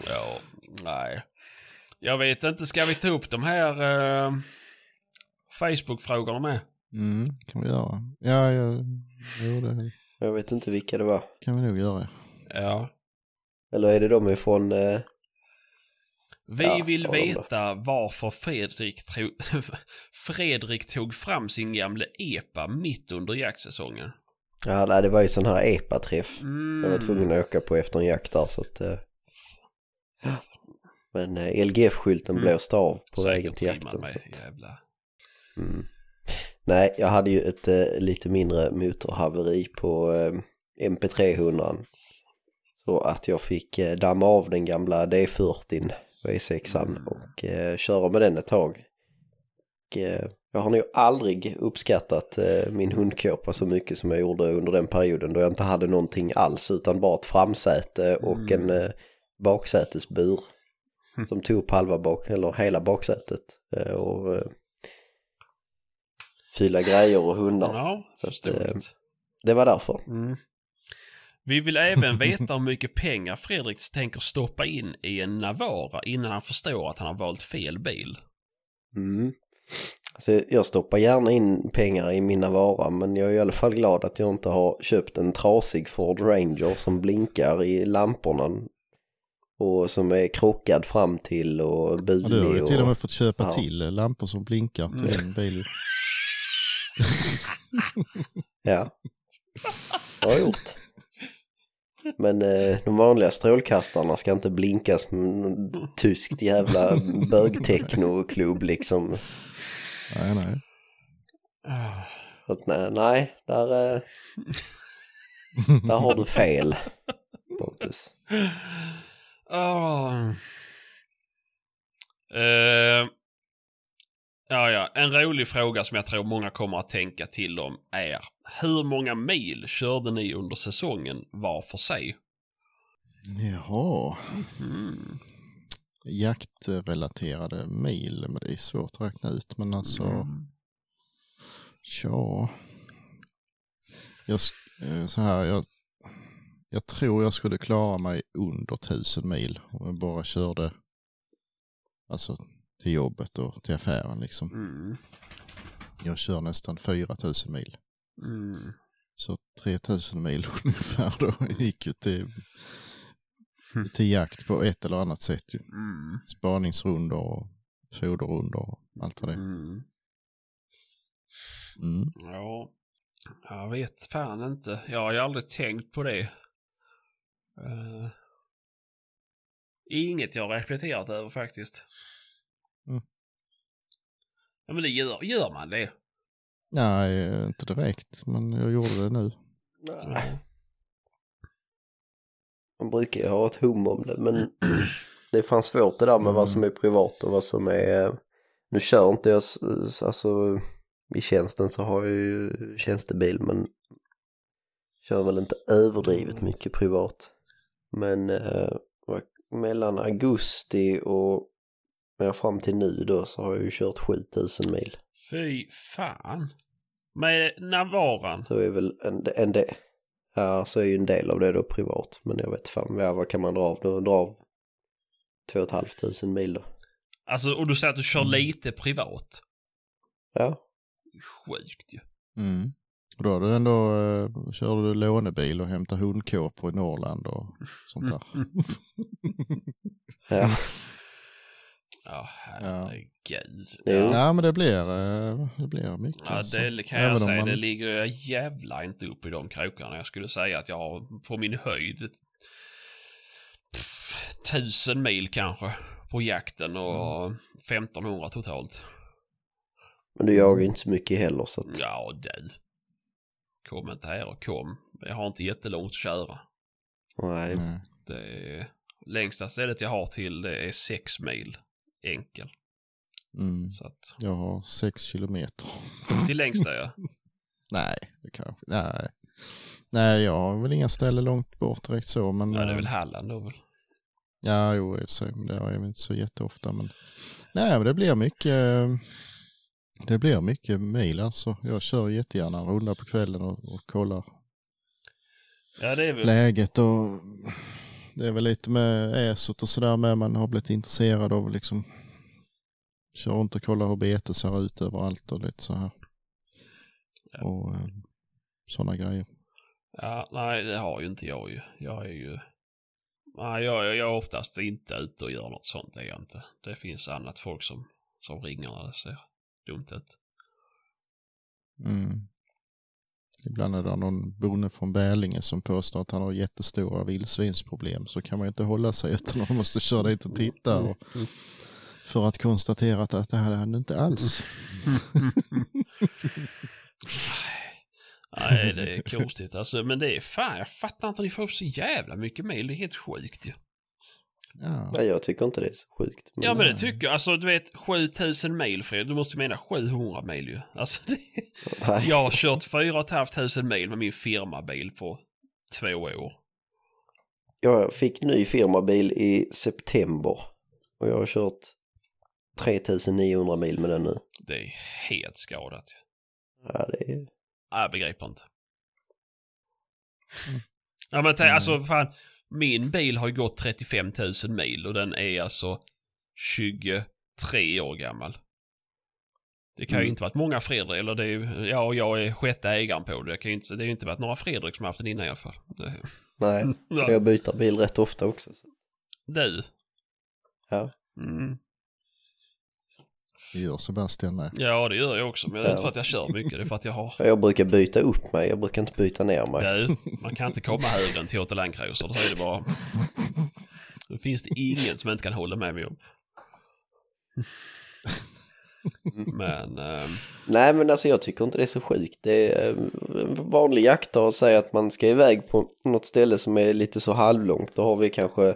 ja, nej. Jag vet inte, ska vi ta upp de här uh, Facebook-frågorna med? Mm, kan vi göra. Ja, ja, jo, det Jag vet inte vilka det var. kan vi nog göra. Ja. Eller är det de ifrån... Eh, Vi Ja, vill veta varför Fredrik, tro, Fredrik tog fram sin gamla EPA mitt under jaktsäsongen. ja, nej, det var ju sån här EPA-träff. Mm. Jag var tvungen att åka på efter en jakt där så att... Eh, men eh, LGF-skylten Mm. blåste av på Säkert vägen till jakten. Så att, jävla. mm. Nej, jag hade ju ett eh, lite mindre motorhaveri på eh, MP300. Så att jag fick damma av den gamla D40 V6an Mm. och eh, köra med den ett tag. Och, eh, jag har nog aldrig uppskattat eh, min hundkåpa så mycket som jag gjorde under den perioden då jag inte hade någonting alls utan bara ett framsäte och Mm. en eh, baksätesbur Mm. som tog upp halva bak, eller hela baksätet eh, och eh, fylla grejer och hundar. Ja, att, förståeligt. Det var därför. Mm. Vi vill även veta hur mycket pengar Fredrik tänker stoppa in i en Navara innan han förstår att han har valt fel bil. Mm. Alltså, jag stoppar gärna in pengar i mina vara men jag är i alla fall glad att jag inte har köpt en trasig Ford Ranger som blinkar i lamporna och som är krockad fram till och Ja, du har bulig. ju till och med fått köpa Ja. till lampor som blinkar till Mm. din bil. Ja, det har jag gjort. Men eh, de vanliga strålkastarna ska inte blinka som en tyskt jävla bögtechnoklubb liksom. Nej, nej. Att, nej, nej, där, eh, där har du fel Pontus. Oh. Eh, ja, ja. En rolig fråga som jag tror många kommer att tänka till om är hur många mil körde ni under säsongen var för sig? Jaha, Mm. jaktrelaterade mil, men det är svårt att räkna ut. Men alltså, ja. Jag, eh, så här, jag, jag tror jag skulle klara mig under tusen mil om jag bara körde alltså till jobbet och till affären liksom. Mm. Jag kör nästan 4000 mil. Mm. Så 3000 mil ungefär då gick ju till, till jakt på ett eller annat sätt. Ju. Mm. Spaningsrundor och foderrundor och allt vad det. Mm. Mm. Ja, jag vet fan inte. Jag har ju aldrig tänkt på det. Eh, inget jag har reflekterat över faktiskt. Mm. Ja men det gör, gör man det. Nej, inte direkt, men jag gjorde det nu. Nej. Man brukar ju ha ett hum om det men det är fan svårt det där med vad som är privat och vad som är... Nu kör inte jag, alltså i tjänsten så har jag ju tjänstebil men kör väl inte överdrivet mycket privat. Men eh, mellan augusti och ja, fram till nu då så har jag ju kört 7000 mil. Fy fan. Med Navaran. Så är väl en, en del, ja så är ju en del av det då privat. Men jag vet fan, ja, vad kan man dra av då? Dra av 2 500 mil då. Alltså och du säger att du kör Mm. lite privat. Ja, Sjukt ju. Mm. Och då har du ändå, eh, kör du lånebil och hämtar hundkåpor i Norrland och sånt där. ja. Ja herregud. Ja. Ja, men det blir, eh, det blir mycket. Ja, alltså. det kan Även jag om säga. man- Det ligger jag jävla inte upp i de krokarna. Jag skulle säga att jag har på min höjd pff, tusen mil kanske på jakten och Mm. 1500 totalt. Men du jagar ju inte så mycket heller så att, Ja, du. Kom inte här och kom. Jag har inte jättelångt att köra. nej. Nej. Det är, längsta stället jag har till det är sex mil enkel. Mm. Så att, Jag har sex kilometer. till längsta ja. Nej, det kanske, nej. Nej, jag har väl inga ställen långt bort direkt så, men. Ja, det är eh, väl Halland då väl. Ja, jo, i och för sig, men det har jag väl inte så jätteofta. Men... Nej, men det blir mycket, Det blir mycket mil alltså. Jag kör jättegärna en runda på kvällen och, och kollar Ja, det är väl... läget och det är väl lite med ESOT och sådär med man har blivit intresserad av liksom kör runt och kollar hur betet ser ut överallt och lite så här. Ja. Och eh, sådana grejer. Ja, nej, det har ju inte jag ju. Jag är ju... Nej, jag, jag är oftast inte ute och gör något sånt, det är jag inte. Det finns annat folk som, som ringer när det ser dumt ut. Mm. Ibland är det någon bonde från Bälinge som påstår att han har jättestora vildsvinsproblem så kan man ju inte hålla sig utan man måste köra dit och titta och, för att konstatera att det här är han inte alls. Nej, det är konstigt alltså. Men det är fan, jag fattar inte att ni får upp så jävla mycket mail. Det är helt sjukt ju. Ja. Nej, jag tycker inte det är så sjukt. Men, Ja men det tycker jag. Alltså du vet 7000 mail Fred. Du måste mena 700 mail ju. Alltså det... Jag har kört 4 500 mail med min firmabil på två år. Jag fick ny firmabil i september och jag har kört 3900 mil med den nu. Det är helt skadat. Ja, det är... Jag begriper inte. Ja men tänk, alltså fan. Min bil har ju gått 35 000 mil och den är alltså 23 år gammal. Det kan ju Mm. inte varit många Fredrik, eller det är ju, ja och jag är sjätte ägaren på det. Det kan ju inte, det har ju inte varit några Fredrik som har haft den innan i alla fall. Det, Nej, ja. jag byter bil rätt ofta också. Så. Du. Ja. Mm. Det gör Sebastian med. Ja det gör jag också, men det är inte för att jag kör mycket, det är för att jag har Jag brukar byta upp mig, jag brukar inte byta ner mig. Du, man kan inte komma högre än Toyota Land Cruiser, då är det bara... Då finns det ingen som inte kan hålla med mig om. Men, ehm, Nej men alltså jag tycker inte det är så sjukt. Det är en vanlig jaktdag och säga att man ska iväg på något ställe som är lite så halvlångt. Då har vi kanske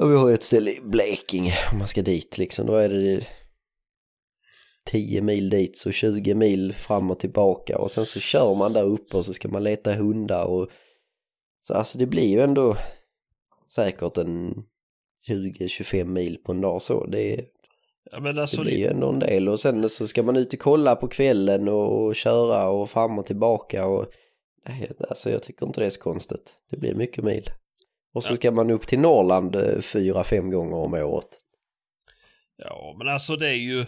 Ja, vi har ett ställe i Blekinge om man ska dit liksom. Då är det 10 mil dit så 20 mil fram och tillbaka och sen så kör man där uppe och så ska man leta hundar och så alltså det blir ju ändå säkert en 20-25 mil på en dag så. Det, ja men det alltså, blir ju ändå en del och sen så ska man ut och kolla på kvällen och, och köra och fram och tillbaka och nej, alltså jag tycker inte det är så konstigt. Det blir mycket mil. Och så ska man upp till Norrland eh, fyra, fem gånger om året. ja men alltså det är ju...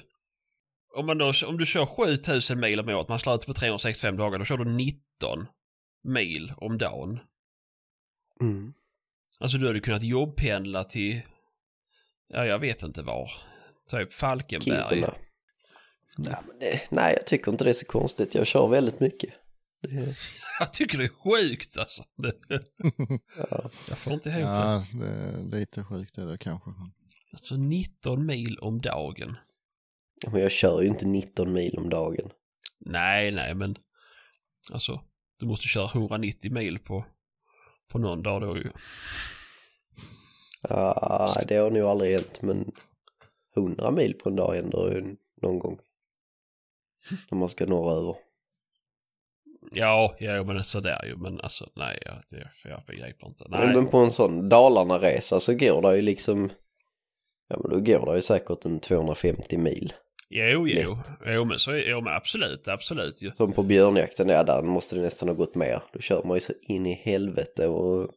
Om, man då, om du kör 7000 mil om året, man slår ut på 365 dagar, då kör du 19 mil om dagen. Mm. Alltså du hade kunnat jobbpendla till, ja jag vet inte var. Typ Falkenberg. Kiruna. Nej, det, nej, jag tycker inte det är så konstigt. Jag kör väldigt mycket. Det, Jag tycker det är sjukt alltså. Det, ja. jag får inte ihop. Ja, det är lite sjukt är det kanske. Alltså 19 mil om dagen. Men jag kör ju inte 19 mil om dagen. Nej, nej, men alltså du måste köra 190 mil på, på någon dag då ju. Ja, det har nog aldrig hänt, men 100 mil på en dag händer ju någon gång. När man ska norröver. Ja, ja men sådär ju, men alltså nej, jag, jag begriper inte. Nej, Men på en sån Dalarna-resa så går det ju liksom, ja men då går det ju säkert en 250 mil. jo, jo, lätt. jo, men så jo, men absolut, absolut ju. Som på björnjakten, ja där måste det nästan ha gått mer. Då kör man ju så in i helvete och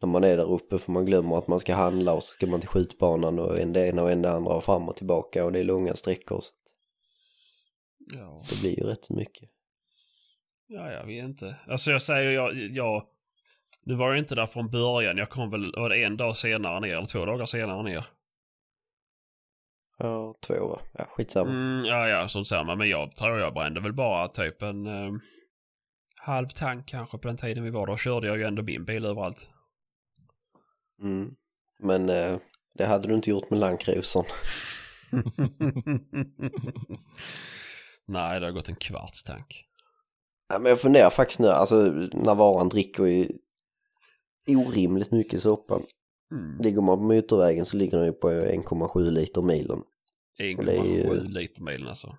när man är där uppe för man glömmer att man ska handla och så ska man till skjutbanan och en det ena och en det andra och fram och tillbaka och det är långa sträckor. Så Ja. det blir ju rätt mycket. Ja, jag vet inte. Alltså jag säger, jag, jag, nu var jag inte där från början. Jag kom väl, var det en dag senare ner, eller två dagar senare ner. Ja, två va? Ja, skitsamma. Mm, ja, ja, som samma. Men jag tror jag brände väl bara typ en eh, halv tank kanske på den tiden vi var där. Körde jag ju ändå min bil överallt. Mm. Men eh, det hade du inte gjort med Landcruisern. Nej, det har gått en kvarts tank. Ja, men jag funderar faktiskt nu, alltså när varan dricker ju orimligt mycket soppa. Mm. Ligger man på motorvägen så ligger den ju på 1,7 liter milen. Och det är ju- 1,7 liter milen alltså.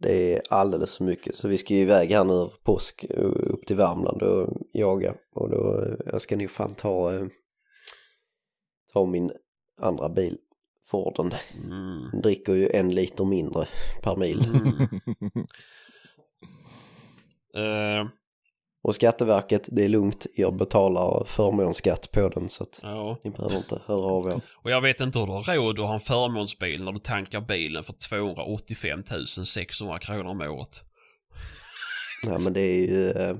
Det är alldeles för mycket. Så vi ska ju iväg här nu över påsk eh, upp till Värmland och jaga. Och då, eh, jag ska nog fan ta, eh, ta min andra bil. Forden. Mm. Den dricker ju en liter mindre per mil. Mm. Eh, Och Skatteverket, det är lugnt, jag betalar förmånsskatt på den så att ja. ni behöver inte höra av er. Och jag vet inte hur du har råd att ha en förmånsbil när du tankar bilen för 285 600 kronor om året. Nej men det är ju eh,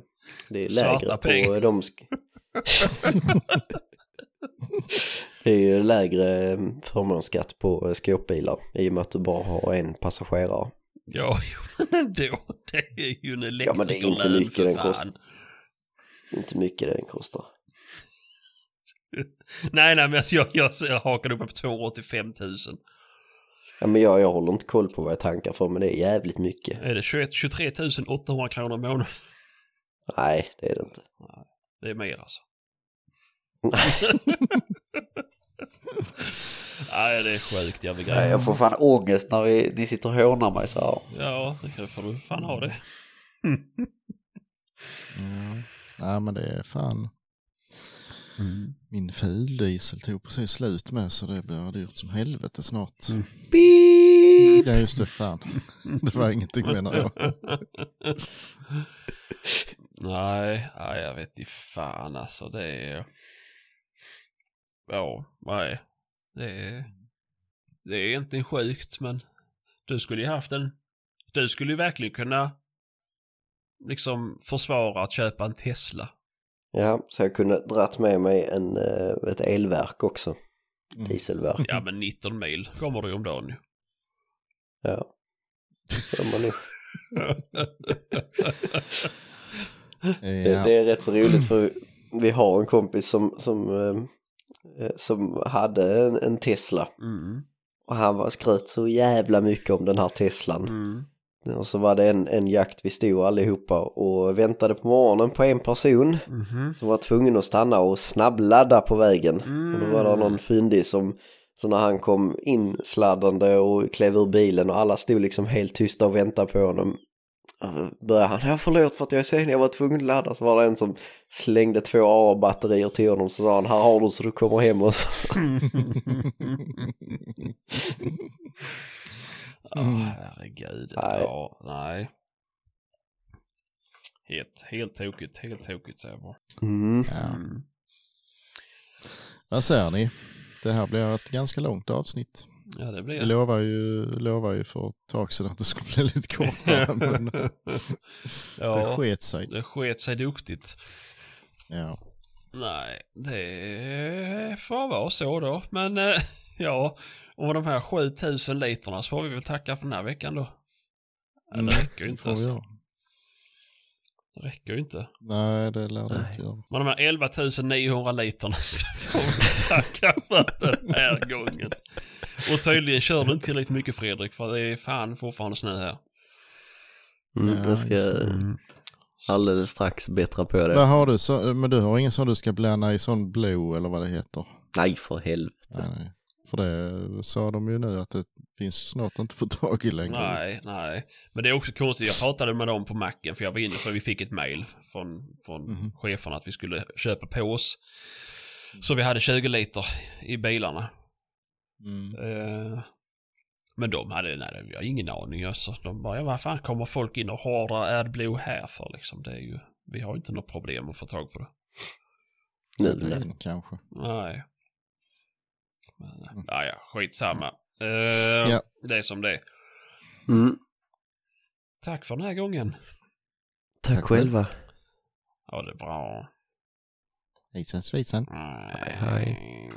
det är Svarta lägre på pengar. de... sk- det är ju lägre eh, förmånsskatt på eh, skåpbilar i och med att du bara har en passagerare. Ja, men ändå. Det är ju en Ja, men det är inte elektrikerlön mycket den kostar. Inte mycket den kostar. Nej, nej, men alltså, jag, jag, jag hakade upp på 285 000. Ja men jag, jag håller inte koll på vad jag tankar för men det är jävligt mycket. Är det 21, 23 800 kronor i månaden? Nej det är det inte. Det är mer alltså. Nej, det är sjukt jävla Nej, grej. jag får fan ångest när vi, ni sitter och hånar mig så här. Ja, det kan- får du fan ha det. Ja. Nej men det är fan. Min fuldiesel tog precis slut med så det blir dyrt som helvete snart. Mm. Beep! Ja just det, fan. Det var ingenting menar jag. nej, nej, jag vet inte fan alltså. Det är... Ja, nej. Det är... Det är egentligen sjukt, men du skulle ju haft en... Du skulle ju verkligen kunna liksom försvara att köpa en Tesla. Ja, så jag kunde dratt med mig en, eh, ett elverk också. Mm. Dieselverk. Ja, men 19 mil kommer du ju om dagen ju. Ja. Det gör man nog. Det, det är rätt så roligt för vi har en kompis som, som, eh, som hade en, en Tesla. Mm, Och han var skröt så jävla mycket om den här Teslan. mm, Och så var det en, en jakt vi stod allihopa och väntade på morgonen på en person mhm. som var tvungen att stanna och snabbladda på vägen. Mm. Och då var det någon fyndig som, så när han kom in sladdande och klev ur bilen och alla stod liksom helt tysta och väntade på honom. Började han, ja förlåt för att jag är sen, jag var tvungen att ladda. Så var det en som slängde två AA-batterier till honom så sa han, här har du så du kommer hem och så. Ja, Mm. herregud. Nej. Ja, nej. Helt, helt tokigt, helt tokigt säger jag bara. Mm. Ja. Mm. Vad säger ni? Det här blir ett ganska långt avsnitt. Ja, det blir Jag lovar ju, lovar ju för ett tag sedan att det skulle bli lite kortare. men det ja, sket sig. det sket sig duktigt. Ja. Nej, det får vara så då. Men eh, ja, och de här 7000 literna så får vi väl tacka för den här veckan då. Det Mm, räcker ju det inte. Alltså. Det räcker ju inte. Nej, det lär det inte göra. Men de här 11 900 literna så får vi tacka för den här gången. Och tydligen kör du inte tillräckligt mycket Fredrik för det är fan fortfarande snö här. Mm, Ja, jag ska det. alldeles strax bättra på det. Vad har du så, men du har ingen sån du ska blanda i sån blå eller vad det heter? Nej för helvete. Nej, nej. För det sa de ju nu att det finns snart inte få tag i längre. Nej, nej. Men det är också konstigt. Jag pratade med dem på macken för jag var inne för vi fick ett mail från, från Mhm. cheferna att vi skulle köpa på oss. Så vi hade 20 liter i bilarna. Mm. Eh, men de hade, nej vi har ingen aning alltså. De bara, ja, vad fan kommer folk in och hårdrar AdBlue här för liksom? Det är ju, vi har inte något problem att få tag på det. Nu kanske. Nej. Men, Mm. ja, ja, skitsamma. Uh, Ja. Det är som det är. Mm. Tack för den här gången. Tack Tack själva. Ja, det är bra. Hejsan svejsan. Nej. hej.